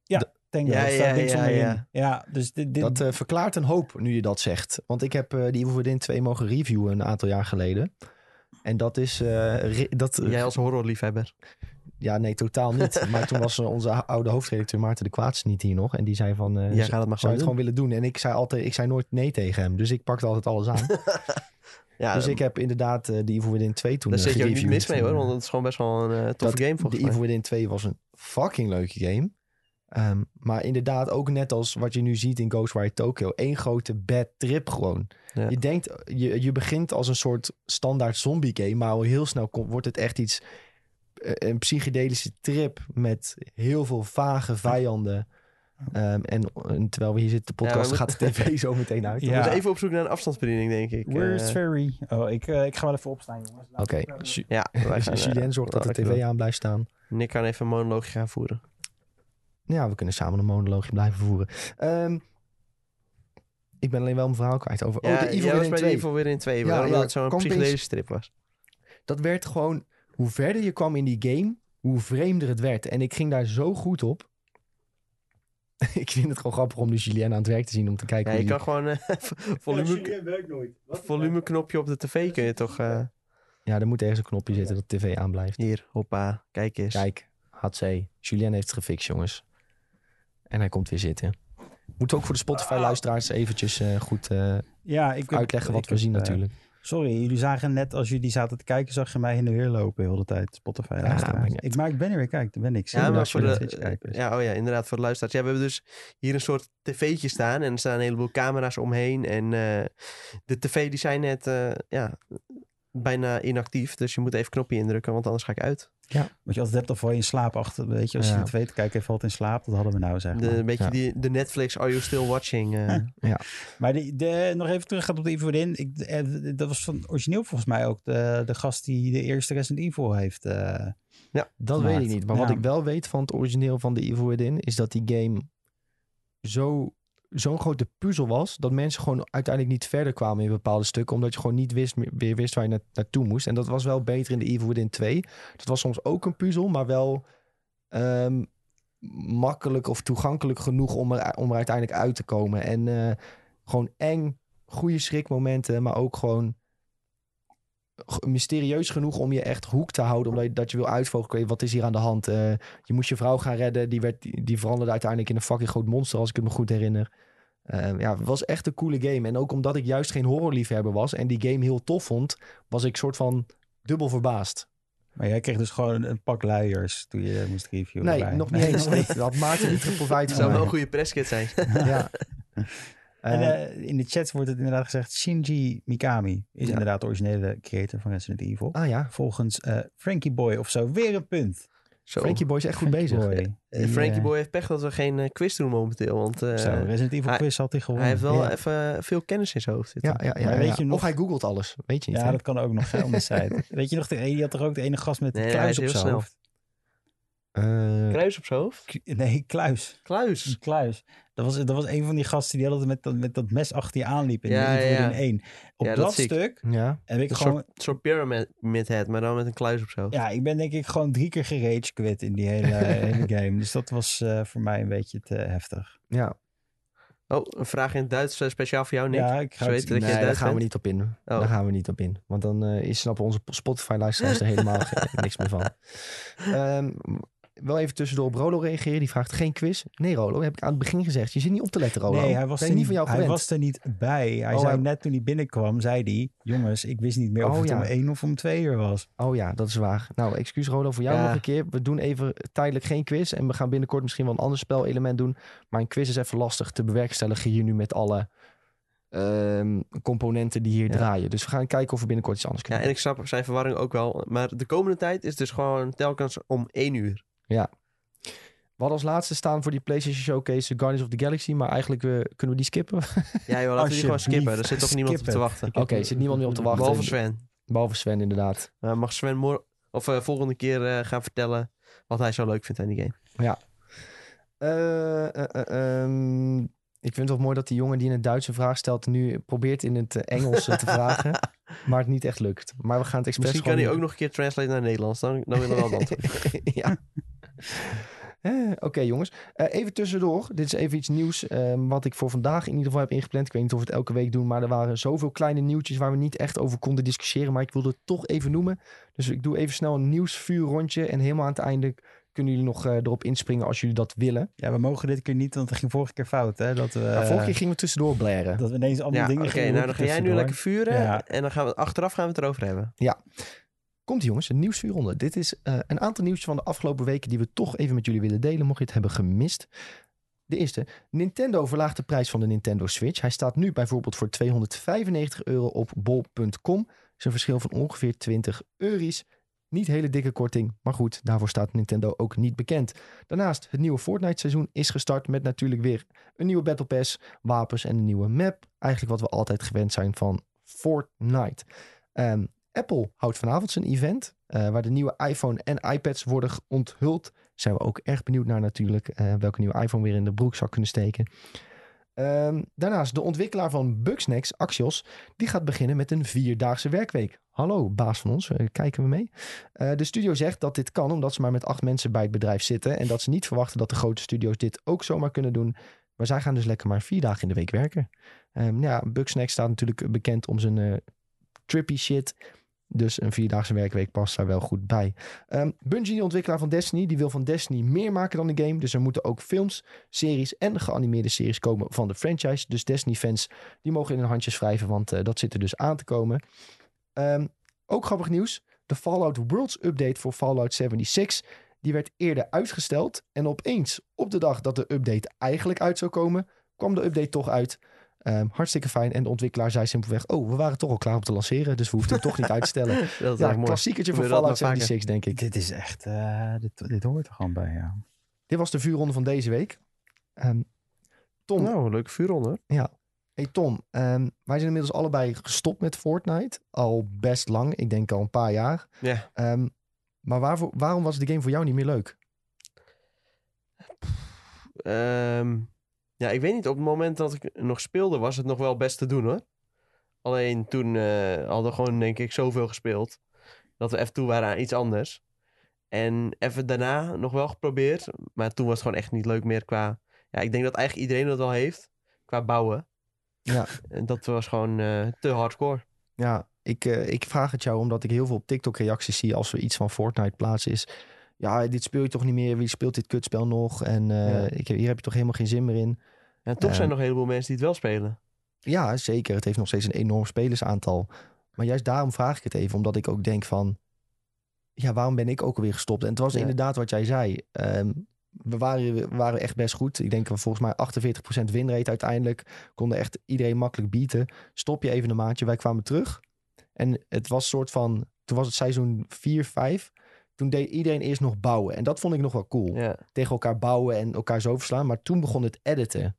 ja, Tango. Ja, dat ja, ja, onderin. ja. Ja, dus dit... dit Dat eh, verklaart een hoop nu je dat zegt. Want ik heb eh, die Evil Within 2 mogen reviewen een aantal jaar geleden. En dat is... eh, dat, ja. Jij als horrorliefhebber. Ja, nee, totaal niet. maar toen was onze oude hoofdredacteur Maarten de Kwaats niet hier nog. En die zei van... eh, Jij gaat het maar zou je gewoon het gewoon willen doen? En ik zei altijd, ik zei nooit nee tegen hem. Dus ik pakte altijd alles aan. Ja, dus ik heb inderdaad eh, de Evil Within 2 toen daar zit je ook niet mis mee hoor, want het is gewoon best wel een toffe dat- game De volgens Evil mij. Within 2 was een fucking leuke game. Ehm, maar inderdaad, ook net als wat je nu ziet in Ghostwire Tokyo. één grote bad trip gewoon. Ja. Je denkt, je, je begint als een soort standaard zombie game. Maar al heel snel komt, wordt het echt iets... eh, Een psychedelische trip met heel veel vage vijanden. Ehm, en, en terwijl we hier zitten te podcasten, maar gaat de tv zo meteen uit. We Ja. moeten even op zoek naar een afstandsbediening, denk ik. Where's Eh, Ferry? Oh, ik, eh, ik ga wel even opstaan, jongens. Oké, Ju- ja, Julien zorgt dat de tv aan blijft staan. Nick kan even een monoloogje gaan voeren. Ja, we kunnen samen een monoloogje blijven voeren. Ehm, ik ben alleen wel mijn verhaal kwijt over... Ja, oh, de Evil Within bij 2. de Evil weer in 2, Ja, waarom ja, dat het zo'n psychedelische strip was. Dat werd gewoon... Hoe verder je kwam in die game, hoe vreemder het werd. En ik ging daar zo goed op. ik vind het gewoon grappig om dus Julien aan het werk te zien... om te kijken Ja, hoe je die- kan gewoon eh, volume, werkt nooit. volumeknopje op de tv kun je toch... eh, Ja, er moet ergens een knopje zitten dat de tv aanblijft. hier, hoppa, kijk eens. Kijk, Hatsé. Julien heeft het gefixt, jongens. En hij komt weer zitten. Moet ook voor de Spotify-luisteraars eventjes eh, goed eh, Ja, ik heb- uitleggen wat ik we heb, zien eh, natuurlijk. Sorry, jullie zagen net als jullie zaten te kijken, zag je mij in de weer lopen heel de hele tijd. Spotify Ja, luisteraars. ik, maar ik ben er weer, kijk, daar ben ik. Ja, maar voor de, ja, oh ja, inderdaad, voor de luisteraars. Ja, we hebben dus hier een soort tv'tje staan en er staan een heleboel camera's omheen. En eh, de tv die zijn net eh, ja, bijna inactief, dus je moet even een knopje indrukken, want anders ga ik uit. Wat je altijd hebt, of val je in slaap achter, weet je, als Ja. je het weet, kijk even valt in slaap. Dat hadden we nou, zeg De, maar. een beetje Ja. die, de Netflix Are You Still Watching? eh, Maar die, de, nog even terug gaat op de Evil Within. Ik, eh, dat was van origineel volgens mij ook de, de gast die de eerste Resident Evil heeft. eh, Dat gemaakt. weet ik niet. Maar wat Ja. ik wel weet van het origineel van The Evil Within... is dat die game zo, zo'n grote puzzel was... dat mensen gewoon uiteindelijk niet verder kwamen in bepaalde stukken... omdat je gewoon niet wist, meer- weer wist waar je na- naartoe moest. En dat was wel beter in The Evil Within 2. Dat was soms ook een puzzel, maar wel... ehm, makkelijk of toegankelijk genoeg om er, om er uiteindelijk uit te komen. En eh, gewoon eng, goede schrikmomenten, maar ook gewoon mysterieus genoeg om je echt hoek te houden. Omdat je, dat je wil uitvogelen, wat is hier aan de hand? Eh, je moest je vrouw gaan redden, die, werd, die, die veranderde uiteindelijk in een fucking groot monster, als ik het me goed herinner. Eh, ja, het was echt een coole game. En ook omdat ik juist geen horrorliefhebber was en die game heel tof vond, was ik soort van dubbel verbaasd. maar jij kreeg dus gewoon een pak luiers toen je moest reviewen. Nee, erbij. nog niet eens. Nee, dat maakte niet veel profijt Het van zou wel een goede presskit zijn. Ja. En Eh, in de chat wordt het inderdaad gezegd, Shinji Mikami is Ja. inderdaad de originele creator van Resident Evil. ah ja, Volgens eh, Frankie Boy of zo, weer een punt. Zo. Frankie Boy is echt goed Frankie bezig. Boy. Die, Frankie Boy heeft pech dat we geen eh, quiz doen momenteel, want eh, zo, Resident Evil hij- quiz had hij gewonnen. hij heeft wel Ja. even veel kennis in zijn hoofd zitten. Ja, ja, ja, Maar weet ja. je nog- Of hij googelt alles, weet je niet. Ja, hè? dat kan ook nog hè, side. Weet je nog, de, die had toch ook de ene gast met Nee, de kluis is op zijn hoofd? Eh, Kruis op zijn hoofd? Nee, kluis. Kluis. Een kluis. Dat was, dat was een van die gasten die altijd met dat, met dat mes achter je aanliep in Ja, de Evil ja. Within 1. Op Ja, dat stuk ja. heb ik Een gewoon... soort, soort pyramid head, maar dan met een kluis op zijn hoofd. Ja, ik ben denk ik gewoon drie keer gerage quit in die hele, hele game. Dus dat was eh, voor mij een beetje te heftig. ja. Oh, een vraag in het Duits eh, speciaal voor jou, Nick. Ja, ik ga weten dat je Nee, daar gaan we niet op in. Oh. Daar gaan we niet op in. Want dan eh, is, snappen onze Spotify-luisteraars er helemaal niks meer van. Ehm, wel even tussendoor op Rolo reageren. Die vraagt geen quiz. Nee, Rolo, heb ik aan het begin gezegd. Je zit niet op te letten, Rolo. Nee, hij was, ben er niet van jou hij gewend. was er niet bij. Hij Oh, zei hij- net toen hij binnenkwam, zei hij... Jongens, ik wist niet meer of Oh, het ja. om één of om twee uur was. Oh ja, dat is waar. Nou, excuus Rolo voor jou Ja. nog een keer. We doen even tijdelijk geen quiz. En we gaan binnenkort misschien wel een ander spelelement doen. Maar een quiz is even lastig te bewerkstelligen hier nu met alle ehm, componenten die hier Ja. draaien. Dus we gaan kijken of we binnenkort iets anders Ja, kunnen en ik snap zijn verwarring ook wel. Maar de komende tijd is dus gewoon telkens om één uur. We hadden als laatste staan voor die PlayStation Showcase de Guardians of the Galaxy. Maar eigenlijk eh, kunnen we die skippen. Ja, joh, laten we die gewoon skippen. Er zit toch niemand op te wachten. Oké, er zit niemand meer op te wachten. Behalve Sven. Behalve Sven, inderdaad. Maar mag Sven mor- of, eh, volgende keer eh, gaan vertellen wat hij zo leuk vindt aan die game. Eh, eh, eh, ehm, ik vind het wel mooi dat die jongen die in het Duits een vraag stelt... nu probeert in het eh, Engels eh, te vragen. Maar het niet echt lukt. Maar we gaan het expres Misschien kan hij ook nog een keer translate naar Nederlands. Dan, dan willen we wel dat. ja. Eh, Oké jongens, Eh, even tussendoor. Dit is even iets nieuws ehm, wat ik voor vandaag in ieder geval heb ingepland. Ik weet niet of we het elke week doen, maar er waren zoveel kleine nieuwtjes waar we niet echt over konden discussiëren. Maar ik wilde het toch even noemen. Dus ik doe even snel een nieuwsvuurrondje en helemaal aan het einde kunnen jullie nog eh, erop inspringen als jullie dat willen. Ja, we mogen dit keer niet, want het ging vorige keer fout. Hè? Dat we, Nou, vorige keer gingen we tussendoor blaren. dat we ineens allemaal Ja, dingen oké, gingen nou dan ga jij nu lekker vuren. Ja. En dan gaan we achteraf gaan we het erover hebben. Komt jongens, een nieuwsvuurronde. Dit is eh, een aantal nieuwtjes van de afgelopen weken die we toch even met jullie willen delen, mocht je het hebben gemist. De eerste, Nintendo verlaagt de prijs van de Nintendo Switch. Hij staat nu bijvoorbeeld voor 295 euro op bol.com. Dat is een verschil van ongeveer 20 euro's. Niet hele dikke korting, maar goed, daarvoor staat Nintendo ook niet bekend. Daarnaast, het nieuwe Fortnite seizoen is gestart met natuurlijk weer een nieuwe Battle Pass, wapens en een nieuwe map. Eigenlijk wat we altijd gewend zijn van Fortnite. Ehm, Apple houdt vanavond zijn event, eh, waar de nieuwe iPhone en iPads worden onthuld. Zijn we ook erg benieuwd naar natuurlijk, eh, welke nieuwe iPhone weer in de broekzak kunnen steken. Ehm, daarnaast de ontwikkelaar van Bugsnax, Axios, die gaat beginnen met een vierdaagse werkweek. Hallo, baas van ons, eh, kijken we mee? De studio zegt dat dit kan omdat ze maar met acht mensen bij het bedrijf zitten en dat ze niet verwachten dat de grote studio's dit ook zomaar kunnen doen. Maar zij gaan dus lekker maar vier dagen in de week werken. Ehm, ja, Bugsnax staat natuurlijk bekend om zijn trippy shit. Dus een vierdaagse werkweek past daar wel goed bij. Ehm Bungie, de ontwikkelaar van Destiny, die wil van Destiny meer maken dan de game. Dus er moeten ook films, series en geanimeerde series komen van de franchise. Dus Destiny-fans, die mogen in hun handjes wrijven, want eh, dat zit er dus aan te komen. Ehm, ook grappig nieuws. De Fallout Worlds update voor Fallout 76, die werd eerder uitgesteld. En opeens, op de dag dat de update eigenlijk uit zou komen, kwam de update toch uit. Ehm, hartstikke fijn. En de ontwikkelaar zei simpelweg, oh, we waren toch al klaar om te lanceren. Dus we hoefden het toch niet uit te stellen. Dat is Ja, mooi. klassiekertje voor Fallout altijd maar 76, denk ik. Dit is echt, eh, dit, dit hoort er gewoon bij, ja. Dit was de vuurronde van deze week. Ehm, Tom, Nou, leuke vuurronde. hoor. hey Tom ehm, wij zijn inmiddels allebei gestopt met Fortnite. Al best lang, ik denk al een paar jaar. Ja. Maar waarvoor, waarom was de game voor jou niet meer leuk? Ehm, ja, ik weet niet. Op het moment dat ik nog speelde, was het nog wel best te doen hoor. Alleen toen eh, hadden we gewoon, denk ik, zoveel gespeeld. Dat we even toe waren aan iets anders. En even daarna nog wel geprobeerd. Maar toen was het gewoon echt niet leuk meer qua... Ja, ik denk dat eigenlijk iedereen dat wel heeft. Qua bouwen. Ja. En dat was gewoon eh, te hardcore. Ja, ik, eh, ik vraag het jou omdat ik heel veel op TikTok reacties zie als er iets van Fortnite plaatsen is. Ja, dit speel je toch niet meer? Wie speelt dit kutspel nog? En eh, Ja. ik, hier heb je toch helemaal geen zin meer in? En toch Eh. zijn er nog een heleboel mensen die het wel spelen. Ja, zeker. Het heeft nog steeds een enorm spelersaantal. Maar juist daarom vraag ik het even, omdat ik ook denk van... Ja, waarom ben ik ook alweer gestopt? En het was Ja. inderdaad wat jij zei. Ehm, we, waren, we waren echt best goed. Ik denk volgens mij 48% winrate uiteindelijk. Konden echt iedereen makkelijk bieden. Stop je even een maandje. Wij kwamen terug. En het was soort van... Toen was het seizoen 4, 5. Toen deed iedereen eerst nog bouwen. En dat vond ik nog wel cool. Ja, Tegen elkaar bouwen en elkaar zo verslaan. Maar toen begon het editen.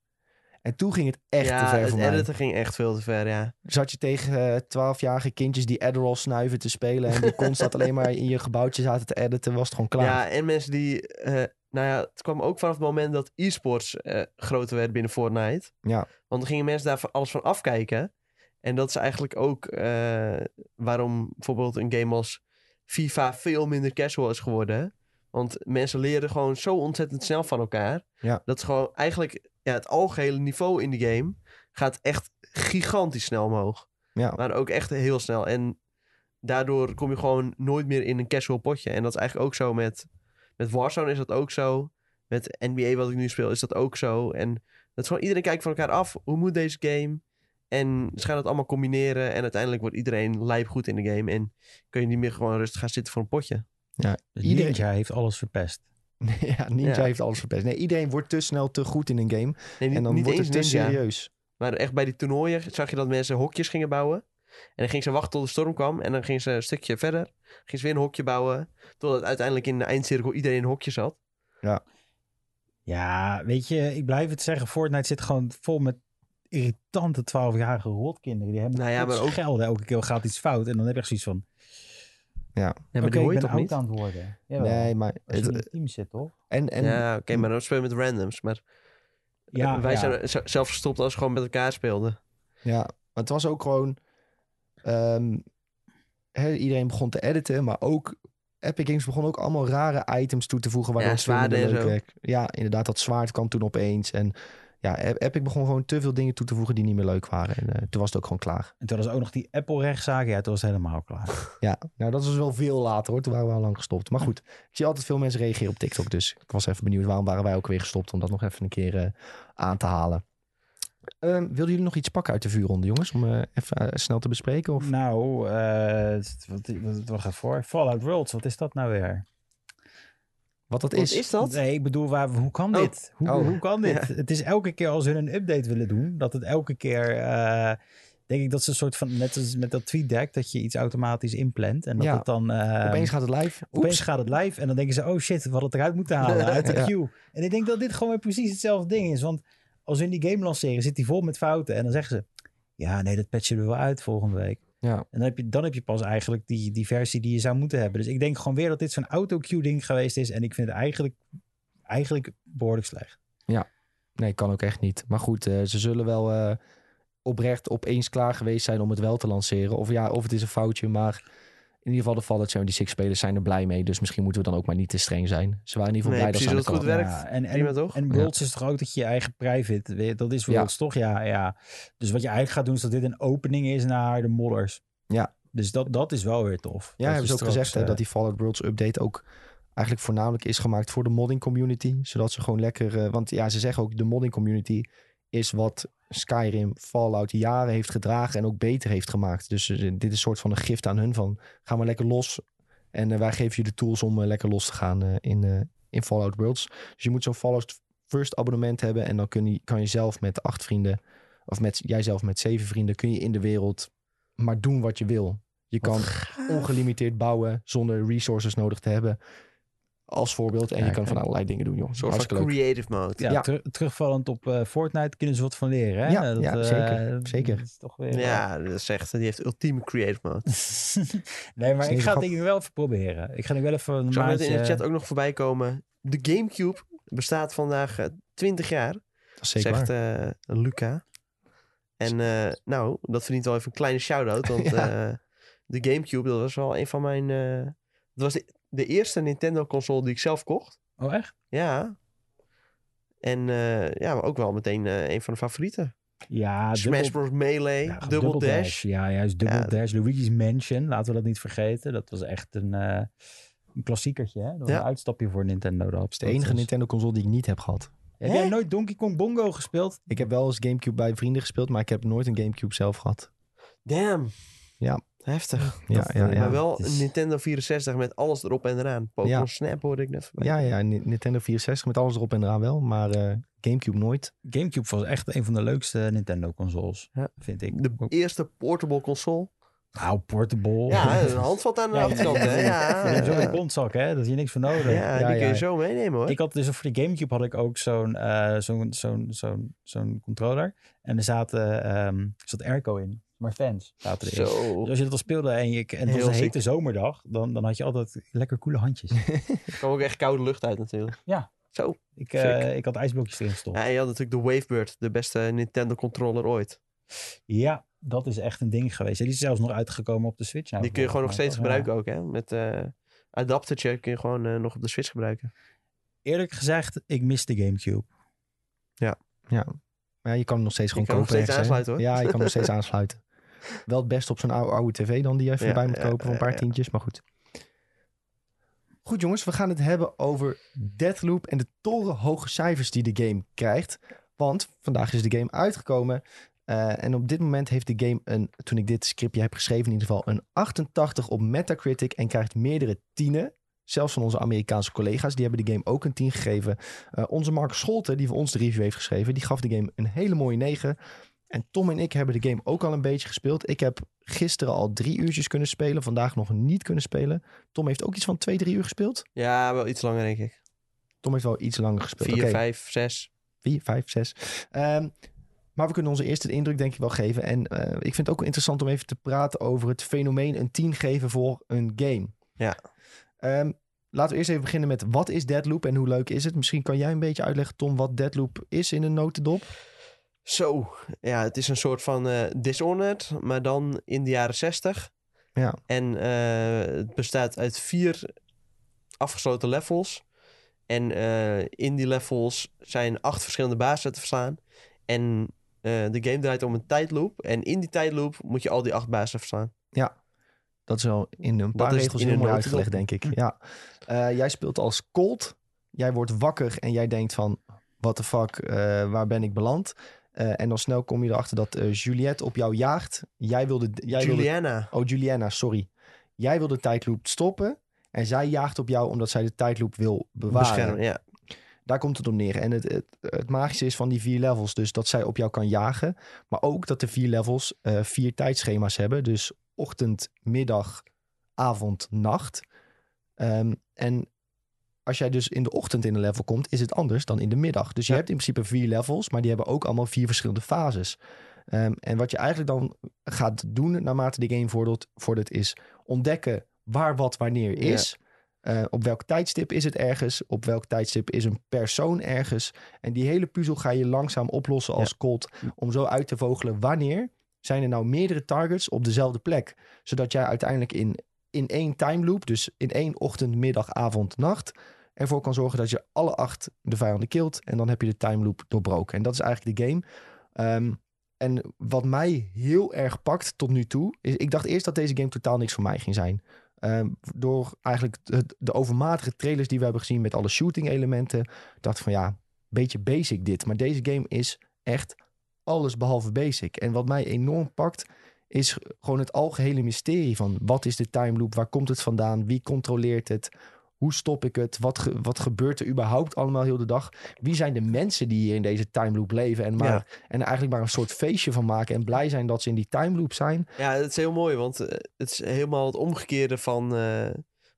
En toen ging het echt ja te ver het voor mij editen ging echt veel te ver, ja. zat je tegen twaalfjarige kindjes die Adderall snuiven te spelen en die constant alleen maar in je gebouwtje zaten te editen, was het gewoon klaar. Ja, en mensen die... eh, nou ja, het kwam ook vanaf het moment dat e-sports eh, groter werd binnen Fortnite. Ja. Want dan gingen mensen daar van alles van afkijken. En dat is eigenlijk ook eh, waarom bijvoorbeeld een game als FIFA veel minder casual is geworden. Want mensen leren gewoon zo ontzettend snel van elkaar. Ja. Dat is gewoon eigenlijk ja, het algehele niveau in de game gaat echt gigantisch snel omhoog. Ja. Maar ook echt heel snel. En daardoor kom je gewoon nooit meer in een casual potje. En dat is eigenlijk ook zo met, met Warzone is dat ook zo. Met NBA wat ik nu speel is dat ook zo. En dat is gewoon iedereen kijkt van elkaar af. Hoe moet deze game? En ze gaan het allemaal combineren. En uiteindelijk wordt iedereen lijp goed in de game. En kun je niet meer gewoon rustig gaan zitten voor een potje. Dus Iedereen- Ninja heeft alles verpest. ja, Ninja Ja. heeft alles verpest. Nee, iedereen wordt te snel te goed in een game Nee, niet, en dan niet wordt eens het te ninja. serieus. Maar echt bij die toernooien zag je dat mensen hokjes gingen bouwen. En dan gingen ze wachten tot de storm kwam. En dan gingen ze een stukje verder. Gingen ze weer een hokje bouwen. Totdat uiteindelijk in de eindcirkel iedereen een hokje zat. Ja, weet je, ik blijf het zeggen. Fortnite zit gewoon vol met irritante 12-jarige rotkinderen. Die hebben Nou ja, maar ook- schelden. Elke keer gaat iets fout. En dan heb je echt zoiets van... Ja, maar Oké, die hoor ik je ben toch niet? aan het worden. Jawel, Nee, maar Als je in het, een team zit, toch? en, en ja, oké, maar dan speel je met randoms. Maar Ja, wij ja. zijn zelf gestopt als we gewoon met elkaar speelden. Ja, maar het was ook gewoon... ehm, hè, iedereen begon te editen, maar ook... Epic Games begon ook allemaal rare items toe te voegen. Waardoor Ja, het en leuk. Ja, inderdaad, dat zwaard kwam toen opeens. En ja, Epic begon gewoon te veel dingen toe te voegen die niet meer leuk waren. En eh, toen was het ook gewoon klaar. En toen was ook nog die Apple-rechtszaak. Ja, toen was het helemaal klaar. Ja, nou dat was wel veel later hoor. Toen waren we al lang gestopt. Maar goed, ik zie altijd veel mensen reageren op TikTok. Dus ik was even benieuwd waarom waren wij ook weer gestopt om dat nog even een keer eh, aan te halen. Ehm, wilden jullie nog iets pakken uit de vuurronde, jongens? Om eh, even snel te bespreken? Of? Nou, wat, wat, wat gaat voor? Fallout Worlds, wat is dat nou weer? Wat dat Wat is? is dat? Nee, ik bedoel, waar, hoe kan Oh. dit? Hoe, Oh. hoe kan dit? Het is elke keer als ze een update willen doen, dat het elke keer... eh, denk ik dat ze een soort van, net als met dat tweetdeck, dat je iets automatisch inplant. En dat Ja. het dan... eh, Opeens gaat het live. Oeps. Opeens gaat het live en dan denken ze, oh shit, we hadden het eruit moeten halen uit de Ja. queue. En ik denk dat dit gewoon weer precies hetzelfde ding is. Want als we in die game lanceren, zit die vol met fouten. En dan zeggen ze, ja nee, dat patchen we wel uit volgende week. Ja. En dan heb je, dan heb je pas eigenlijk die, die versie die je zou moeten hebben. Dus ik denk gewoon weer dat dit zo'n auto-queue ding geweest is. En ik vind het eigenlijk, eigenlijk behoorlijk slecht. Nee, kan ook echt niet. Maar goed, eh, ze zullen wel eh, oprecht opeens klaar geweest zijn om het wel te lanceren. Of ja, of het is een foutje, maar in ieder geval de Fallout 76 spelers zijn er blij mee. Dus misschien moeten we dan ook maar niet te streng zijn. Ze waren in ieder geval Nee, blij dat ze aan de dat kant- goed werkt. Ja, en, Prima, en, toch? en Worlds is toch ook dat je je eigen private, weet je, dat is Worlds toch? Ja, ja. Dus wat je eigenlijk gaat doen is dat dit een opening is naar de modders. Ja. Dus dat, dat is wel weer tof. Ja, Dat hebben ze ook gezegd hè, eh, dat die Fallout Worlds update ook eigenlijk voornamelijk is gemaakt voor de modding community. Zodat ze gewoon lekker... eh, want ja, ze zeggen ook de modding community is wat Skyrim Fallout jaren heeft gedragen en ook beter heeft gemaakt. Dus eh, dit is een soort van een gift aan hun van ga maar lekker los. En eh, wij geven je de tools om eh, lekker los te gaan in, in Fallout Worlds. Dus je moet zo'n Fallout First abonnement hebben en dan kun je, kan je zelf met acht vrienden of met jijzelf met zeven vrienden kun je in de wereld maar doen wat je wil. Je kan ongelimiteerd bouwen zonder resources nodig te hebben. Als voorbeeld. En je kan van allerlei dingen doen, joh. Een soort van creative mode. Ja, Ja. ter- terugvallend op eh, Fortnite kunnen ze wat van leren. Hè? Ja, Dat, ja, eh, zeker, zeker. dat is toch weer, Ja, dat is echt, die heeft ultieme creative mode. nee, maar ik ga het ding wel even proberen. Ik ga nu wel even een zag net in de chat ook nog voorbij komen. De Gamecube bestaat vandaag eh, 20 jaar, Dat is zeker zegt eh, Luca. En eh, nou, dat verdient wel even een kleine shout-out. Want Ja. eh, de Gamecube, dat was wel een van mijn... eh, dat was de, de eerste Nintendo-console die ik zelf kocht. Oh, echt? Ja. En eh, ja, maar ook wel meteen eh, een van de favorieten. Ja, Smash Bros. Melee, ja, Double, Dash. Ja, juist Double Ja. Dash. Luigi's Mansion, laten we dat niet vergeten. Dat was echt een, eh een klassiekertje. Hè? Dat was Ja. een uitstapje voor Nintendo. Dat is de enige Nintendo console die ik niet heb gehad. Heb jij nooit Donkey Kong Bongo gespeeld? Ik heb wel eens Gamecube bij vrienden gespeeld, maar ik heb nooit een Gamecube zelf gehad. Damn. Ja. Heftig. Ja, Dat, ja, eh, ja. Maar wel is- een Nintendo 64 met alles erop en eraan. Pokémon Ja. Snap hoorde ik net voorbij. Ja, ja, Ni- Nintendo 64 met alles erop en eraan wel, maar eh, Gamecube nooit. Gamecube was echt een van de leukste Nintendo consoles, Ja. vind ik. De eerste portable console. Nou, portable. Ja, een handvat aan de achterkant. hè? Je hebt zo Ja, een kontzak, hè? Dat is hier niks voor nodig. ja, Ja, die kun je ja. zo meenemen hoor. Ik had dus voor de Gamecube had ik ook zo'n eh, zo'n zo'n zo'n zo'n controller. En er zaten, ehm zat airco in. Maar fans zaten erin. Zo. Dus als je dat al speelde en, je, en het was een hete zomerdag, dan, dan had je altijd lekker koele handjes. Er kwam ook echt koude lucht uit natuurlijk. Ja. Zo. ik, eh, ik had ijsblokjes erin gestopt. Ja, en je had natuurlijk de Wavebird, de beste Nintendo controller ooit. Ja, dat is echt een ding geweest. Die is zelfs nog uitgekomen op de Switch. nou, die kun je gewoon nog steeds gebruiken ook hè. Met eh adaptertje kun je gewoon eh, nog op de Switch gebruiken. Ja. Eerlijk gezegd, ik mis de Gamecube. Ja. Maar ja, je kan hem nog steeds Je gewoon kopen. nog steeds aansluiten, hoor. Ja, je kan nog steeds aansluiten. Wel het beste op zo'n oude, oude tv dan die je even erbij moet kopen voor een paar tientjes, maar goed. Goed jongens, we gaan het hebben over Deathloop en de torenhoge cijfers die de game krijgt. Want vandaag is de game uitgekomen. eh, en op dit moment heeft de game, een, toen ik dit scriptje heb geschreven in ieder geval, een 88 op Metacritic en krijgt meerdere tienen. Zelfs van onze Amerikaanse collega's, die hebben de game ook een 10 gegeven. Eh, onze Mark Scholten, die voor ons de review heeft geschreven, die gaf de game een hele mooie 9. En Tom en ik hebben de game ook al een beetje gespeeld. Ik heb gisteren al drie uurtjes kunnen spelen, vandaag nog niet kunnen spelen. Tom heeft ook iets van twee, drie uur gespeeld. Ja, wel iets langer denk ik. Tom heeft wel iets langer gespeeld. Vier, vijf, zes. vier, vijf, zes. Ehm, maar we kunnen onze eerste indruk denk ik wel geven. En eh, ik vind het ook interessant om even te praten over het fenomeen een 10 geven voor een game. Ja. Ehm, laten we eerst even beginnen met wat is Deadloop en hoe leuk is het? Misschien kan jij een beetje uitleggen, Tom, wat Deadloop is in een notendop. Zo, ja, het is een soort van eh Dishonored, maar dan in de jaren 60. Ja. En eh, het bestaat uit vier afgesloten levels. En eh, in die levels zijn acht verschillende bazen te verslaan. En de game draait om een tijdloop. En in die tijdloop moet je al die acht bazen verslaan. Dat is wel in een paar is regels in heel mooi uitgelegd, denk ik. Ja. Jij speelt als Colt. Jij wordt wakker en jij denkt van... What the fuck, waar ben ik beland? Eh, en dan snel kom je erachter dat eh, Juliette op jou jaagt. Jij wilde... Jij wilde Juliana. oh, Juliana, sorry. Jij wil de tijdloop stoppen. En zij jaagt op jou omdat zij de tijdloop wil bewaren. Beschermen, ja. Daar komt het op neer. En het, het, het magische is van die vier levels dus dat zij op jou kan jagen. Maar ook dat de vier levels eh, vier tijdschema's hebben. Dus ochtend, middag, avond, nacht. Ehm, en als jij dus in de ochtend in een level komt, is het anders dan in de middag. Dus je Ja. hebt in principe vier levels, maar die hebben ook allemaal vier verschillende fases. Ehm, en wat je eigenlijk dan gaat doen naarmate de game vordert, vordert is ontdekken waar wat wanneer is. Eh, op welk tijdstip is het ergens? Op welk tijdstip is een persoon ergens? En die hele puzzel ga je langzaam oplossen als Colt. Om zo uit te vogelen wanneer zijn er nou meerdere targets op dezelfde plek. Zodat jij uiteindelijk in, in één time loop, dus in één ochtend, middag, avond, nacht... ervoor kan zorgen dat je alle acht de vijanden kilt. En dan heb je de time loop doorbroken. En dat is eigenlijk de game. Ehm, en wat mij heel erg pakt tot nu toe... is ik dacht eerst dat deze game totaal niks voor mij ging zijn... Ehm, door eigenlijk de, de overmatige trailers die we hebben gezien met alle shooting elementen, dacht van ja, beetje basic dit. Maar deze game is echt alles behalve basic. En wat mij enorm pakt, is gewoon het algehele mysterie van wat is de time loop, waar komt het vandaan, wie controleert het, hoe stop ik het, wat, ge- wat gebeurt er überhaupt allemaal heel de dag, wie zijn de mensen die hier in deze time loop leven en, maar, Ja. en eigenlijk maar een soort feestje van maken en blij zijn dat ze in die time loop zijn. Ja, het is heel mooi, want eh, het is helemaal het omgekeerde van eh,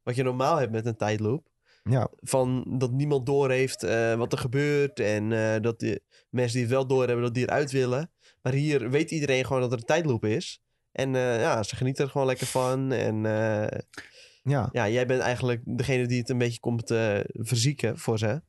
wat je normaal hebt met een tijdloop. Ja, Van dat niemand doorheeft eh wat er gebeurt en dat de mensen die het wel doorhebben, dat die eruit willen. Maar hier weet iedereen gewoon dat er een tijdloop is. En ja, ze genieten er gewoon lekker van. En ja. ja, jij bent eigenlijk degene die het een beetje komt eh, verzieken voor ze.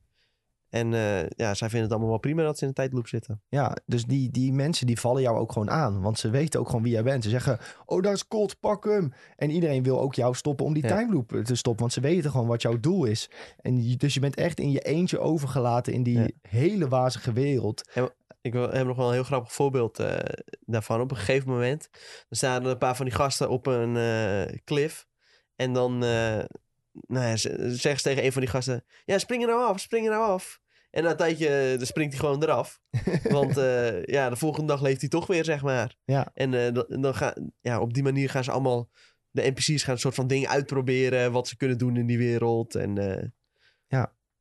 En eh, ja, zij vinden het allemaal wel prima dat ze in een tijdloop zitten. Ja, dus die, die mensen die vallen jou ook gewoon aan. Want ze weten ook gewoon wie jij bent. Ze zeggen, oh daar is Colt, pak hem. En iedereen wil ook jou stoppen om die Ja. time loop te stoppen. Want ze weten gewoon wat jouw doel is. En je- dus je bent echt in je eentje overgelaten in die Ja. hele wazige wereld. Ik wil- heb nog wel een heel grappig voorbeeld eh, daarvan. Op een gegeven moment dan staan er een paar van die gasten op een eh cliff. En dan eh, nou ja, ze- zeggen ze tegen een van die gasten... Ja, spring er nou af, spring er nou af. En na een tijdje eh, dan springt hij gewoon eraf. Want eh, ja, de volgende dag leeft hij toch weer, zeg maar. Ja. En dan, gaan, ja, op die manier gaan ze allemaal... De NPC's gaan een soort van dingen uitproberen... wat ze kunnen doen in die wereld. En eh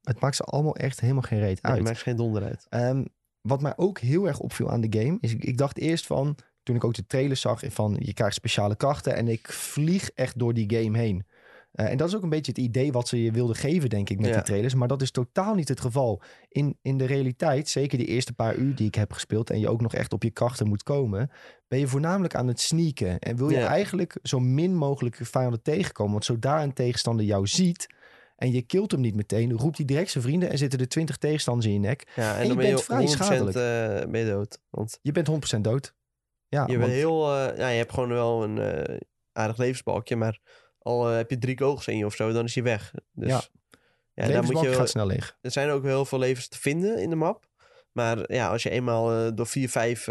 Het maakt ze allemaal echt helemaal geen reet nee, uit. maakt geen donder uit. Ehm, wat mij ook heel erg opviel aan de game, is ik, ik dacht eerst van, toen ik ook de trailer zag, van je krijgt speciale krachten en ik vlieg echt door die game heen. Eh, en dat is ook een beetje het idee wat ze je wilden geven, denk ik, met Ja. die trailers. Maar dat is totaal niet het geval. In, in de realiteit, zeker de eerste paar uur die ik heb gespeeld... en je ook nog echt op je krachten moet komen... ben je voornamelijk aan het sneaken. En wil je Ja. eigenlijk zo min mogelijk vijanden tegenkomen. Want zodra een tegenstander jou ziet... en je kilt hem niet meteen, roept hij direct zijn vrienden... en zitten er twintig tegenstanders in je nek. Ja, en, je dan ben je bent vrij 100% schadelijk. eh, ben je dood. Want Je bent 100% dood. Ja, Je bent want- heel, eh, ja, je hebt gewoon wel een eh, aardig levensbalkje, maar al eh, heb je drie kogels in je of zo, dan is je weg. Dus Ja. ja, daar moet je, gaat snel leeg. er zijn ook heel veel levens te vinden in de map. Maar ja, als je eenmaal door vier, vijf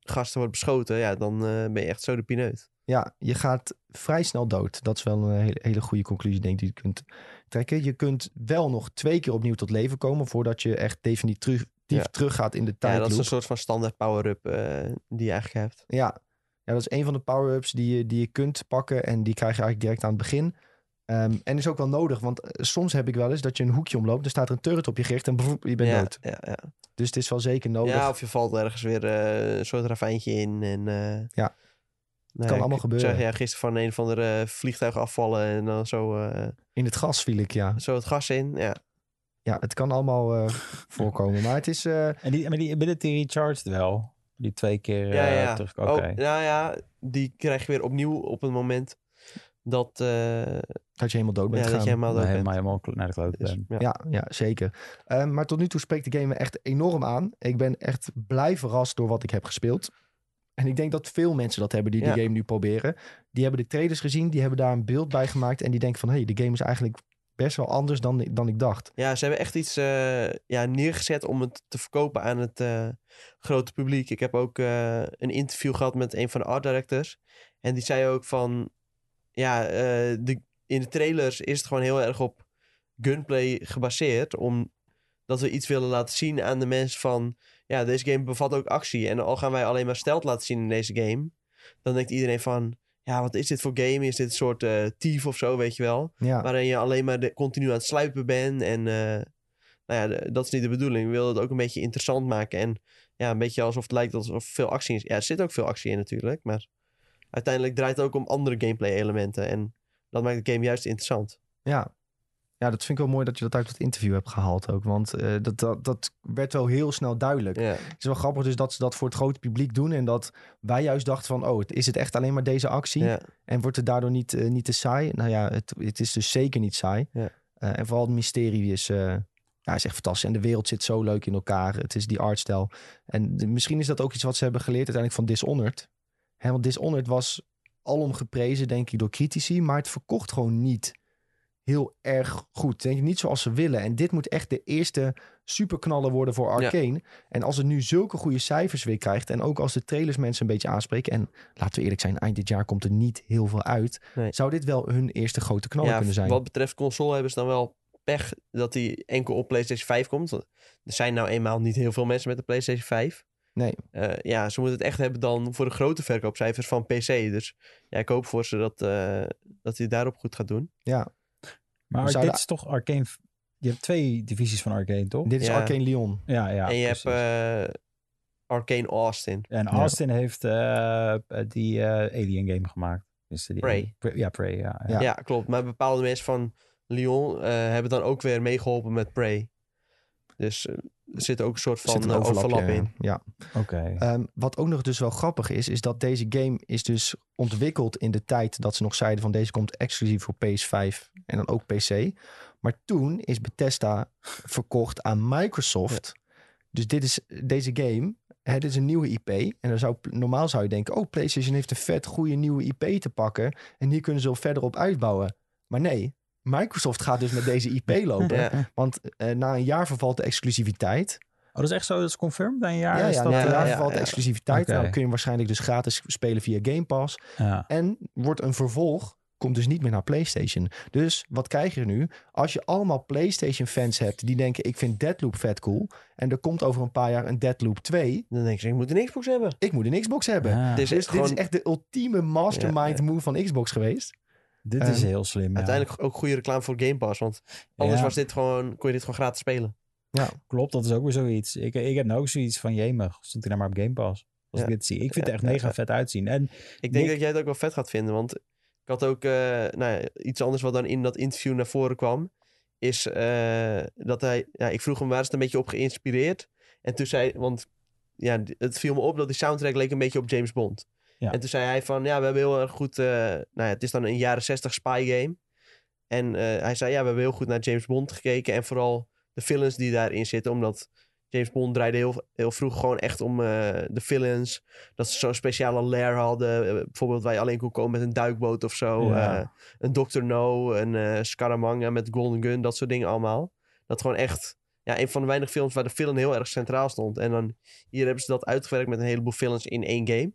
gasten wordt beschoten, ja, dan ben je echt zo de pineut. Ja, je gaat vrij snel dood. Dat is wel een hele, hele goede conclusie, denk ik, die je kunt trekken. Je kunt wel nog twee keer opnieuw tot leven komen... voordat je echt definitief terug, Teruggaat in de Ja, dat is een soort van standaard power-up eh, die je eigenlijk hebt. Ja. ja, dat is een van de power-ups die je, die je kunt pakken. En die krijg je eigenlijk direct aan het begin. Ehm, en is ook wel nodig, want eh, soms heb ik wel eens dat je een hoekje omloopt. Er staat er een turret op je gericht en broep, je bent ja, dood. Ja, ja. Dus het is wel zeker nodig. ja, of je valt ergens weer eh, een soort ravijntje in. En, Ja. nou kan allemaal ik gebeuren. Zeg, ja, gisteren van een van de vliegtuig afvallen en dan zo, In het gas viel ik, ja. zo het gas in. Ja, Ja, het kan allemaal eh, voorkomen. Maar het is... eh, En die, maar die ability recharged wel. Die twee keer ja, eh, ja. terug. Oké. Oh, nou ja, die krijg je weer opnieuw op het moment dat, eh, dat je helemaal dood bent ja, dat gegaan. je helemaal dood Nee, bent. helemaal, helemaal naar de klote Dus, ja. Ja, ja zeker. Maar tot nu toe spreekt de game me echt enorm aan. Ik ben echt blij verrast door wat ik heb gespeeld. En ik denk dat veel mensen dat hebben die Ja. de game nu proberen. Die hebben de trailers gezien, die hebben daar een beeld bij gemaakt. En die denken van, hé, hey, de game is eigenlijk best wel anders dan, dan ik dacht. Ja, ze hebben echt iets eh, ja, neergezet om het te verkopen aan het eh, grote publiek. Ik heb ook eh, een interview gehad met een van de art directors. En die zei ook van... Ja, de, in de trailers is het gewoon heel erg op gunplay gebaseerd. Omdat we iets willen laten zien aan de mensen van... Ja, deze game bevat ook actie. En al gaan wij alleen maar stelt laten zien in deze game... Dan denkt iedereen van... Ja, wat is dit voor game? Is dit een soort eh thief of zo, weet je wel? Ja, waarin je alleen maar de, continu aan het sluipen bent. En eh, nou ja, dat is niet de bedoeling. We willen het ook een beetje interessant maken. En ja, een beetje alsof het lijkt alsof er veel actie is. Ja, er zit ook veel actie in natuurlijk. Maar uiteindelijk draait het ook om andere gameplay elementen. En dat maakt de game juist interessant. ja. Ja, dat vind ik wel mooi dat je dat uit het interview hebt gehaald ook. Want eh, dat, dat, dat werd wel heel snel duidelijk. Het is wel grappig dus dat ze dat voor het grote publiek doen. En dat wij juist dachten van, oh, is het echt alleen maar deze actie? En wordt het daardoor niet, eh, niet te saai? Nou ja, het, het is dus zeker niet saai. Eh, en vooral het mysterie is, ja, is echt fantastisch. En de wereld zit zo leuk in elkaar. Het is die artstijl. En de- misschien is dat ook iets wat ze hebben geleerd uiteindelijk van Dishonored. Hè, want Dishonored was alom geprezen, denk ik, door critici. Maar het verkocht gewoon niet heel erg goed. Denk ik niet zoals ze willen. En dit moet echt de eerste superknaller worden voor Arcane. En als het nu zulke goede cijfers weer krijgt... en ook als de trailers mensen een beetje aanspreken... en laten we eerlijk zijn, eind dit jaar komt er niet heel veel uit... Nee. zou dit wel hun eerste grote knaller ja, kunnen zijn. wat betreft console hebben ze dan wel pech dat die enkel op PlayStation 5 komt. Er zijn nou eenmaal niet heel veel mensen met de PlayStation 5. Nee. Eh, ja, ze moeten het echt hebben dan voor de grote verkoopcijfers van PC. Dus ja, ik hoop voor ze dat, eh, dat hij daarop goed gaat doen. Ja, Maar zouden- dit is toch Arcane... Je hebt twee divisies van Arcane, toch? dit is Ja. Arcane Lyon. Ja, ja. en je precies. hebt eh, Arcane Austin. En Austin heeft eh, die eh, Alien game gemaakt. Dus die, Prey. Ja, Prey, ja. ja. Ja. Klopt. Maar bepaalde mensen van Lyon eh, hebben dan ook weer meegeholpen met Prey. Dus er zit ook een soort van een eh, overlap, in. Ja. Oké. Ehm, wat ook nog dus wel grappig is, is dat deze game is dus ontwikkeld in de tijd dat ze nog zeiden van deze komt exclusief voor PS5 en dan ook PC. Maar toen is Bethesda verkocht aan Microsoft. Dus dit is deze game. Hè, dit is een nieuwe IP. En dan zou, normaal zou je denken, oh, PlayStation heeft een vet goede nieuwe IP te pakken. En hier kunnen ze wel verder op uitbouwen. Maar nee, Microsoft gaat dus met deze IP lopen. Ja. Want eh, na een jaar vervalt de exclusiviteit. Oh, dat is echt zo, dat is confirmed na een jaar? Ja, is ja, dat, na een eh, jaar vervalt de ja. exclusiviteit. Nou kun je waarschijnlijk dus gratis spelen via Game Pass. ja. En wordt een vervolg, komt dus niet meer naar PlayStation. Dus wat krijg je nu? Als je allemaal PlayStation-fans hebt die denken: ik vind Deadloop vet cool. En er komt over een paar jaar een Deadloop 2. Dan denk je, ik moet een Xbox hebben. Ik moet een Xbox hebben. Ah, Dus Dus dit gewoon is echt de ultieme mastermind Ja, move van Xbox geweest. Dit is ehm, heel slim. ja. uiteindelijk ook goede reclame voor Game Pass. Want anders Ja. was dit gewoon, kon je dit gewoon gratis spelen. Klopt, dat is ook weer zoiets. Ik, ik heb nou ook zoiets van, jemig, stond hij nou maar op Game Pass? Als Ja. ik dit zie. Ik vind Ja, het echt mega ja. vet uitzien. En Ik denk Nick- dat jij het ook wel vet gaat vinden. Want ik had ook eh, nou ja, iets anders wat dan in dat interview naar voren kwam. Is eh, dat hij... Ja, ik vroeg hem waar is het een beetje op geïnspireerd. En toen zei... Want ja, het viel me op dat die soundtrack leek een beetje op James Bond. Ja. En toen zei hij van... Ja, we hebben heel erg goed... eh, nou ja, het is dan een jaren 60 spy game. En eh, hij zei... Ja, we hebben heel goed naar James Bond gekeken. En vooral de villains die daarin zitten. Omdat... James Bond draaide heel, heel vroeg gewoon echt om eh, de villains. Dat ze zo'n speciale lair hadden. bijvoorbeeld waar je alleen kon komen met een duikboot of zo. Ja. een Dr. No, een Scaramanga met Golden Gun. Dat soort dingen allemaal. Dat gewoon echt... Ja, een van de weinige films waar de villain heel erg centraal stond. En dan hier hebben ze dat uitgewerkt met een heleboel villains in één game.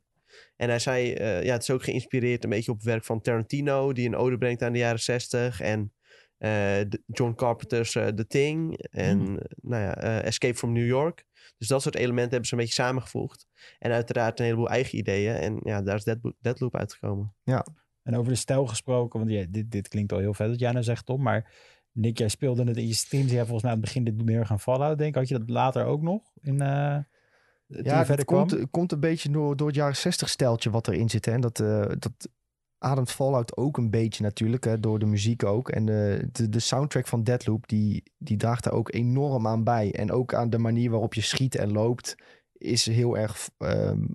En hij zei, eh, ja, het is ook geïnspireerd een beetje op het werk van Tarantino, die een ode brengt aan de jaren 60. En eh, John Carpenter's eh, The Thing. En Hmm. nou ja, Escape from New York. Dus dat soort elementen hebben ze een beetje samengevoegd. En uiteraard een heleboel eigen ideeën. En ja, daar is Deadloop, Deadloop uitgekomen. En over de stijl gesproken, want ja, dit, dit klinkt al heel vet wat jij nou zegt, Tom. Maar Nick, jij speelde het in je streams. Jij volgens mij aan het begin dit meer gaan Fallout, denk. Had je dat later ook nog? In, eh Ja, verder het kwam? komt, komt een beetje door, door het jaren 60 steltje wat erin zit. Hè? En dat, eh, dat ademt Fallout ook een beetje natuurlijk, hè? door de muziek ook. En de, de, de soundtrack van Deadloop, die, die draagt daar ook enorm aan bij. En ook aan de manier waarop je schiet en loopt, is heel erg, ehm,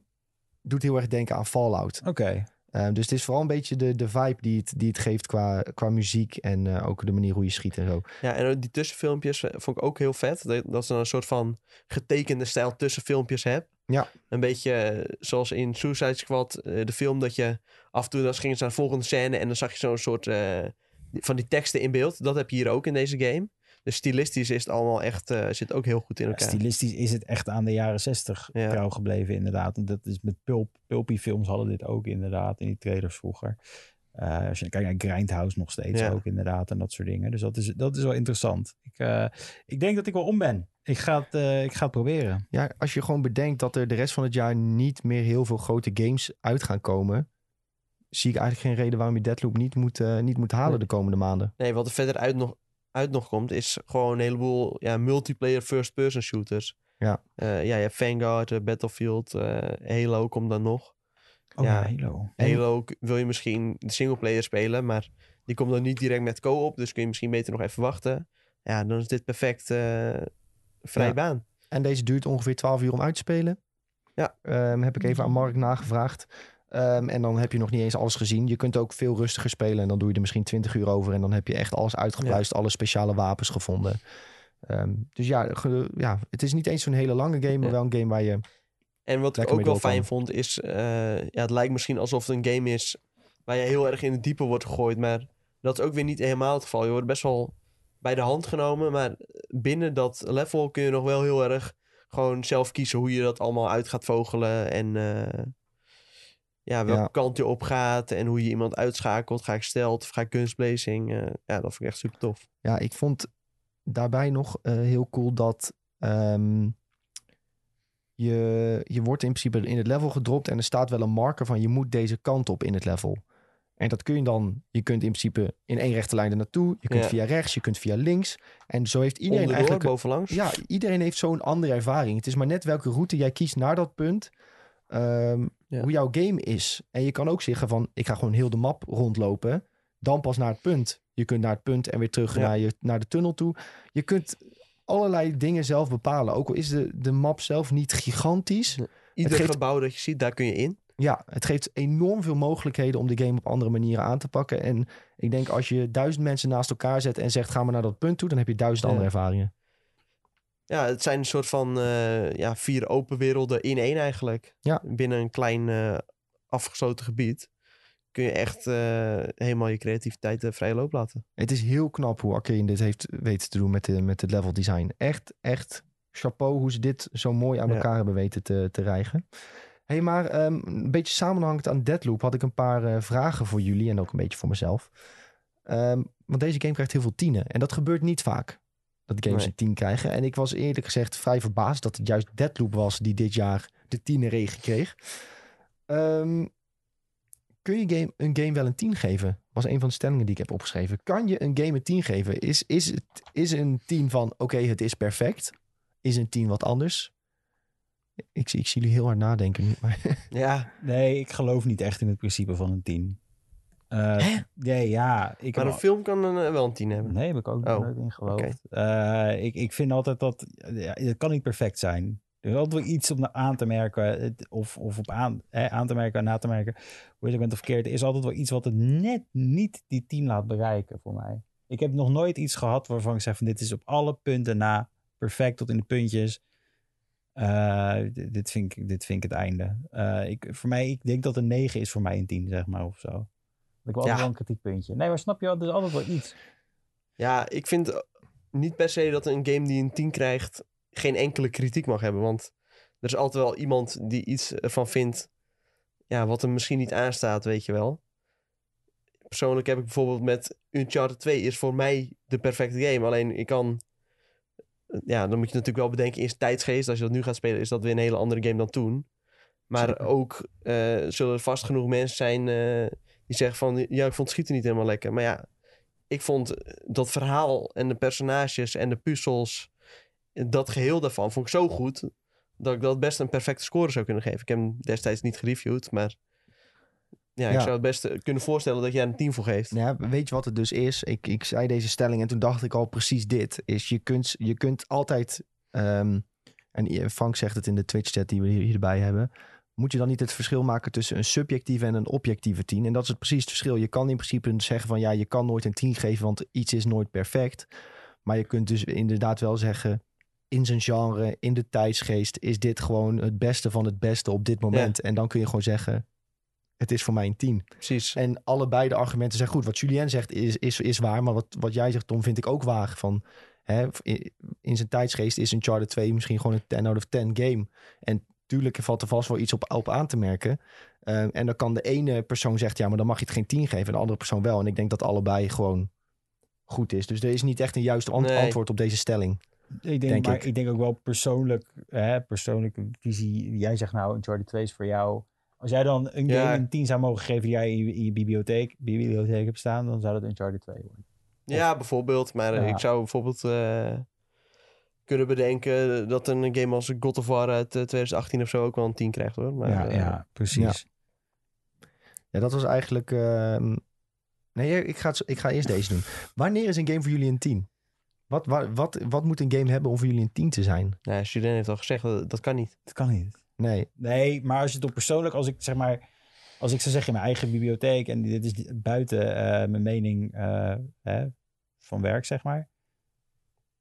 doet heel erg denken aan Fallout. Oké. Ehm, dus het is vooral een beetje de, de vibe die het, die het geeft qua, qua muziek en eh, ook de manier hoe je schiet en zo. Ja, en die tussenfilmpjes eh, vond ik ook heel vet. Dat, dat ze dan een soort van getekende stijl tussenfilmpjes hebt. Ja. Een beetje eh, zoals in Suicide Squad, de film, dat je af en toe dan gingen ze naar de volgende scène en dan zag je zo'n soort van die teksten in beeld. Dat heb je hier ook in deze game. Dus stilistisch is het allemaal echt, eh, zit ook heel goed in Ja, elkaar. stilistisch is het echt aan de jaren 60 Ja. trouw gebleven, inderdaad. En dat is met pulp, pulpy films hadden dit ook inderdaad in die trailers vroeger. Eh, als je kijkt naar Grindhouse nog steeds Ja. ook inderdaad en dat soort dingen. Dus dat is, dat is wel interessant. Ik, eh, ik denk dat ik wel om ben. Ik ga het, eh, ik ga het proberen. Ja, als je gewoon bedenkt dat er de rest van het jaar niet meer heel veel grote games uit gaan komen, zie ik eigenlijk geen reden waarom je Deadloop niet moet, niet moet halen Nee. de komende maanden. Nee, wat er verder uit nog, uit nog komt, is gewoon een heleboel ja, multiplayer first-person shooters. Ja. Eh, ja, je hebt Vanguard, eh, Battlefield, eh, Halo komt dan nog. Oh Ja. Halo. Halo wil je misschien de singleplayer spelen, maar die komt dan niet direct met co-op. Dus kun je misschien beter nog even wachten. Ja, dan is dit perfect vrij Ja. baan. En deze duurt ongeveer 12 uur om uit te spelen. Ja. Ehm, heb ik even aan Mark nagevraagd. Ehm, en dan heb je nog niet eens alles gezien. Je kunt ook veel rustiger spelen. En dan doe je er misschien 20 uur over. En dan heb je echt alles uitgepluist. Alle speciale wapens gevonden. Ehm, dus ja, ge- ja, het is niet eens zo'n hele lange game. Maar Ja. wel een game waar je... En wat ik ook wel fijn vond, is... eh, ja, het lijkt misschien alsof het een game is waar je heel erg in het diepe wordt gegooid. Maar dat is ook weer niet helemaal het geval. Je wordt best wel bij de hand genomen. Maar binnen dat level kun je nog wel heel erg gewoon zelf kiezen hoe je dat allemaal uit gaat vogelen. En eh, ja, welke Ja. kant je op gaat. En hoe je iemand uitschakelt. Ga ik stelt of ga ik kunstblazing. Eh, ja, dat vind ik echt super tof. Ja, ik vond daarbij nog eh, heel cool dat ehm, je, je wordt in principe in het level gedropt en er staat wel een marker van je moet deze kant op in het level. En dat kun je dan, je kunt in principe in één rechte lijn er naartoe, je kunt Ja. via rechts, je kunt via links. En zo heeft iedereen Onderdoor, eigenlijk... bovenlangs. Ja, iedereen heeft zo'n andere ervaring. Het is maar net welke route jij kiest naar dat punt. ehm, Ja. Hoe jouw game is. En je kan ook zeggen van, ik ga gewoon heel de map rondlopen. Dan pas naar het punt. Je kunt naar het punt en weer terug Ja. naar, je, naar de tunnel toe. Je kunt allerlei dingen zelf bepalen. Ook al is de, de map zelf niet gigantisch. Ieder geeft- gebouw dat je ziet, daar kun je in. Ja, het geeft enorm veel mogelijkheden om de game op andere manieren aan te pakken. En ik denk als je duizend mensen naast elkaar zet en zegt ga maar naar dat punt toe, dan heb je duizend Ja. andere ervaringen. Ja, het zijn een soort van eh, ja, vier open werelden in één eigenlijk. Ja. Binnen een klein eh, afgesloten gebied kun je echt eh, helemaal je creativiteit vrije loop laten. Het is heel knap hoe Arcane dit heeft weten te doen met, de, met het level design. Echt, echt chapeau hoe ze dit zo mooi aan Ja. elkaar hebben weten te, te rijgen. hey, maar ehm, een beetje samenhangend aan Deadloop had ik een paar vragen voor jullie en ook een beetje voor mezelf. Ehm, want deze game krijgt heel veel tienen en dat gebeurt niet vaak. Dat games Nee. een tien krijgen. En ik was eerlijk gezegd vrij verbaasd dat het juist Deadloop was die dit jaar de tienerregen kreeg. Ehm, kun je game, een game wel een 10 geven? Was een van de stellingen die ik heb opgeschreven. Kan je een game een 10 geven? Is, is, het, is een 10 van oké, het is perfect? Is een 10 wat anders? Ik, zie- ik zie jullie heel hard nadenken nu. Maar Ja, Nee, ik geloof niet echt in het principe van een 10. Eh, nee, ja. Ik maar een film kan een, eh, wel een 10 hebben. Nee, heb ik ook Oh, nooit in geloofd. Eh, ik, ik vind altijd dat... Ja, het kan niet perfect zijn. Er is altijd wel iets om aan te merken. Of, of op aan, eh, aan te merken en na te merken. Hoe je bent of verkeerd. Er is altijd wel iets wat het net niet die 10 laat bereiken voor mij. Ik heb nog nooit iets gehad waarvan ik zeg van... Dit is op alle punten na. Perfect tot in de puntjes. Eh, dit, vind ik, dit vind ik het einde. Eh, ik, voor mij, ik denk dat een 9 is voor mij een 10, zeg maar, of zo. Ik altijd Ja. wel een kritiekpuntje. Nee, maar snap je wel? Er is altijd wel iets. Ja, ik vind niet per se dat een game die een 10 krijgt geen enkele kritiek mag hebben. Want er is altijd wel iemand die iets ervan vindt ja, wat hem misschien niet aanstaat, weet je wel. Persoonlijk heb ik bijvoorbeeld met Uncharted 2 is voor mij de perfecte game. Alleen ik kan... Ja, dan moet je natuurlijk wel bedenken zijn tijdsgeest. Als je dat nu gaat spelen, is dat weer een hele andere game dan toen. Maar Zeker. ook eh, zullen er vast genoeg mensen zijn eh, die zeggen van... Ja, ik vond het schieten niet helemaal lekker. Maar ja, ik vond dat verhaal en de personages en de puzzels... Dat geheel daarvan vond ik zo goed... dat ik dat best een perfecte score zou kunnen geven. Ik heb hem destijds niet gereviewd, maar... Ja, ik Ja. zou het best eh, kunnen voorstellen dat jij een 10 voor geeft. Ja, weet je wat het dus is? Ik, ik zei deze stelling en toen dacht ik al precies dit. Is je kunt, je kunt altijd, ehm, en Frank zegt het in de Twitch-chat die we hier, hierbij hebben. Moet je dan niet het verschil maken tussen een subjectieve en een objectieve 10? En dat is het precies het verschil. Je kan in principe zeggen van ja, je kan nooit een 10 geven, want iets is nooit perfect. Maar je kunt dus inderdaad wel zeggen, in zijn genre, in de tijdsgeest, is dit gewoon het beste van het beste op dit moment. En dan kun je gewoon zeggen, Het is voor mij een 10. Precies. En allebei de argumenten zijn goed. Wat Julien zegt is, is, is waar. Maar wat, wat jij zegt, Tom, vind ik ook waar. Van, hè, in, in zijn tijdsgeest is Uncharted 2 misschien gewoon een 10 out of 10 game. En tuurlijk valt er vast wel iets op, op aan te merken. Ehm, en dan kan de ene persoon zegt, ja, maar dan mag je het geen 10 geven. En de andere persoon wel. En ik denk dat allebei gewoon goed is. Dus er is niet echt een juiste ant- Nee. antwoord op deze stelling. Ik denk, Denk maar ik. ik. denk ook wel persoonlijk, hè, persoonlijke visie. Jij zegt nou, Uncharted 2 is voor jou. Als jij dan een Ja. game een 10 zou mogen geven die jij in je, in je bibliotheek, bibliotheek hebt staan, dan zou dat Uncharted 2 worden. Ja, bijvoorbeeld. Maar Ja. ik zou bijvoorbeeld eh, kunnen bedenken dat een game als God of War uit eh, 2018 of zo ook wel een 10 krijgt hoor. Maar, ja, eh, ja, precies. Ja, dat was eigenlijk... ehm, Nee, ik ga, ik ga eerst deze doen. Wanneer is een game voor jullie een 10? Wat, wat, wat, wat moet een game hebben om voor jullie een 10 te zijn? Ja, Julien heeft al gezegd, dat, dat kan niet. Dat kan niet. Nee, Nee, maar als je het op persoonlijk, als ik zeg maar, als ik zou zeggen in mijn eigen bibliotheek en dit is buiten eh, mijn mening eh, hè, van werk, zeg maar.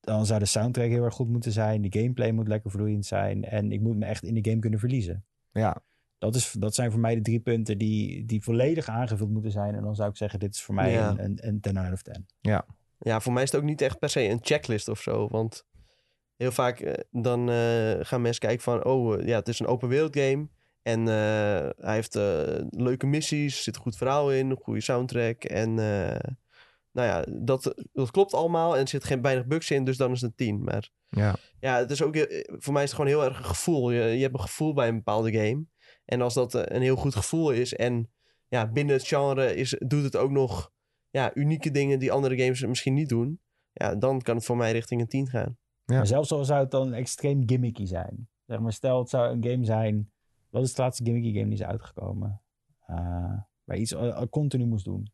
Dan zou de soundtrack heel erg goed moeten zijn. De gameplay moet lekker vloeiend zijn. En ik moet me echt in de game kunnen verliezen. ja. Dat, is, dat zijn voor mij de drie punten die, die volledig aangevuld moeten zijn. En dan zou ik zeggen, dit is voor mij Ja. een, een, een 10 out of 10. Ja, voor mij is het ook niet echt per se een checklist of zo. Want heel vaak eh, dan eh, gaan mensen kijken van... Oh, eh, ja, het is een open wereld game. En eh, hij heeft leuke missies, er zit een goed verhaal in, een goede soundtrack. En eh, nou ja, dat, dat klopt allemaal. En er zit geen weinig bugs in, dus dan is het een 10. Maar ja. ja, het is ook, eh, voor mij is het gewoon heel erg een gevoel. Je, je hebt een gevoel bij een bepaalde game. En als dat eh, een heel goed gevoel is en ja, binnen het genre is, doet het ook nog ja, unieke dingen die andere games misschien niet doen. Ja, dan kan het voor mij richting een 10 gaan. Ja. Maar zelfs al zou het dan extreem gimmicky zijn. Zeg maar, stel het zou een game zijn. Wat is de laatste gimmicky game die is uitgekomen? Eh, waar je iets continu moest doen.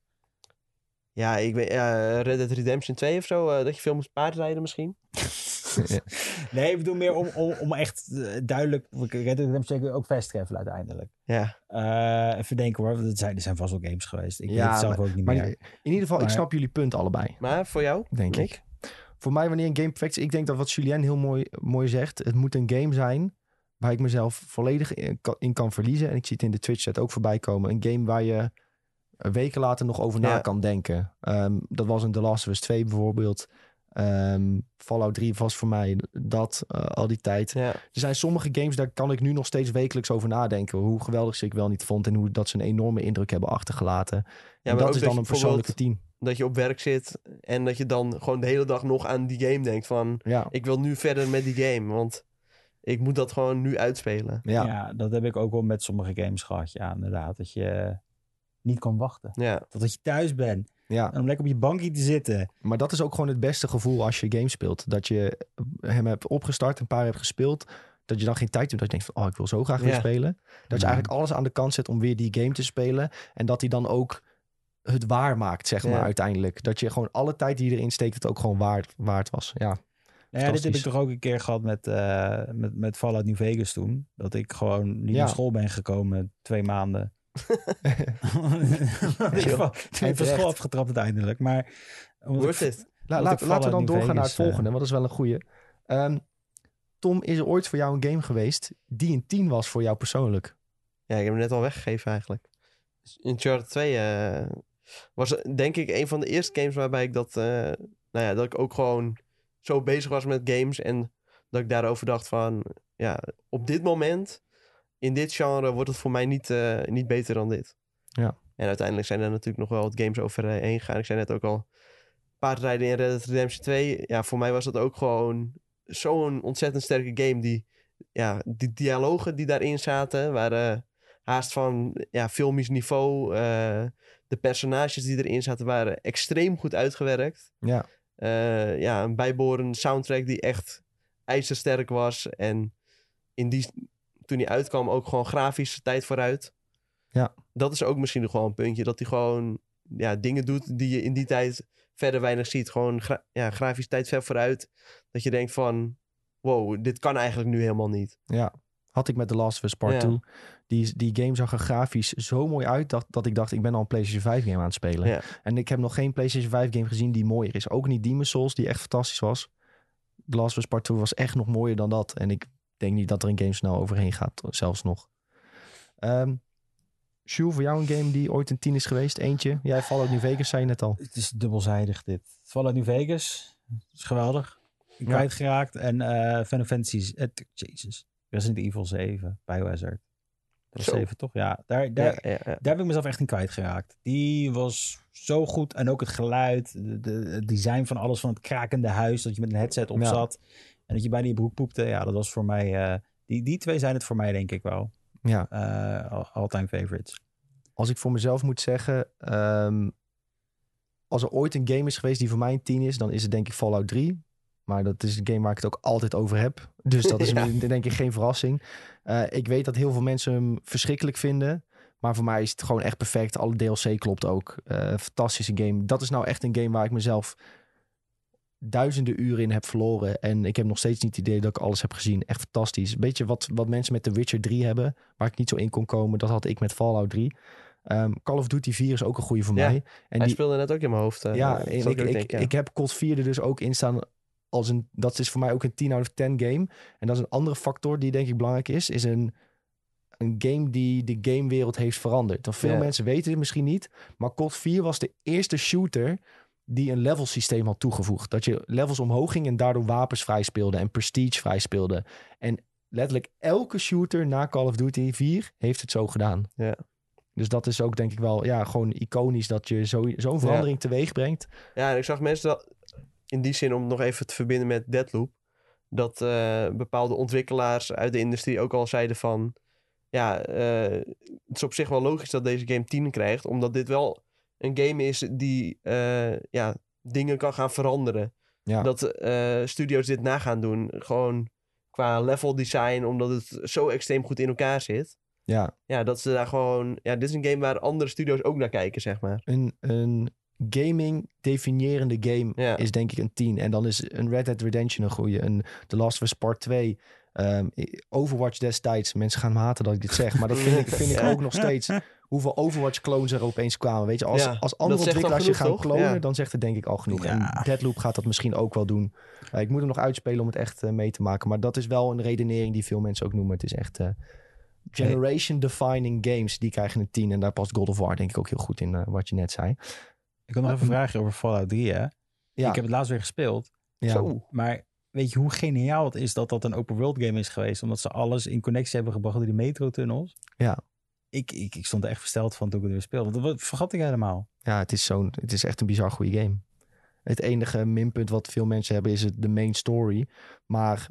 Ja, ik weet, ja, Red Dead Redemption 2 of zo, eh, dat je veel moet paardrijden misschien. Nee, ik bedoel meer om, om, om echt eh, duidelijk... Red Dead Redemption zeker ook fast travel uiteindelijk. Ja, Eh, even denken hoor, want er zijn, er zijn vast wel games geweest. Ik Ja, weet het zelf ook niet Maar meer. in ieder geval, ik snap jullie punt allebei. maar voor jou? denk Nick? ik. Voor mij, wanneer een game perfect is, ik denk dat wat Julien heel mooi, mooi zegt, het moet een game zijn waar ik mezelf volledig in kan, in kan verliezen. En ik zie het in de Twitch-chat ook voorbij komen. Een game waar je weken later nog over na Ja. kan denken. Ehm, dat was een The Last of Us 2 bijvoorbeeld. Ehm, Fallout 3 was voor mij dat eh, al die tijd. Ja, Er zijn sommige games, daar kan ik nu nog steeds wekelijks over nadenken. Hoe geweldig ze ik wel niet vond en hoe dat ze een enorme indruk hebben achtergelaten. ja en dat is dan een persoonlijke team. Dat je op werk zit en dat je dan gewoon de hele dag nog aan die game denkt van... Ja, Ik wil nu verder met die game, want ik moet dat gewoon nu uitspelen. ja. Ja. dat heb ik ook wel met sommige games gehad. Ja, inderdaad. Dat je niet kan wachten. Ja, Totdat je thuis bent. ja. En om lekker op je bankje te zitten. Maar dat is ook gewoon het beste gevoel als je games speelt. Dat je hem hebt opgestart, een paar hebt gespeeld. Dat je dan geen tijd hebt. Dat je denkt van, oh, ik wil zo graag weer Ja. spelen. Dat je eigenlijk alles aan de kant zet om weer die game te spelen. En dat hij dan ook het waar maakt, zeg maar, Ja. uiteindelijk. Dat je gewoon alle tijd die je erin steekt, het ook gewoon waard, waard was. Ja, Nou ja, dit heb ik toch ook een keer gehad met, eh, met, met Fallout New Vegas toen. Dat ik gewoon niet Ja. naar school ben gekomen twee maanden. Van terecht. school afgetrapt uiteindelijk. Maar worth ik- it. La- laten we dan doorgaan naar het Vegas, eh, volgende, want dat is wel een goeie. Ehm, Tom, is er ooit voor jou een game geweest die een 10 was voor jou persoonlijk? Ja, ik heb hem net al weggegeven eigenlijk. Uncharted 2 eh, was denk ik een van de eerste games waarbij ik dat... eh, nou ja, dat ik ook gewoon zo bezig was met games. En dat ik daarover dacht van... Ja, op dit moment, in dit genre, wordt het voor mij niet, eh, niet beter dan dit. Ja. En uiteindelijk zijn er natuurlijk nog wel wat games overheen gegaan. Ik zei net ook al, paardrijden in Red Dead Redemption 2. Ja, voor mij was dat ook gewoon zo'n ontzettend sterke game. Die, ja, die dialogen die daarin zaten waren haast van ja, filmisch niveau. Eh, de personages die erin zaten waren extreem goed uitgewerkt. Ja, Eh, ja, een bijbehorende soundtrack die echt ijzersterk was. En in die, toen die uitkwam ook gewoon grafisch tijd vooruit. Ja. Dat is ook misschien wel een puntje. Dat hij gewoon ja, dingen doet die je in die tijd verder weinig ziet. Gewoon gra ja, grafisch tijd ver vooruit. Dat je denkt van, wow, dit kan eigenlijk nu helemaal niet. ja. Had ik met The Last of Us Part Ja. 2. Die, die game zag er grafisch zo mooi uit dat, dat ik dacht, ik ben al een PlayStation 5 game aan het spelen. Ja. En ik heb nog geen PlayStation 5 game gezien die mooier is. Ook niet Demon's Souls, die echt fantastisch was. The Last of Us Part 2 was echt nog mooier dan dat. En ik denk niet dat er een game snel overheen gaat, zelfs nog. Jules, voor jou een game die ooit een 10 is geweest? Eentje? Jij Fallout New Vegas, zei je net al. Het is dubbelzijdig dit. Fallout New Vegas. is geweldig. Ja. Kwijtgeraakt. En eh Final Fantasy... eh, Jesus. Resident Evil 7. Biohazard. Dat was Zo. 7 toch? Ja. Daar, daar, Ja, ja, ja. daar heb ik mezelf echt in kwijtgeraakt. Die was zo goed. En ook het geluid. De, de- het design van alles. Van het krakende huis. Dat je met een headset op Ja. zat. En dat je bijna je broek poepte. Ja, dat was voor mij... eh, die, die twee zijn het voor mij denk ik wel. Ja, all- all-time favorites. als ik voor mezelf moet zeggen... ehm, als er ooit een game is geweest die voor mij een 10 is... dan is het denk ik Fallout 3. Maar dat is een game waar ik het ook altijd over heb. Dus dat is Ja. denk ik geen verrassing. Eh, ik weet dat heel veel mensen hem verschrikkelijk vinden. Maar voor mij is het gewoon echt perfect. Alle DLC klopt ook. Fantastische game. Dat is nou echt een game waar ik mezelf duizenden uren in heb verloren. En ik heb nog steeds niet het idee dat ik alles heb gezien. Echt fantastisch. Een beetje wat, wat mensen met The Witcher 3 hebben. Waar ik niet zo in kon komen. Dat had ik met Fallout 3. Ehm, Call of Duty 4 is ook een goede voor Ja, mij. En Hij die, speelde net ook in mijn hoofd. eh, ja, ik, ik, ja. ik heb COD 4 er dus ook in staan als een... Dat is voor mij ook een 10 out of 10 game. En dat is een andere factor die denk ik belangrijk is. Is een, een game die de gamewereld heeft veranderd. Want veel Ja. mensen weten het misschien niet. Maar COD 4 was de eerste shooter die een level systeem had toegevoegd. Dat je levels omhoog ging en daardoor wapens vrij speelde en prestige vrij speelde. En letterlijk elke shooter na Call of Duty 4 heeft het zo gedaan. Ja. Dus dat is ook denk ik wel ja, gewoon iconisch dat je zo- zo'n verandering teweeg brengt. Ja, en ik zag mensen dat in die zin, om het nog even te verbinden met Deadloop, dat eh, bepaalde ontwikkelaars uit de industrie ook al zeiden van, ja, eh, het is op zich wel logisch dat deze game 10 krijgt, omdat dit wel een game is die eh, ja, dingen kan gaan veranderen. Ja. Dat eh, studio's dit na gaan doen, gewoon qua level design, omdat het zo extreem goed in elkaar zit. Ja, Ja, dat ze daar gewoon, ja, dit is een game waar andere studio's ook naar kijken, zeg maar. een, een gaming definiërende game Ja. is denk ik een 10. En dan is een Red Dead Redemption een goede. Een The Last of Us Part 2. ehm, Overwatch destijds. Mensen gaan me haten dat ik dit zeg. Maar dat vind ik, vind ik ook nog steeds. Hoeveel Overwatch clones er opeens kwamen. Weet je, als, Ja, als andere ontwikkelaars je gaan Ja. dan zegt het denk ik al genoeg. Ja. En Deadloop gaat dat misschien ook wel doen. Eh, ik moet hem nog uitspelen om het echt eh, mee te maken. Maar dat is wel een redenering die veel mensen ook noemen. Het is echt eh, generation defining games. Die krijgen een 10. En daar past God of War denk ik ook heel goed in, wat je net zei. Ik had nog even een vraagje over Fallout 3, hè? Ja, Ik heb het laatst weer gespeeld. ja. Zo. Maar weet je hoe geniaal het is dat dat een open world game is geweest? Omdat ze alles in connectie hebben gebracht door die metrotunnels. Ja. Ik, ik, ik stond er echt versteld van toen ik het weer speelde. Want dat vergat ik helemaal. Ja, het is, zo'n, het is echt een bizar goede game. Het enige minpunt wat veel mensen hebben is het, de main story. Maar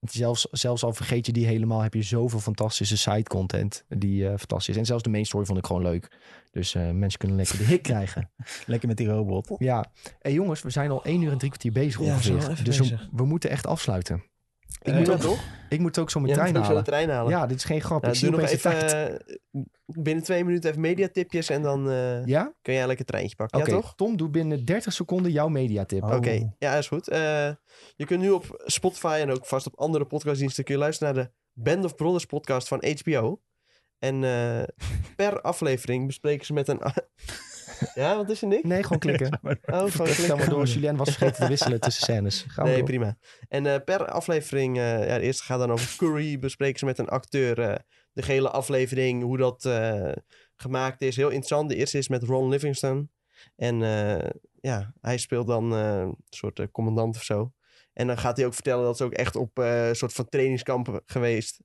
zelfs, zelfs al vergeet je die helemaal, heb je zoveel fantastische side content die eh, fantastisch is. En zelfs de main story vond ik gewoon leuk. Dus eh, mensen kunnen lekker de hik krijgen. Lekker met die robot. Ja. hey, jongens, we zijn al één uur en drie kwartier bezig Ja, ongeveer. dus we moeten echt afsluiten. Ik, Eh, moet ja, ook, toch? ik moet ook zo mijn Ja, trein moet ik zo de halen. trein halen. Ja, dit is geen grap. Nou, ik zie doe nog even tijd. eh, binnen twee minuten even mediatipjes en dan eh, Ja? kun jij lekker treintje pakken. Ja, toch? Tom, doe binnen 30 seconden jouw mediatip. Oh. Oké, ja, is goed. Eh, je kunt nu op Spotify en ook vast op andere podcastdiensten kun je luisteren naar de Band of Brothers podcast van HBO. En eh, per aflevering bespreken ze met een... ja, wat is er, Nick? Nee, gewoon klikken. Oh, gewoon klikken. maar door. Julien was vergeten te wisselen tussen scènes. Gaan Nee, door. prima. En eh, per aflevering, eh, ja, de eerste gaat dan over Curry. Bespreken ze met een acteur eh, de gehele aflevering, hoe dat eh, gemaakt is. Heel interessant. De eerste is met Ron Livingston. En eh, ja, hij speelt dan eh, een soort commandant of zo. En dan gaat hij ook vertellen dat ze ook echt op eh, een soort van trainingskampen geweest.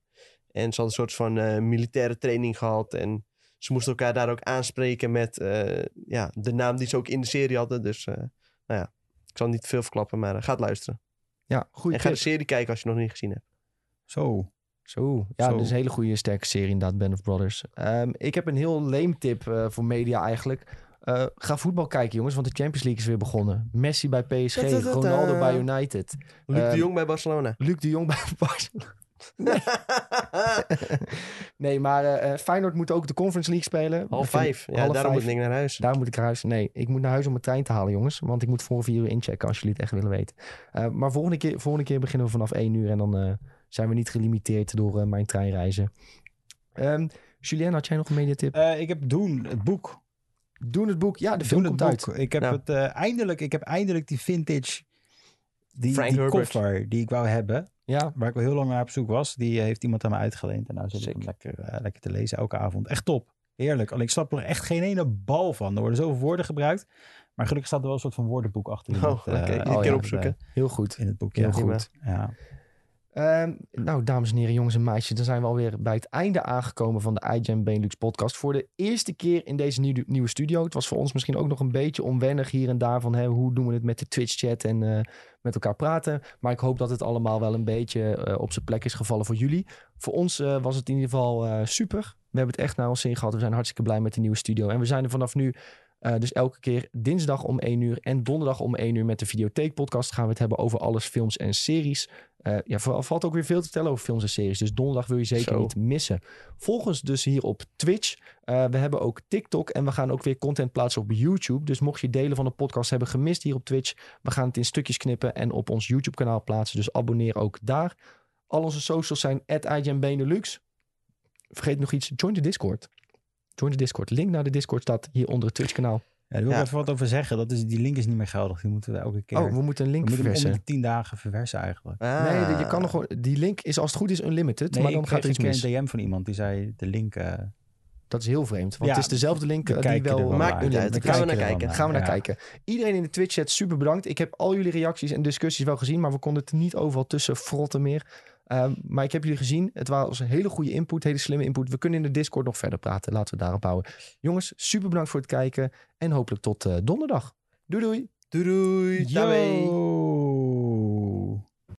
En ze hadden een soort van eh, militaire training gehad. En ze moesten elkaar daar ook aanspreken met eh, ja, de naam die ze ook in de serie hadden. Dus eh, nou ja, ik zal niet veel verklappen, maar eh, ga het luisteren. Ja, goede En ga de serie kijken als je nog niet gezien hebt. Zo. Zo, ja, Zo. dat is een hele goede sterke serie inderdaad, Band of Brothers. Ehm, ik heb een heel leem tip voor media eigenlijk. Ga voetbal kijken jongens, want de Champions League is weer begonnen. Messi bij PSG. Ronaldo bij United. Luc Ehm, de Jong bij Barcelona. Luc de Jong bij Barcelona. Nee, maar eh, eh, Feyenoord moet ook de Conference League spelen. Half vijf. Ja, half daarom vijf. moet ik naar huis. Daar moet ik naar huis. Nee, ik moet naar huis om mijn trein te halen, jongens. Want ik moet voor vier uur inchecken als jullie het echt willen weten. Eh, maar volgende keer, volgende keer beginnen we vanaf één uur. En dan eh, zijn we niet gelimiteerd door eh, mijn treinreizen. Ehm Julien, had jij nog een mediatip? Eh, ik heb Doen, het boek. Doen het boek. Ja, de film komt boek. uit. Ik heb, Nou. het, eh, eindelijk, ik heb eindelijk die vintage, die, Frank die Herbert. koffer die ik wou hebben. Ja, waar ik al heel lang naar op zoek was. Die heeft iemand aan me uitgeleend. En nou zit ik hem lekker, eh, lekker te lezen elke avond. Echt top. Heerlijk. Alleen ik snap er echt geen ene bal van. Er worden zoveel woorden gebruikt. Maar gelukkig staat er wel een soort van woordenboek achter. Oh, met, oké. eh, Iedere oh keer ja, opzoeken. heel goed. In het boekje. Heel goed. Ja. Ehm, nou, dames en heren, jongens en meisjes, dan zijn we alweer bij het einde aangekomen van de iGen Benelux podcast. Voor de eerste keer in deze nieuwe, studio. Het was voor ons misschien ook nog een beetje onwennig hier en daar van hè, hoe doen we het met de Twitch-chat en eh, met elkaar praten. Maar ik hoop dat het allemaal wel een beetje eh, op zijn plek is gevallen voor jullie. Voor ons eh, was het in ieder geval super. We hebben het echt naar ons zin gehad. We zijn hartstikke blij met de nieuwe studio. En we zijn er vanaf nu dus elke keer dinsdag om 1 uur en donderdag om 1 uur met de Videotheek podcast gaan we het hebben over alles films en series. Eh, ja, vooral valt ook weer veel te vertellen over films en series. Dus donderdag wil je zeker Zo. niet missen. Volg ons dus hier op Twitch. Eh, we hebben ook TikTok en we gaan ook weer content plaatsen op YouTube. Dus mocht je delen van de podcast hebben gemist hier op Twitch, we gaan het in stukjes knippen en op ons YouTube kanaal plaatsen. Dus abonneer ook daar. Al onze socials zijn @IGNBenelux. Vergeet nog iets, join de Discord. Join de Discord. Link naar de Discord staat hier onder het Twitch kanaal. Ja, daar wil ik even wat over zeggen. Dat is, die link is niet meer geldig. Die moeten we elke keer... Oh, we moeten een we link moeten hem om verversen. de tien dagen verversen eigenlijk. Nee, Ah. je kan nog gewoon, die link is als het goed is unlimited, Nee, maar dan gaat er iets mis. een DM van iemand die zei de link... eh, Dat is heel vreemd, want Ja, het is dezelfde link we eh, die wel... wel Maakt niet uit. Daar gaan we naar kijken. Gaan we naar Ja. kijken. Iedereen in de Twitch chat super bedankt. Ik heb al jullie reacties en discussies wel gezien, maar we konden het niet overal tussen frotten meer. Ehm, maar ik heb jullie gezien. Het was een hele goede input, hele slimme input. We kunnen in de Discord nog verder praten. Laten we daarop houden. Jongens, super bedankt voor het kijken en hopelijk tot eh, donderdag. Doei doei! Doei doei. Daarmee. Yo!